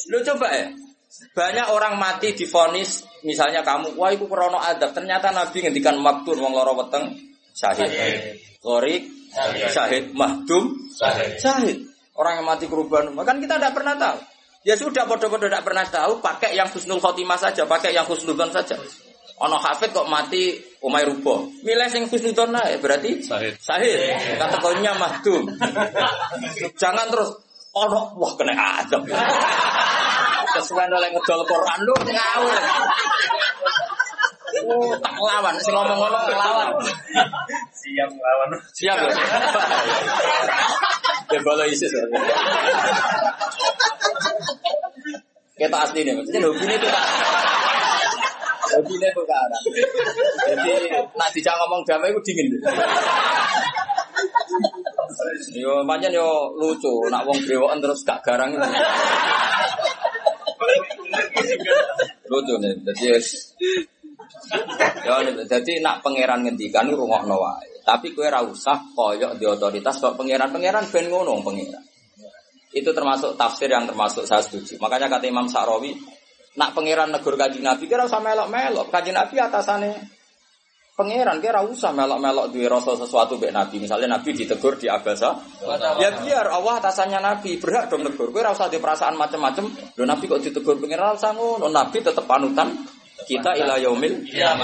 Lu coba ya. Banyak orang mati difonis misalnya kamu, wah itu krono adab. Ternyata Nabi ngendikan maktur wong loro weteng syahid. Qorik syahid, mahdum syahid. Orang yang mati kerubahan, kan kita tidak pernah tahu. Ya sudah, bodoh-bodoh tidak pernah tahu, pakai yang husnul khotimah saja, pakai yang husnudon saja. Ono hafid kok mati umay rubo. Milih sing husnudon ya berarti Sahid. Sahid. Kategorinya mahdum. Jangan terus ono wah kena adab. Kesuwen oleh ngedol Quran lu ngawur. Oh, tak lawan, sing ngomong ngono ngelawan. Siap lawan. Siap ya. Ya bala ISIS. ya. Kita asli nih, maksudnya hobi ini tuh kan. Hobi ini tuh kan. Jadi, nak dijak ngomong damai itu dingin. Yo, pancen yo lucu, nak wong brewoken terus gak garang itu. Lucu nih, jadi Ya, jadi nak pangeran ngendikan itu rungokno wae. Tapi kue ra usah koyok di otoritas kok pangeran-pangeran ben ngono pangeran. Itu termasuk tafsir yang termasuk saya setuju. Makanya kata Imam Sa'rawi, nak pangeran negur kaji Nabi kira usah melok-melok. Kaji Nabi atasane Pangeran kira usah melok-melok duwe rasa sesuatu mbek Nabi. Misalnya Nabi ditegur di Abasa. Ya biar Allah atasannya Nabi, berhak dong negur. Kowe ora usah di perasaan macam-macam. Lho Nabi kok ditegur pangeran usah ngono. Nabi tetep panutan kita ila yaumil. Ya.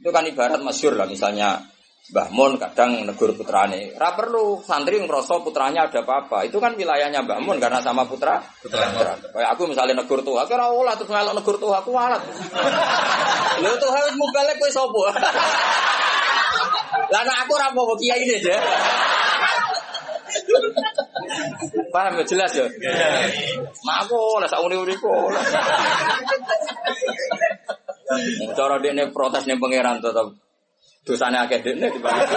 Itu kan ibarat masyur lah misalnya Mbah Mun kadang negur putrane. Ora perlu santri ngerasa putranya ada apa-apa. Itu kan wilayahnya Mbah Mun karena sama putra. Putra. Kayak aku misalnya negur tuh, aku ora olah terus ngelok negur tuh aku walat. Lho tuh harus mubalek kowe sapa? Lah nek aku ora mau kiai ini aja. Paham ya jelas ya? Mak aku lah sak uni-uniku. Cara dekne protes ning pangeran tetep dosane akeh dekne dibanding.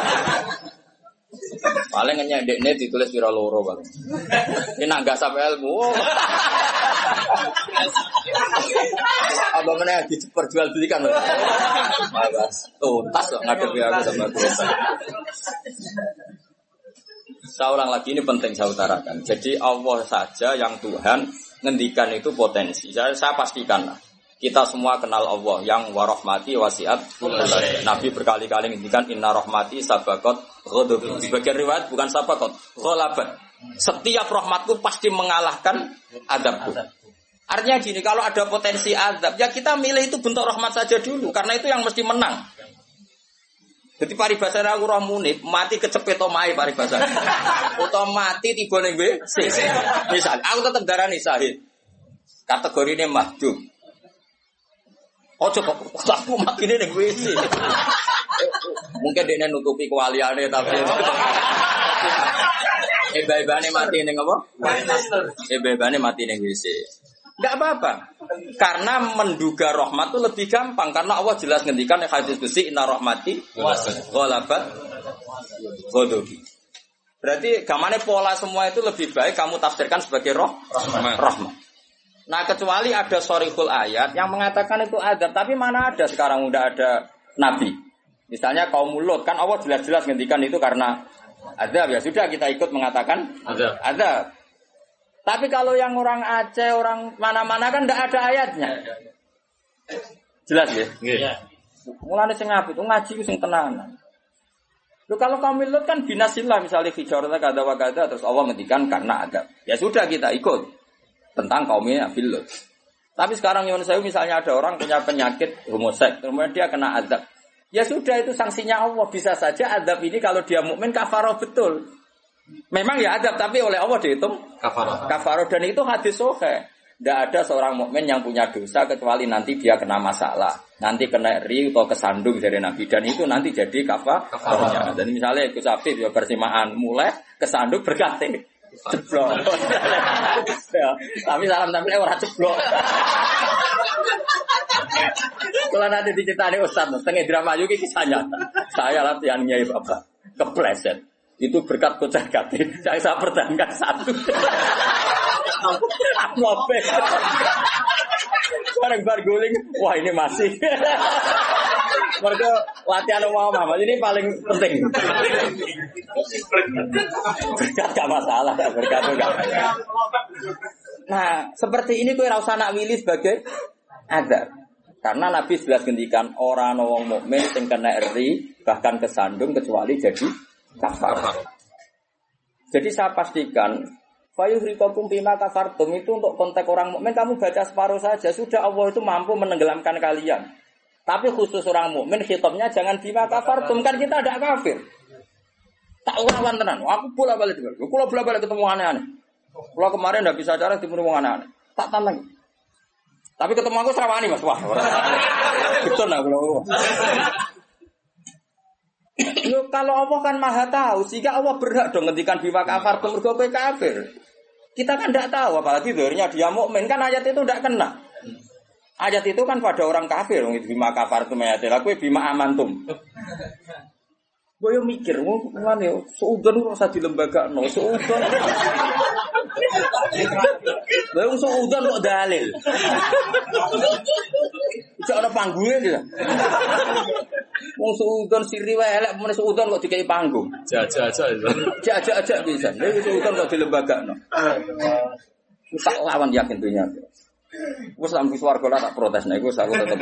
Paling ngenyek dekne ditulis pira loro paling. Ini nangga sampai ilmu. Apa mana diperjual belikan? Bebas. Tuntas kok ngadepi aku sama aku. Saya ulang lagi ini penting saya utarakan. Jadi Allah saja yang Tuhan ngendikan itu potensi. Saya, saya pastikan lah. Kita semua kenal Allah yang warahmati wasiat. Nabi berkali-kali ngendikan inna rahmati sabakot ghadabi. Sebagian riwayat bukan sabakot, ghalabat. Setiap rahmatku pasti mengalahkan adabku. Artinya gini, kalau ada potensi adab, ya kita milih itu bentuk rahmat saja dulu, karena itu yang mesti menang. Jadi paribasa aku roh munib, mati kecepet omai paribasa. Atau mati tiba ning WC. Misal, aku tetap darani sahid. Kategori ini mahdum. Ojo kok aku mati ning WC. Mungkin dia nutupi kewaliannya tapi Eba-ebane mati ning apa? Eba-ebane mati ning WC. Enggak apa-apa. Karena menduga rahmat itu lebih gampang karena Allah jelas ngendikan yang hadis besi inna rahmati ghalabat ghadabi. Berarti gamane pola semua itu lebih baik kamu tafsirkan sebagai roh rahmat. rahmat. Nah kecuali ada sorikul ayat yang mengatakan itu adab, tapi mana ada sekarang udah ada nabi. Misalnya kaum mulut kan Allah jelas-jelas ngendikan itu karena adab ya sudah kita ikut mengatakan Adab. adab. Tapi kalau yang orang Aceh, orang mana-mana kan tidak ada ayatnya. Jelas ya? Iya. Mulane sing apik itu ngaji sing tenanan. Lu kalau kaum lut kan binasillah misalnya fijarata kada wa kada terus Allah ngendikan karena adab. Ya sudah kita ikut tentang kaumnya Lut. Tapi sekarang yang saya misalnya ada orang punya penyakit homoseks, kemudian dia kena adab. Ya sudah itu sanksinya Allah. Bisa saja adab ini kalau dia mukmin kafaroh betul. Memang ya adab tapi oleh Allah dihitung Kafarah. kafaroh dan itu hadis sohe. Tidak ada seorang mukmin yang punya dosa kecuali nanti dia kena masalah, nanti kena ri atau kesandung dari Nabi dan itu nanti jadi kafa kafarnya. Dan misalnya ikut Afif ya bersimaan mulai kesandung berkati ceblok. ya, tapi salam tampil orang ceblok. Kalau nanti diceritani Ustaz, setengah drama juga kisahnya. Saya latihan nyai bapak, kepleset. Itu berkat kocak kati. Saya, saya pertahankan satu. Aku apa? Bareng bar guling, wah ini masih. Mereka latihan umum mama ini paling penting. Berkat gak masalah, berkat gak masalah. Nah, seperti ini kue rasa nak willy sebagai adab. Karena Nabi jelas ngendikan orang wong mukmin sing kena eri bahkan kesandung kecuali jadi kafar. Jadi saya pastikan Fayuhrikokum bima kafartum itu untuk konteks orang mukmin kamu baca separuh saja sudah Allah itu mampu menenggelamkan kalian. Tapi khusus orang mukmin hitopnya jangan bima kafartum kan kita ada kafir. Tak lawan tenan. Aku bola balik juga. Aku bola balik ketemu aneh-aneh. Kalau kemarin tidak bisa cara timur aneh-aneh. Tak tantang. Tapi ketemu aku serawani mas. Wah. Betul lah kalau. Yo, kalau Allah kan maha tahu, sehingga Allah berhak dong ngendikan bima kafar mergo kafir. Kita kan tidak tahu, apalagi dirinya dia mukmin kan ayat itu tidak kena. Ayat itu kan pada orang kafir, wong itu bima kafar tu mayatilah, kowe bima amantum. Gue yo mikir, mana yo, seudon ora usah di lembaga, no, seudon. Gue yang seudon kok dalil. Cak ada panggungnya gitu. Wong seudon siri wae elek, mana seudon kok dikai panggung. Aja itu. Cak cak bisa. Gue seudon kok di lembaga, no. Tak lawan yakin dunia. Gue sampai suarga lah tak protes, nah gue aku tetap.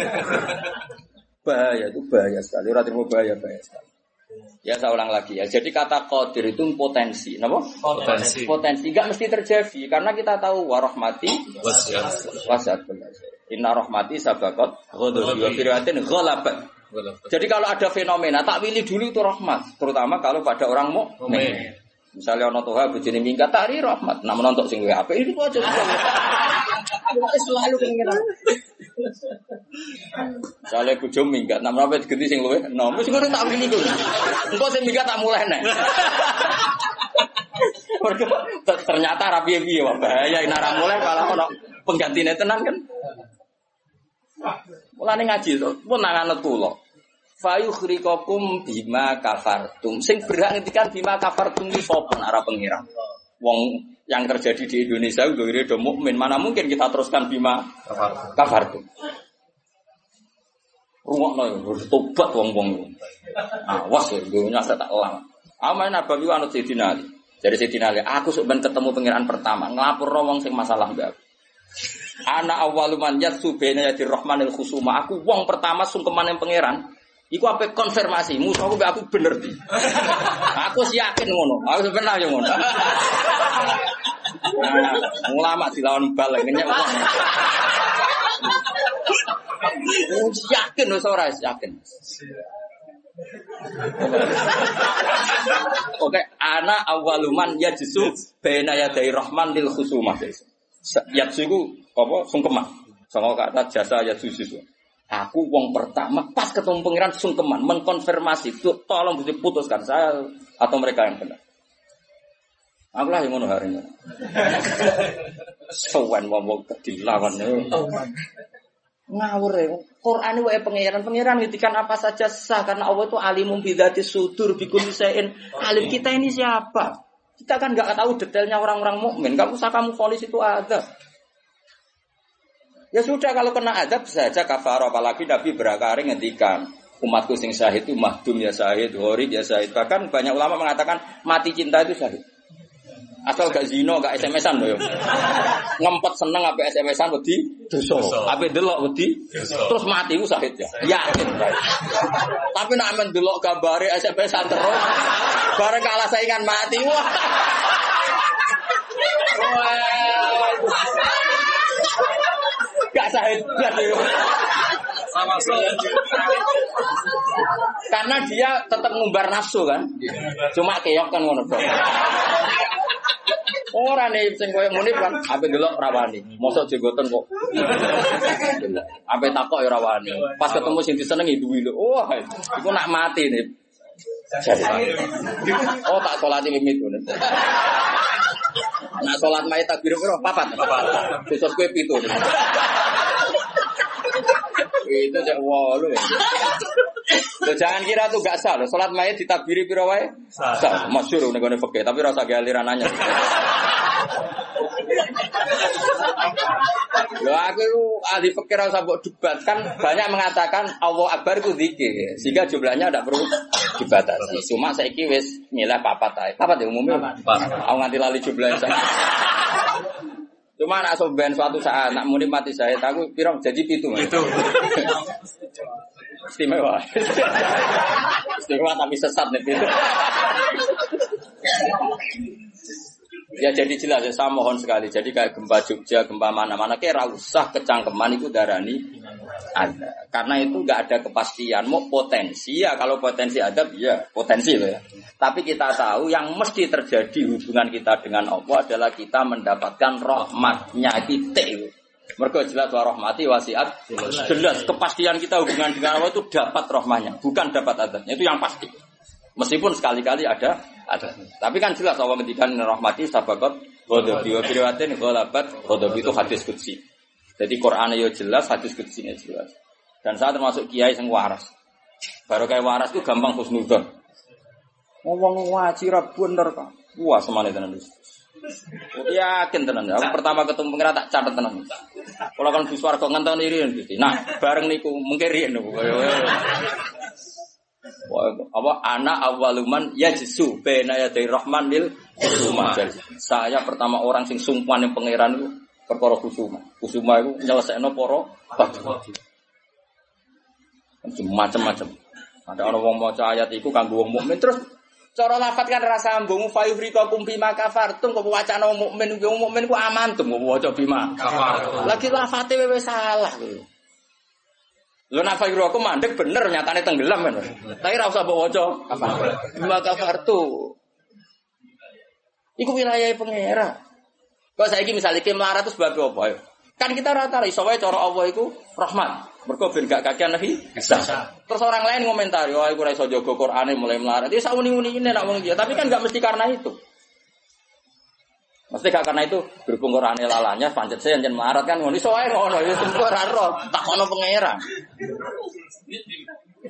bahaya itu bahaya sekali. Ora terima bahaya bahaya sekali. Ya saya ulang lagi ya. Jadi kata qadir itu potensi, napa? Potensi. Potensi enggak mesti terjadi karena kita tahu warahmati Wasiat. Inna rahmati sabaqat ghadabi wa firatin ghalabat. Jadi kalau ada fenomena tak pilih dulu itu rahmat, terutama kalau pada orang mukmin. Misalnya ono toha bojone minggat tak ri rahmat, namun untuk sing apik itu aja. Selalu pengiran. Misalnya bojo minggat, namun apa diganti sing luwih enom, wis tak pilih kuwi. Engko sing minggat tak mulai ter- ternyata ra piye-piye wah bahaya nek ora mulai kalau ono penggantine tenan kan. Mulane ngaji to, pun nangan kula. Fayukhrikakum bima kafartum. Sing berhak ngendikan bima kafartum iki sapa nek ora pengira. Wong yang terjadi di Indonesia udah do mukmin, mana mungkin kita teruskan bima kafartum. Rungokno yo tobat wong-wong. Awas ya, dunia saya tak elang. Aman Nabawi wa anut Sayyidina Ali. Dari Sayyidina Ali, aku ben ketemu pangeran pertama, ngelapor wong sing masalah mbak. Ana awaluman yatsu bena yadi rahmanil khusuma. Aku wong pertama sungkeman yang pangeran. Iku apa konfirmasi, musuh aku aku bener di. Aku yakin ngono. Aku sebenarnya ngono. Ulama dilawan balik ngenyek yakin wis ora yakin. Oke, ana awaluman ya jisu bena ya dari rahman lil khusumah. Yatsu iku apa sungkeman. Sama kata jasa ya jisu. Aku wong pertama pas ketemu pangeran sungkeman mengkonfirmasi itu tolong putuskan saya atau mereka yang benar. Aku lah yang ngono hari ini. Sowan wong wong kedilawan ngawur ya. Quran itu wae pangeran pangeran ngitikan apa saja sah karena Allah itu alimum bidati sudur bikul sein. Alim kita ini siapa? Kita kan nggak tahu detailnya orang-orang mukmin. Gak usah kamu vonis itu ada. Ya sudah kalau kena adab saja kafar apalagi Nabi berakari ngendikan umatku sing syahid itu mahdum ya syahid, horib ya syahid. Bahkan banyak ulama mengatakan mati cinta itu syahid. Asal gak zino, gak SMS-an loh. Ngempet seneng apa SMS-an wedi dosa. Apa delok wedi terus mati ku syahid ya. Yakin. Tapi nak men delok gambare SMS-an terus bareng kalah saingan mati. Wah. Gak syahid belas itu. Sama Karena dia tetap ngumbar nafsu kan. Cuma keok kan ngono. Ora nih sing koyo kan, ape delok rawani. Mosok jenggoten kok. Ape takok ya rawani. Pas ketemu sing disenengi duwi lho. Wah, iku nak mati nih. Jadi. Oh tak sholat limit tuh. Nak sholat mayat takbir piro? Papat. Besok kue pitu. Itu cek walu. Loh, jangan kira tuh gak sah loh. Sholat mayat ditakbiri piro wae? Sah. Masyur nih gue fakir. Tapi rasa gak aliran. Loh aku itu ahli fikir rasa buat debat kan banyak mengatakan Allah Akbar itu zikir sehingga jumlahnya tidak perlu dibatasi. Cuma saya wis nilai papat aja. Papat ya umumnya. Aku nganti lali jumlahnya. Cuma nak soben suatu saat nak muni mati saya aku pirong jadi pitu. Itu. Istimewa. Istimewa tapi sesat nih pitu. Ya jadi jelas ya, saya mohon sekali. Jadi kayak gempa Jogja, gempa mana-mana, kayak usah kecangkeman itu darani ada. Karena itu nggak ada kepastian. Mau potensi ya, kalau potensi ada, ya potensi loh ya. Tapi kita tahu yang mesti terjadi hubungan kita dengan Allah adalah kita mendapatkan rahmatnya kita. Mereka jelas wa rahmati wasiat. Jelas kepastian kita hubungan dengan Allah itu dapat rahmahnya, bukan dapat adabnya. Itu yang pasti. Meskipun sekali-kali ada ada. Tapi kan jelas Allah ngendikan rahmati sabaqat ghadabi wa biriwatin ghalabat ghadabi itu hadis qudsi. Jadi Quran ya jelas, hadis qudsi jelas. Dan saya termasuk kiai yang waras. Baru kayak waras itu gampang husnudzon. Ngomong ngaji ra bener kok. Wah, semane tenan wis. Yakin tenan. Aku pertama ketemu pengira tak catet tenan. Kalau kan bis warga ngenteni riyen. Nah, bareng niku mungkin riyen apa anak awaluman ya jisu bena ya dari rahman lil kusuma. Saya pertama orang sing sungkan yang pangeran itu perkara kusuma. Kusuma itu nyelesaikno poro batu. Macam-macam. Ada orang wong maca ayat iku kanggo wong mukmin terus cara lafat kan rasa ambung fa yufrikakum bima kafartum kok wacana mukmin wong mukmin ku amantum kok waca bima. Lagi lafate wewe salah. Lho nak fayru aku mandek bener nyatane tenggelam kan. Tapi ora usah mbok waca bima kafartu. Iku wilayah pangeran. Kok saiki misalnya ki melarat itu sebab apa ya? Kan kita rata iso wae cara Allah iku rahmat. Mergo ben gak kakean nabi. Terus orang lain ngomentari, "Oh, aku ora iso jaga Qur'ane mulai melarat." Ya sauni-uni ini nak wong dia, tapi kan gak mesti karena itu. Mesti gak karena itu berhubung Qur'ane lalanya pancet saya yen melarat kan ngono iso wae ngono ya semua ora roh, tak ono pangeran.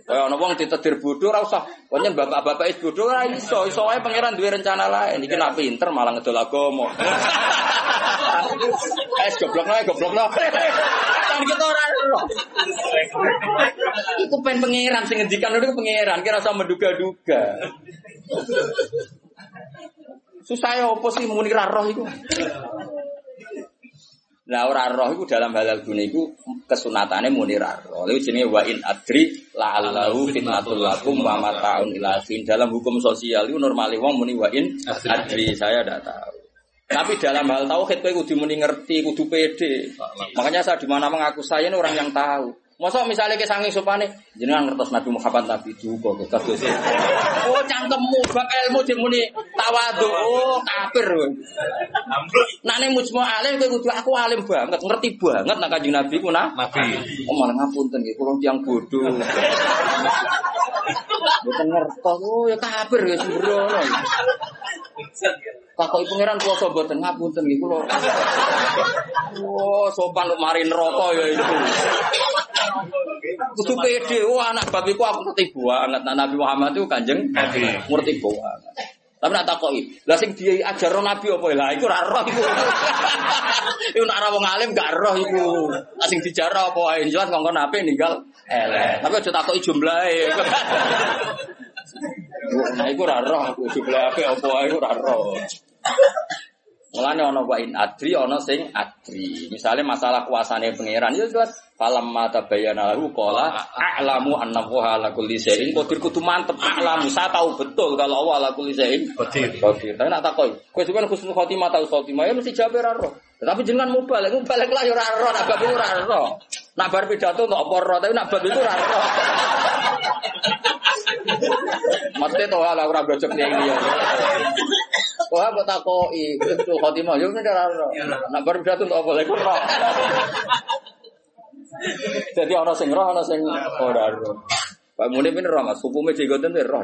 Kaya ana wong ditedir bodoh ora usah. Pancen bapak-bapak is bodoh ora iso, iso wae pangeran duwe rencana lain. Iki nak pinter malah ngedol agama. Es goblokno ae goblokno. Kan kita ora roh. Iku pen pangeran sing ngendikan itu pangeran, kira usah menduga-duga. Susah ya apa sih muni roh iku? Nah ora roh iku dalam halal dunia iku kesunatane muni roh. Lha jenenge wa in adri la'allahu fitnatul lakum wa mataun ila fin. Dalam hukum sosial itu normali wong muni wa in adri saya tidak tahu. Tapi dalam hal tauhid kowe kudu muni ngerti, kudu pede. Makanya saya di mana mengaku saya ini orang yang tahu. Masa misalnya ke sanging supane jenengan ngertos Nabi Muhammad Nabi juga kados. Oh cangkemmu bab ilmu dimuni tawadhu. Oh kafir. Nak ning mujmu alim kowe kudu aku alim banget, ngerti banget nak Kanjeng Nabi ku nah. Nabi. Oh malah ngapunten nggih, kula tiyang bodoh. Mboten ngertos. Oh ya kafir ya sembrono. Takoki pangeran kuwasa mboten ngapunten nggih kula. Oh, sopan lu mari neraka ya itu. Kudu pede, wah anak bab iku aku ngerti banget. Nah, Nabi Muhammad itu kanjeng Nabi. ngerti banget. Tapi nak takoki, lah sing dia ajar Nabi apa lah iku ora roh iku. Iku nak ora wong alim gak roh iku. Lah sing dijarah apa wae jelas kongkon Nabi ninggal elek. Tapi aja takoki jumlahe. Nah iku ora roh aku jumlahe apa wae iku ora roh. Mulane ana wa in adri ana sing adri. Misale masalah kuasane pangeran ya jelas falam mata bayana lahu qala a'lamu anna wa ala kulli syai'in qadir kudu mantep a'lamu saya tahu betul kalau Allah ala kulli syai'in Qadir. qadir. Tapi nak takoki, kowe sampeyan husnul khotimah tahu khotimah ya mesti jawab ora roh. Tapi jenengan mubalik, mubalik lah ya ora roh, nak bab ora roh. Nak bar pidato untuk apa roh, tapi nak bab itu ora roh. Mesti toh lah ora ini ya. Wah, mbok takoki, itu khotimah yo nek ora roh. Nak bar pidato apa lagi roh. Jadi ana sing roh, ana sing ora roh. Pak Munib ini roh, mas. Hukumnya jegoten itu roh.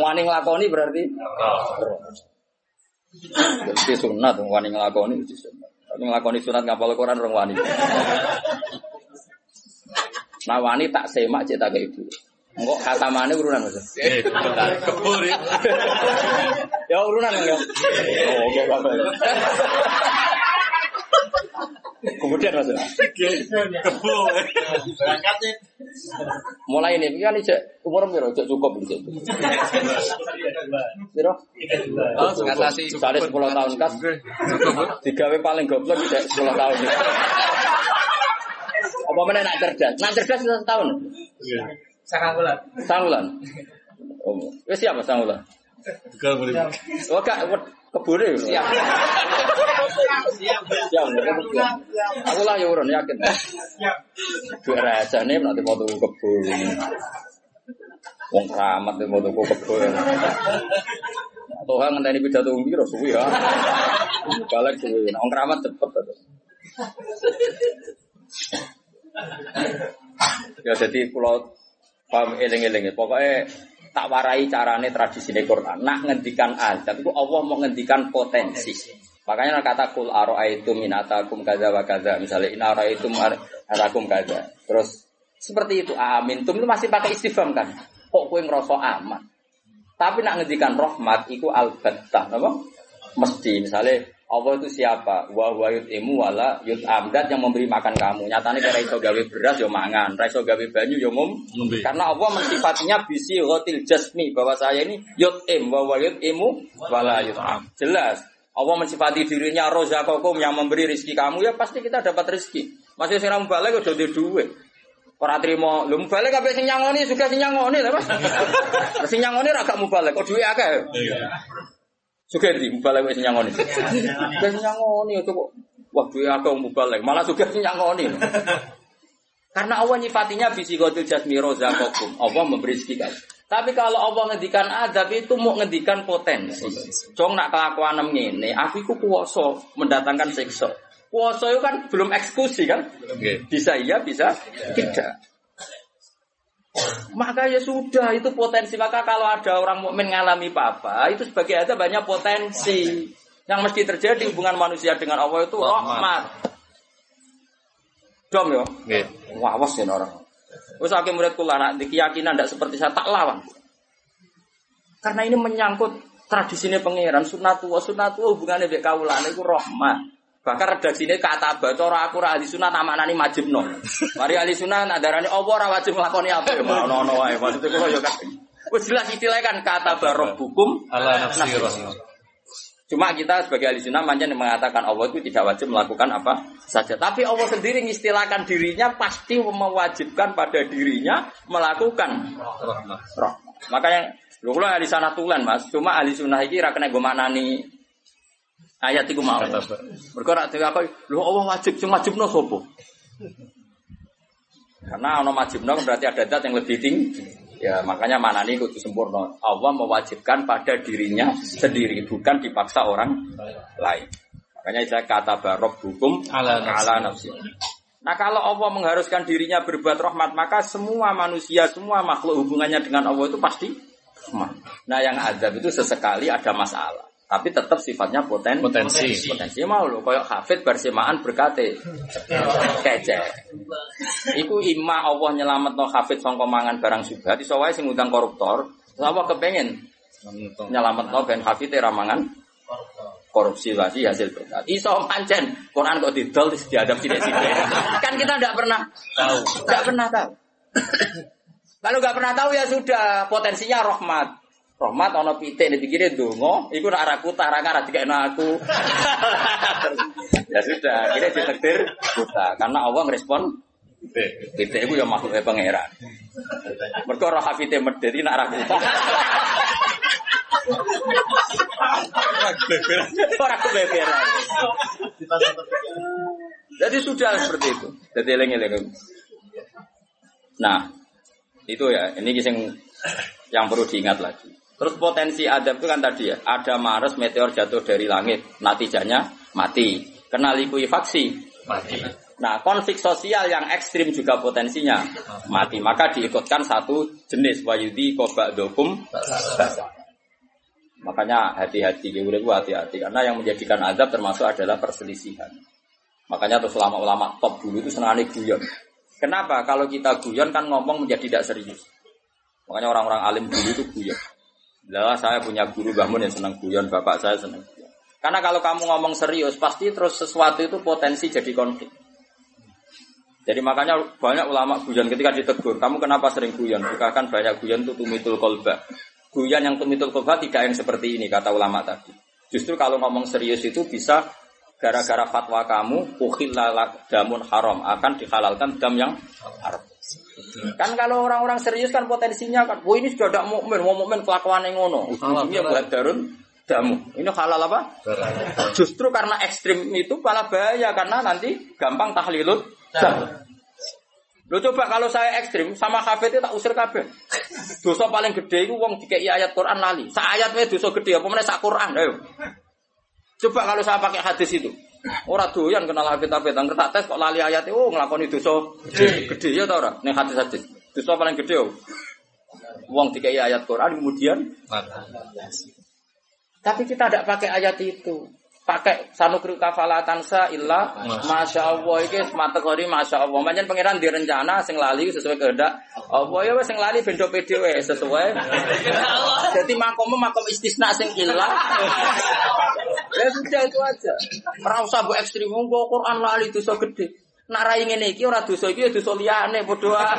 Wani nglakoni berarti roh. Jadi sunat, wong wani nglakoni itu sunat. Tapi nglakoni sunat ngapal Quran orang wani. Nah wani tak semak cek tak ibu. Enggak kata mana urunan mas? Ya. ya urunan ya. Oh, oke apa Kemudian mas. Kebur. Mulai ini kan ini umur cukup ini. Oh, ngatasi. 10 tahun kas, digawe paling goblok tidak 10 tahun. Apa mana nak cerdas? Nak cerdas setahun. Sangat bulan. Sangulan. Oh, wes siapa sangulan? Bukan boleh. Oh, kak, keburu. Siap. Siap. Siap. Aku lah ya urun yakin. Dua raja nih nanti mau tuh kebun. Wong keramat nih mau tuh kebun. Tuhan ngenteni pidato umbi ro suwi ya. Balik suwi. Wong keramat cepet to. Ya jadi kalau paham eling-eling ya. Pokoknya tak warai carane tradisi di Quran. Nak ngendikan azab itu Allah mau ngendikan potensi. Makanya kata kul aro itu minatakum kaza wa kaza. Misalnya in aro itu arakum kaza. Terus seperti itu amin. Tum itu masih pakai istifham kan. Kok kue ngerasa aman. Tapi nak ngendikan rahmat itu albattah, apa? Mesti misalnya Allah itu siapa? Wa wa yut'imu wala yut'am Dat yang memberi makan kamu. Nyatanya kira iso gawe beras yo mangan, ra iso gawe banyu yo ngum. Ngombe. Karena Allah mensifatinya bisi ghotil jasmi bahwa saya ini yut'im wa wa yut'imu wala yut'am. Jelas. Allah mensifati dirinya rozakokum yang memberi rizki kamu ya pasti kita dapat rizki. Masih sing balik udah di duit. Ora trimo, lho mubalek kabeh sing nyangoni juga sing nyangoni lho Mas. sing nyangoni ra gak mubalek, kok duwe akeh. Juga di mubalek wis nyangoni. Juga sing nyangoni itu kok wah duwe akeh mubalek, malah sing nyangoni. Karena Allah nyifatinya bisi gotul jasmi rozakokum. Allah memberi rezeki kan. Tapi kalau Allah ngendikan adab itu mau ngendikan potensi. Cong nak kelakuan ngene, aku iku kuwasa mendatangkan siksa. Kuwasa itu kan belum eksekusi kan? Bisa iya, bisa tidak. Maka ya sudah itu potensi. Maka kalau ada orang mukmin ngalami apa itu sebagai ada banyak potensi yang mesti terjadi hubungan manusia dengan Allah itu rahmat. Dom yo. Wah, awas ya orang. Wes akeh murid kula nak di keyakinan tidak seperti saya tak lawan. Karena ini menyangkut tradisinya pangeran sunatu sunatu hubungannya dengan kaulan itu rahmat. Bahkan redaksinya kata bacora aku ahli sunnah nama nani majib no. Mari ahli sunnah nadarani Allah ora wajib nglakoni apa ya mau ono wae. Maksudnya kula ya kan. Wis jelas istilahnya kan kata barok hukum Ala nafsi Cuma kita sebagai ahli sunnah manjan mengatakan Allah itu tidak wajib melakukan apa saja. Tapi Allah sendiri mengistilahkan dirinya pasti mewajibkan pada dirinya melakukan rahmat. Makanya lu kalau ahli sana tulen mas, cuma ahli sunnah ini rakena gue maknani ayat itu mau. Mereka nak apa? Lu Allah wajib, cuma wajibno sopo. Karena ono wajibno kan berarti ada dat yang lebih tinggi. Ya makanya mana nih kudu sempurna. Allah mewajibkan pada dirinya sendiri, bukan dipaksa orang lain. Makanya saya kata barok hukum Ala ala nafsi. Nah kalau Allah mengharuskan dirinya berbuat rahmat, maka semua manusia, semua makhluk hubungannya dengan Allah itu pasti rahmat. Nah yang azab itu sesekali ada masalah. Tapi tetap sifatnya poten Potensi. Potensi mau loh, kayak hafid bersemaan berkate kece. Iku ima Allah nyelamet no hafid songko mangan barang subhat. Iso wae sing ngundang koruptor. Allah kepengen nyelamet no ben hafid ramangan korupsi lagi hasil berkat. Iso pancen Quran kok didol diadap sidik-sidik. Kan kita tidak pernah Tahu. Gak pernah tahu. Kalau gak pernah tahu ya sudah potensinya rahmat. Rahmat ono pitik dipikire dongo, iku nak araku tarang arah dikekno aku. ya sudah, ini ditakdir buta karena Allah ngerespon pitik itu ya makhluknya pangeran. Mergo roh hafite medheti nak araku buta. Ora kebeberan. Jadi sudah seperti itu. Jadi eling-eling. Nah, itu ya, ini yang yang perlu diingat lagi. Terus potensi adab itu kan tadi ya, ada Mars meteor jatuh dari langit, natijanya mati. Kena likuifaksi. Mati. Nah, konflik sosial yang ekstrim juga potensinya mati. Maka diikutkan satu jenis wayudi kobak dokum. Makanya hati-hati, hati-hati. Karena yang menjadikan adab termasuk adalah perselisihan. Makanya terus ulama-ulama top dulu itu senangnya guyon. Kenapa? Kalau kita guyon kan ngomong menjadi tidak serius. Makanya orang-orang alim dulu itu guyon. Lah saya punya guru bangun yang senang guyon, bapak saya senang. Karena kalau kamu ngomong serius, pasti terus sesuatu itu potensi jadi konflik. Jadi makanya banyak ulama guyon ketika ditegur, kamu kenapa sering guyon? Bukakan banyak guyon itu tumitul kolba. Guyon yang tumitul kolba tidak yang seperti ini kata ulama tadi. Justru kalau ngomong serius itu bisa gara-gara fatwa kamu ukhillalak damun haram akan dihalalkan dam yang haram. Kan kalau orang-orang serius kan potensinya kan, wah ini sudah tidak mukmin, mau mukmin kelakuan yang ngono. Ujungnya buat darun damu. Ini halal apa? Justru karena ekstrim itu malah bahaya karena nanti gampang tahlilut. Lo coba kalau saya ekstrim sama hafid itu tak usir kabeh. Dosa paling gede itu wong dikei ayat Quran lali. Sa ayat dosa gede apa meneh sak Quran. Ayo. Coba kalau saya pakai hadis itu. Ora doyan kenal hafid-hafid, angker tak tes kok lali ayat itu, oh nglakoni dosa gede. Gede ya ta ora? Ning hadis-hadis. Dosa paling gede yo. Wong dikei ayat Quran kemudian tapi kita tidak pakai ayat itu. Pakai sanukri kafalatan sa illa masya Allah ini mata kori masya Allah. Macam pangeran direncana sing lali sesuai kehendak. Allah ya wes sing lali bendo pede sesuai. Jadi makom makom istisna sing illa. Ya sudah itu aja. Ora usah mbok ekstrim wong Quran lali dosa gede. Nak rai ngene iki ora dosa iki ya dosa liyane padha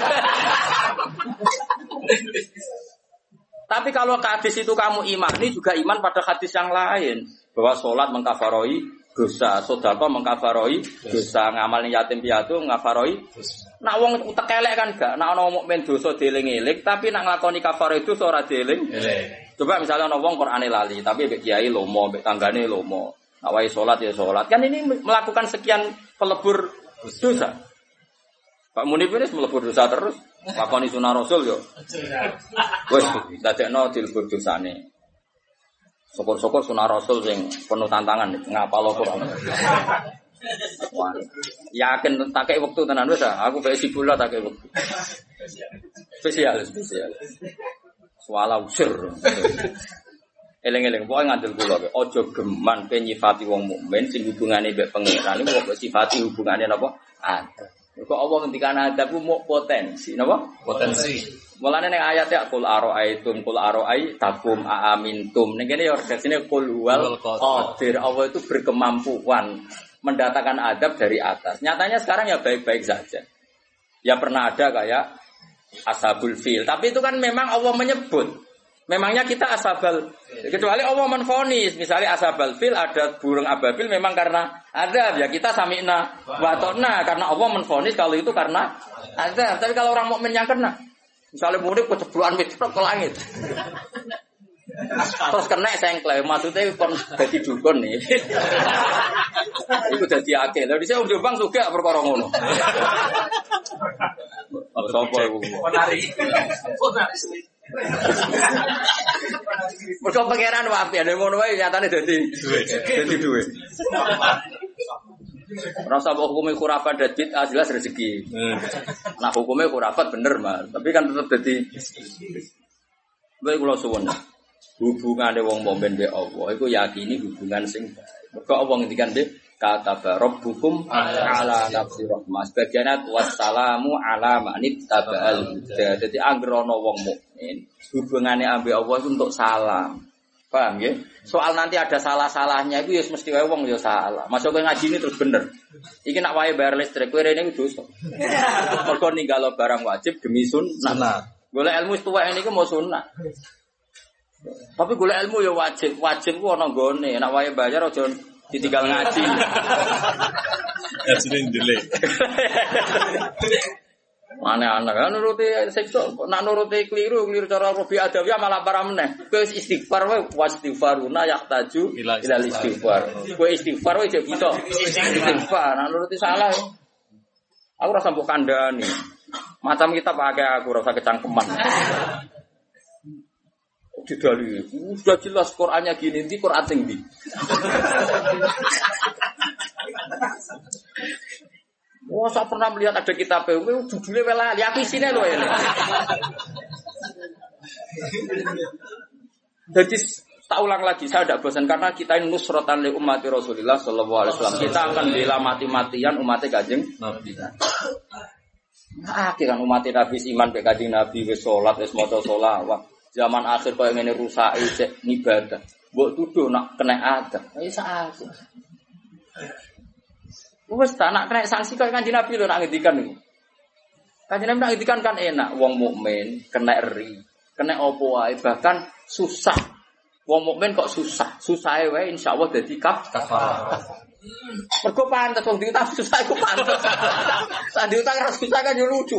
Tapi kalau hadis itu kamu imani juga iman pada hadis yang lain. Bahwa sholat mengkafaroi dosa, sodako mengkafaroi dosa, ngamal yatim piatu mengkafaroi Nak wong utek elek kan gak, nak ana mukmin dosa dieling-eling, tapi nak nglakoni kafarah itu ora dieling. Coba misalnya ana wong Qur'ane lali, tapi mbek kiai lomo, mbek tanggane lomo. Nak wae salat ya salat. Kan ini melakukan sekian pelebur dosa. Pak Munif ini melebur dosa terus. Lakoni sunah Rasul yo. Wes, dadekno dilebur dosane. Syukur-syukur sunah Rasul sing penuh tantangan ngapal Quran. Yakin tak kayak waktu tenan wis ah. aku bae sibuk lah tak kayak waktu. Spesial, spesial. Suala usir. Eleng-eleng, pokoknya ngandel kula kowe. Aja geman pe nyifati wong mukmin sing hubungane mbek pangeran iku kok sifati hubungane napa? Ada. Kok Allah ngendikan ada ku mau potensi, napa? Potensi. Mulane ning ayat ya kul aroaitum kul aroai takum aamintum. Ning kene ya redaksine kul wal qadir. Allah itu berkemampuan mendatangkan adab dari atas. Nyatanya sekarang ya baik-baik saja. Ya pernah ada kayak ashabul fil. Tapi itu kan memang Allah menyebut. Memangnya kita asabal. Kecuali Allah menfonis. Misalnya asabal fil ada burung ababil memang karena ada. Ya kita samina watona. Karena Allah menfonis kalau itu karena ada. Tapi kalau orang mukmin yang kena. Misalnya murid kecebluan mitrok ke langit. Terus kena sengklek, maksudnya kon jadi dukun nih. Iku dadi akeh. Lha dhisik Om Jombang juga perkara ngono. Sopo iku? Ponari. Mergo pangeran wapi ada ngono wae nyatane dadi dadi duwe. Rasa hukumnya khurafat dan bid'ah jelas rezeki. Nah hukumnya khurafat bener mas, tapi kan tetap jadi. Baik kalau suwun. Hubungan wong mukmin be Allah, itu yakini hubungan sing baik. Mergo Allah ngendikan be kata hukum ala nafsi rahmah. Sebagiannya wassalamu ala manit tabal huda. Jadi anggerono wong mukmin hubungannya ambil Allah itu untuk salam. Paham ya? Soal nanti ada salah-salahnya itu ya mesti wae wong ya salah. Masuk ke ngaji ini terus bener. Iki nak wae bayar listrik kowe rene dosa. Mergo ninggalo barang wajib demi sunnah. Golek ilmu tuwek ini mau sunnah. Tapi golek ilmu ya wajib. Wajib ku ana nggone. Nak wae bayar aja ditinggal ngaji. Ya sini jelek. Mana anak kan nuruti sekso, nak nuruti keliru, keliru cara robi adawiyah malah para meneh. Kowe istighfar wae wastighfaruna yahtaju Ila ila istighfar. Kowe istighfar wae jek bisa istighfar. Nak nuruti salah. Aku rasa mbok kandhani. Macam kita pakai aku rasa kecangkeman. Didali, sudah jelas Qurannya gini, di Quran tinggi. Wah, saya pernah melihat ada kitab PW, judulnya wela, ya aku isinya loh ini. Jadi tak ulang lagi, saya tidak bosan karena kita ini nusrotan li umat Rasulullah Shallallahu Alaihi Wasallam. Kita akan bela mati-matian umatnya kajeng. Nah, kan umat Nabi iman be kajeng Nabi, wis sholat, wis moto sholawat. Zaman akhir kau ini rusak, cek ibadah. Buat tuduh nak kena ada, ini saat. Wes tak nak kena sanksi kau kanjeng Nabi lo nak ngendikan nih. Kanjeng Nabi nak ngendikan kan enak, wong mukmin kena eri, kena opo wae bahkan susah. Wong mukmin kok susah, susah wae insyaallah dadi kaf kafar. Mergo pantes wong diutang susah iku pantes. Sak diutang ra susah kan yo lucu.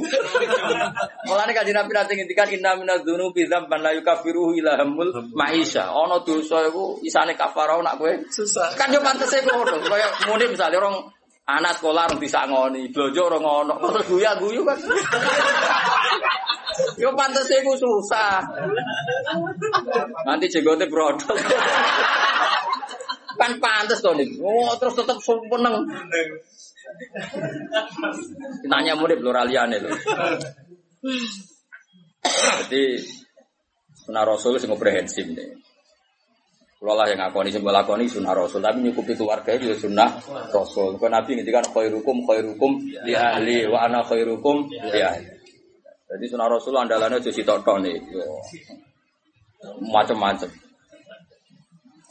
Mulane kanjeng Nabi nanti ngendikan inna minadz dzunubi dzamban la yukaffiruhu ila hamul maisha. Ana dosa iku isane kafarah nak kowe Susah. kan yo pantes iku ngono. Kaya muni misale orang anak sekolah orang bisa ngoni, blojo orang ngono, terus guya guyu kan. Yo pantes iku susah. Nanti jenggote brodol. Kan pantes to nih. Oh, terus tetep seneng. Nanya murid lho. Jadi sunnah Rasul sing komprehensif nih. Kalau lah yang ngakoni sing lakoni sunnah Rasul, tapi nyukupi keluarga itu ya sunnah Rasul. Kalau Nabi ngendikan khairukum khairukum li ahli wa ana khairukum li ahli. Jadi sunnah Rasul andalannya jadi sitok nih. Macam-macam.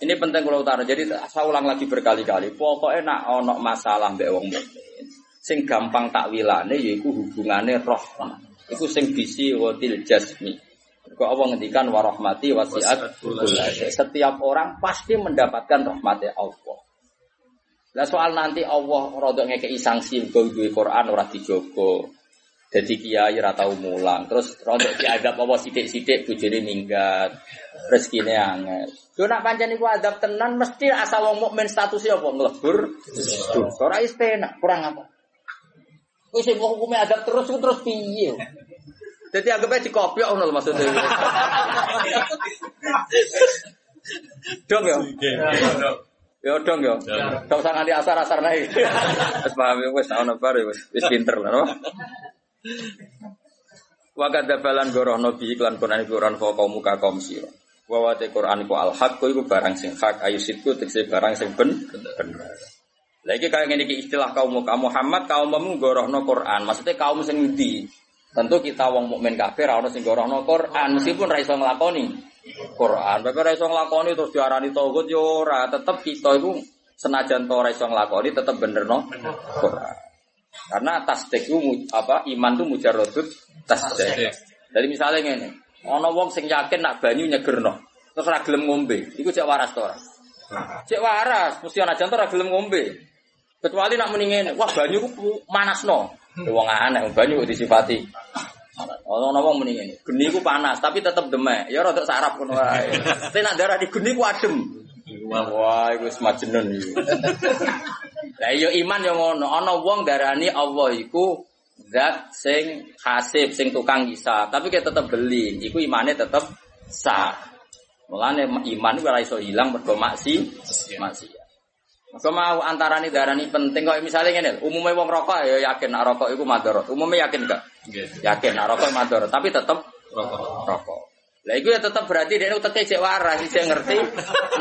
Ini penting kalau utara. Jadi saya ulang lagi berkali-kali. Pokoknya nak ono masalah mbek wong mukmin. Sing gampang takwilane yaiku hubungane roh. Iku sing bisi watil jasmi. Kok Allah ngendikan warahmati wasiat Setiap orang pasti mendapatkan rahmatnya Allah. Lah soal nanti Allah rodok ngekei sanksi mergo duwe Quran ora dijogo. Jadi kiai ra tau mulang, terus rontok diadab apa sithik-sithik bojone minggat. Rezekine angel. Yo nak pancen iku adab tenan mesti asal wong mukmin statusnya apa nglebur. Ora istenak, kurang apa? Wis sing hukume adab terus terus piye? Jadi anggapnya dikopiok ngono lho maksudnya. Dong ya. Ya dong ya. Gak usah nganti asar-asar naik. Wis paham wis ana bar wis pinter lah no. Wa kadzabalan goroh nabi iklan Quran iku Quran fa kaum muka kaum sira. Wa wa te Quran iku al haq iku barang sing hak ayu sitku tekse barang sing ben bener. Lagi kayak ngene iki istilah kaum muka Muhammad kaummu gorohno Quran. Maksudnya kaum sing ngendi? Tentu kita wong mukmin kafir ora ono sing gorohno Quran meskipun ra iso nglakoni Quran. Tapi ora iso nglakoni terus diarani tauhid yo ora, tetep kita iku senajan to ora iso nglakoni tetep bener no Quran. Karena tasdik itu mu- apa iman itu mujarrodut tasdik. Jadi misalnya ngene, ana wong sing yakin nak banyu nyegerno, terus ora gelem ngombe, iku cek waras to ora? Cek waras, mesti ana jantung ora gelem ngombe. Kecuali nak muni ngene, wah banyu ku manasno. Wong aneh banyu disifati. Ono wong muni ngene, geni ku panas tapi tetep demek. Ya rada sarap ngono wae. Tapi nak darah di geni ku adem. Wah, iku wis majnun iki. Lah iya iman yang ngono, ana wong darani Allah iku zat sing hasib, sing tukang hisab, tapi kita tetep beli, iku imane tetep sah. Mulane iman ora iso ilang mergo maksi, maksi. Maka mau antarane darani penting kok misalnya ngene, umumnya wong rokok ya yakin nak rokok iku madorot. Umumnya yakin gak? Yakin nak rokok madorot, tapi tetep rokok. Lah iku ya tetep berarti dia uteke cek waras, sih ngerti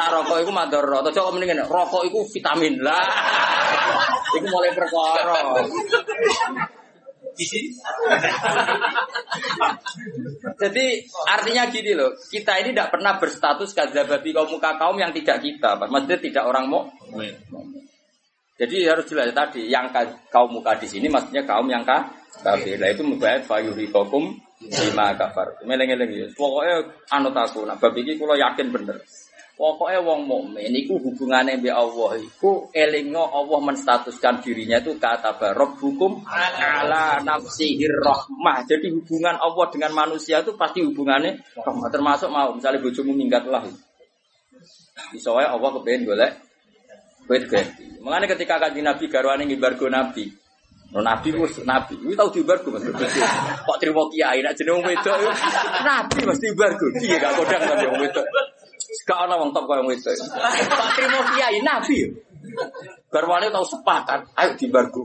nak rokok iku madorot. Atau coba mendingan rokok iku vitamin lah. iku mulai perkara. Jadi artinya gini loh, kita ini tidak pernah berstatus kadzababi kaum muka kaum yang tidak kita, maksudnya tidak orang mau. Jadi harus jelas tadi, yang ka- kaum muka di sini maksudnya kaum yang ka kafir. Nah itu mubayat fayurikokum lima kafar. Meleng-eleng ya. Pokoknya anut aku, nah bab iki kula yakin bener. Pokoknya wong mukmin iku hubungannya mbek Allah iku elingno Allah menstatuskan dirinya itu kata rabbukum ala nafsihir rahmah. Jadi hubungan Allah dengan manusia itu pasti hubungannya rahmah. Termasuk mau misalnya bojomu minggat lah. Wae Allah kepengen golek Wait ganti. Mengenai ketika kaji Nabi garwane ngibargo Nabi. No, nabi ku nabi, ku tau dibargo Mas. Kok terima kiai nak jeneng wedok. Nabi mesti dibargo. Piye gak kodang kan wong wedok. Gak ana wong top koyo wedok. Kok terima kiai nabi. Garwane tau sepakat, ayo dibargo.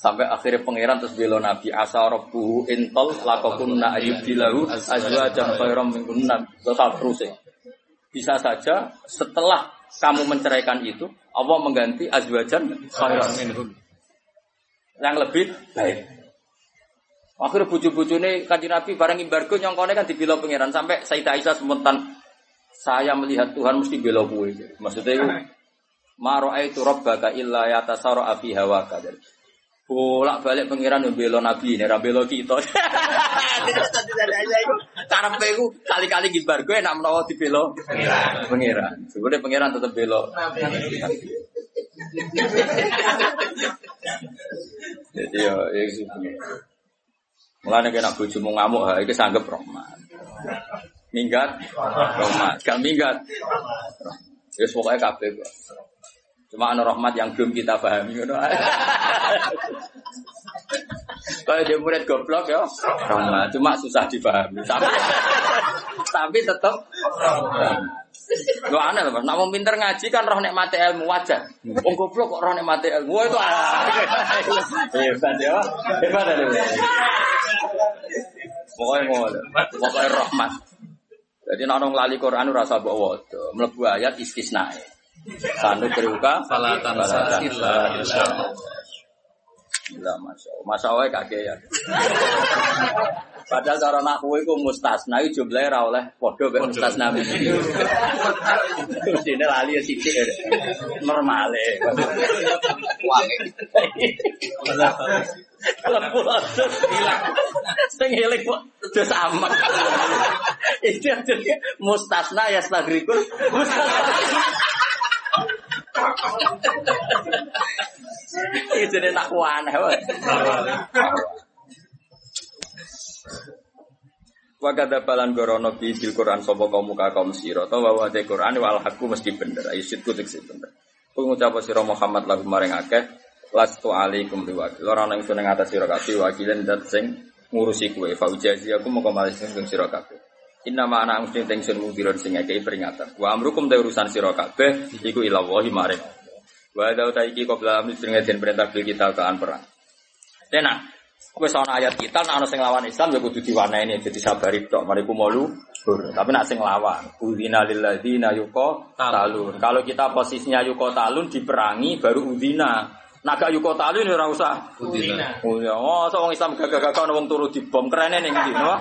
Sampai akhirnya pangeran terus bela Nabi asa rabbuhu intol lakokunna ayyubilahu azwajan khairam minkunna terus ya. Bisa saja setelah kamu menceraikan itu Allah mengganti azwajan yang lebih baik. Akhirnya bucu-bucu ini kaji Nabi bareng imbargo nyongkone kan dibela pangeran sampai Sayyidah Aisyah sementan saya melihat Tuhan mesti bela gue. Maksudnya itu Maro itu robbaka illa yatasaro afi hawaka. Bolak balik pangeran yang bela Nabi ini, ra bela kita. Karepe iku kali-kali gibar gue enak menawa dibela pangeran. Sebenarnya pangeran tetap bela. Jadi ya, ya itu. Mulane kena bojomu ngamuk, ha iki sanggep rahmat. Minggat, rahmat. Gak minggat. Ya pokoknya kabeh. Cuma ana rahmat yang belum kita pahami ngono. Kalau dia murid goblok ya, rahmat. Cuma susah dipahami. Tapi, tapi tetap Lo aneh loh, nak mau pinter ngaji kan roh nikmati ilmu wajar. Wong goblok kok roh nikmati ilmu. Wah itu hebat ya, hebat ya. Pokoknya mau, pokoknya rahmat. Jadi nak lali Quran ora usah mbok waca, mlebu ayat istisna. Sanu beruka Fala tansa illa masya Allah, masya Allah kakek ya. Padahal cara nak kue ku mustasna itu jumlahnya ra oleh podo mek mustasna mesti. Mestine lali ya sithik ya. Normal e. Wangi. Terus hilang. Sing hilang kok terus aman. Itu jadi mustasna ya stagrikul. Mustasna. Iki jenenge nak aneh. Wa kadza balan gorono bi bil Quran sapa kaum muka kaum sira to wa te Quran wal hakku mesti bener ayo sitku tekse bener. Ku ngucap sira Muhammad lagu maring akeh lastu alaikum biwakil ora ana ingsun ing atas sira kabeh wakilan dat sing ngurusi kowe fa ujazi aku moko malih sing sira kabeh. Inna ma ana mesti ingsun mungkiron sing ngekei peringatan. Wa amrukum te urusan sira kabeh iku ilawahi maring. Wa ada uta iki qabla amri sing ngeden perintah bil kita kean perang. Tenan, Wes ana ayat kita nek ana sing lawan Islam ya kudu diwaneni jadi sabari tok mariku malu. Tapi nak sing lawan, udina lil ladzina yuqa talun. Kalau kita posisinya yuqa talun diperangi baru udina. Nak gak yuqa talun ya ora usah Udina. Oh so wong Islam gagah-gagah wong turu dibom kerene ning ndi, napa?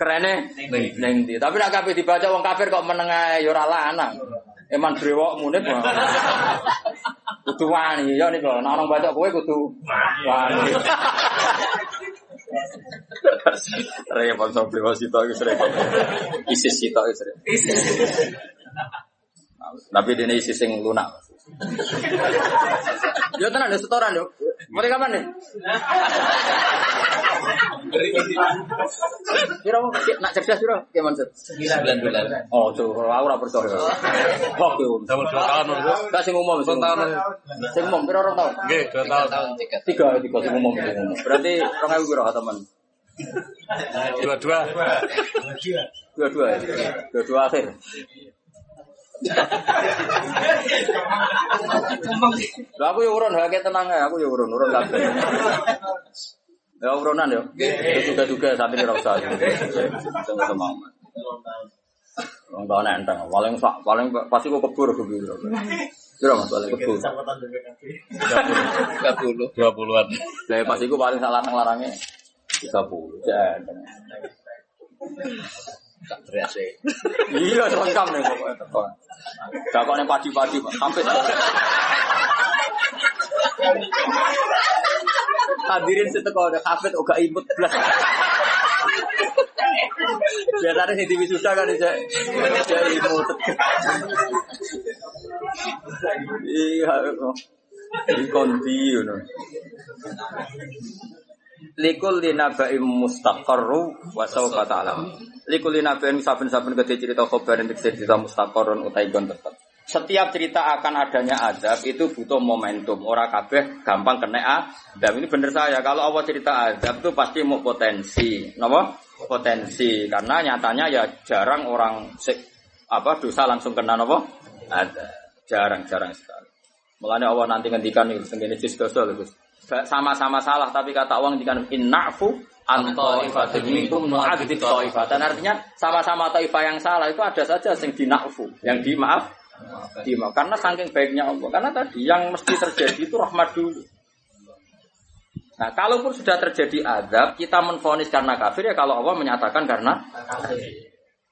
Kerene ning ndi. Tapi nek kabeh dibaca wong kafir kok meneng ae ya ora lanang. Eman brewok munip. Kudu wani ya niku. Nek orang baca kowe kudu wani. Repot sama brewok sitok iku repot. Isis sitok iku repot. Tapi dene isis sing lunak. Yo tenan setoran yo. Mulai kapan nih? Kira mau nak cerdas kira gimana sih? Sembilan bulan. Oh, tuh, aku ora percaya. Kok yo. Tahun dua tahun dulu. Gak sing umum sing tahun. Sing umum pira orang tahun? Oke, dua tahun. tiga Tiga, sing umum. Berarti orang ewu pira teman? Dua dua. Dua-dua ya. Dua-dua akhir. Lah aku ya urun hake tenang ya, aku ya urun, urun kabeh. Ya urunan ya. Juga-juga ini ora usah. Sama aman. Wong tau nek enteng, paling sak paling pasti kok kebur kebur. Kira Mas paling kebur. tiga puluh Dua puluhan. Lah pas iku paling sak larang-larange 30. Jandeng. Tak beres sih Iya, lengkap nih pokoknya teko. Dakokne padi-padi, Pak. Sampai Hadirin seteko ada kafet oga imut blas. Biasanya sing diwisuda kan bisa ya imut. Iya. Di kondi ngono. Likul linabaim mustaqarru wa sawfa ta'lam. Likul linabaim saben-saben gede cerita khobar yang cerita mustaqarrun utai gon tetep. Setiap cerita akan adanya azab itu butuh momentum. Orang kabeh gampang kena azab. Ini bener saya. Kalau Allah cerita azab itu pasti mau potensi. Kenapa? Potensi. Karena nyatanya ya jarang orang apa dosa langsung kena apa? Ada. Jarang-jarang sekali. Mulanya Allah nanti ngendikan nih, sendiri jus dosa. Sama-sama salah tapi kata Allah ngendikan innafu an taifatin minkum nu'adzib taifatan. Artinya sama-sama taifah yang salah itu ada saja yang dinafu, yang dimaaf dimaaf karena saking baiknya Allah. Karena tadi yang mesti terjadi itu rahmat dulu. Nah, kalaupun sudah terjadi azab, kita menfonis karena kafir ya kalau Allah menyatakan karena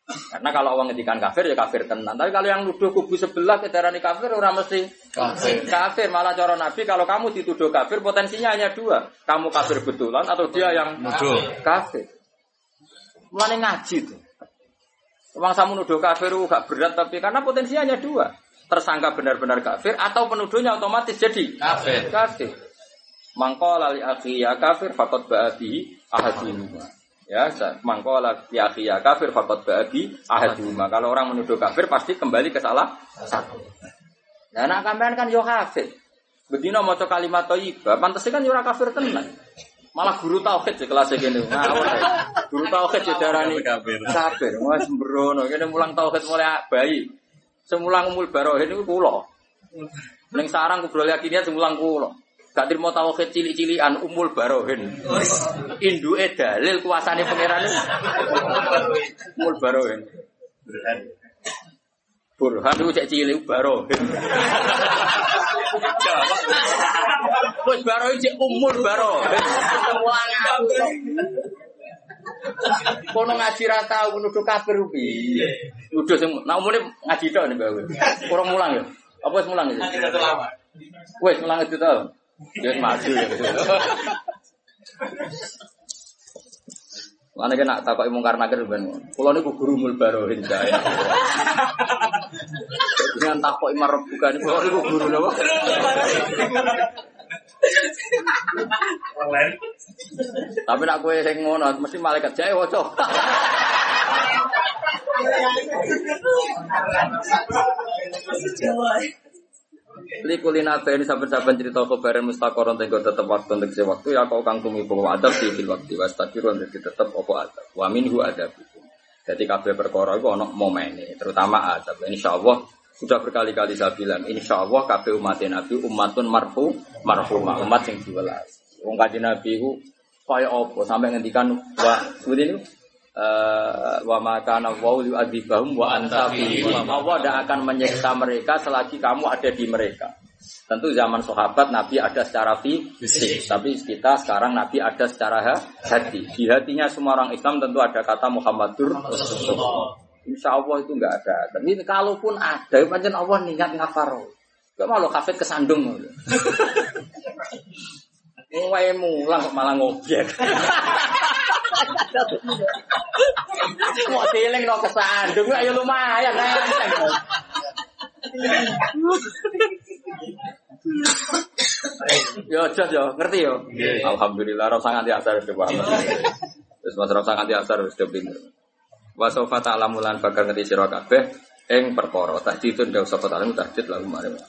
karena kalau Allah ngedikan kafir ya kafir tenan. Tapi kalau yang nuduh kubu sebelah kedarani kafir orang mesti Kafir. kafir. Malah cara Nabi kalau kamu dituduh kafir potensinya hanya dua. Kamu kafir betulan atau dia yang Nuduh. kafir. Mulane ngaji tuh. Emang kamu nuduh kafir uh, gak berat tapi karena potensinya hanya dua. Tersangka benar-benar kafir atau penuduhnya otomatis jadi Kafir. kafir. Mangkola li akhi ya kafir fakot ba'adi ahadihuma. Ya, mangkola akhi ya kafir fakot ba'adi ahadihuma. Kalau orang menuduh kafir pasti kembali ke salah satu. Nah, anak kampean kan yo kafir. Bedino maca kalimat thayyibah, pantese kan yo kafir tenan. Malah guru tauhid di kelas gini. Ngawur. ya. Guru tauhid di darani Kafir. Wes sembrono, kene mulang tauhid mulai bayi. Semulang umul barohin itu kula. Ning sarang kubrol yakiniat semulang kula. Gak terima tauhid cilik-cilikan umul barohin. Induke dalil kuasane pangeran. Umul barohin. Burhan itu cek cilik barohin. Wis barohin cek umul barohin. Kono ngaji ra tau nuduh kafir piye? Nuduh sing nak umune ngaji tok nek kowe. Kurang mulang ya. Apa wis mulang iki? Wis mulang itu tau. Ya wis maju ya. Mana kena takoki mungkar nakir ben. Kula niku guru mul barohin saya. Dengan takoki marep bukan kula niku guru napa? Tapi nak kowe sing ngono mesti malaikat jae waca. Likulina ini saben-saben cerita kabaran mustaqoron tenggo tetep waktu untuk waktu. Ya kau kang tumi bawa adab di fil waktu. Was takiru untuk tetep opo adab. Wa minhu adab. Jadi kabeh perkara itu ono momene terutama adab. Insyaallah sudah berkali-kali saya bilang insyaallah kabeh umat nabi umatun marfu marhumah umat yang diwelas. Wong kanjeng nabi ku kaya apa? Sampai ngendikan wa seperti ini eh, wa maka wa yu'adzibahum wa anta. Allah tidak akan menyiksa mereka selagi kamu ada di mereka. Tentu zaman sahabat Nabi ada secara fisik, tapi kita sekarang Nabi ada secara ha- hati. Di hatinya semua orang Islam tentu ada kata Muhammadur Rasulullah. Insya Allah itu enggak ada. Tapi kalaupun ada, pancen Allah niat ngafaro. Gak mau lo kafet kesandung. Wae mulang kok malah ngobyek. Mau dieling no kesandung, ya lumayan enteng. Yo jos yo, ngerti yo. Alhamdulillah rasa nganti asar wis paham. Terus mas rasa nganti asar wis pinter. Wa sawfa ta'lamu lan bakal ngerti sira kabeh ing perkara. Tak ditun dawuh sapa ta'lamu tahdid lalu mare.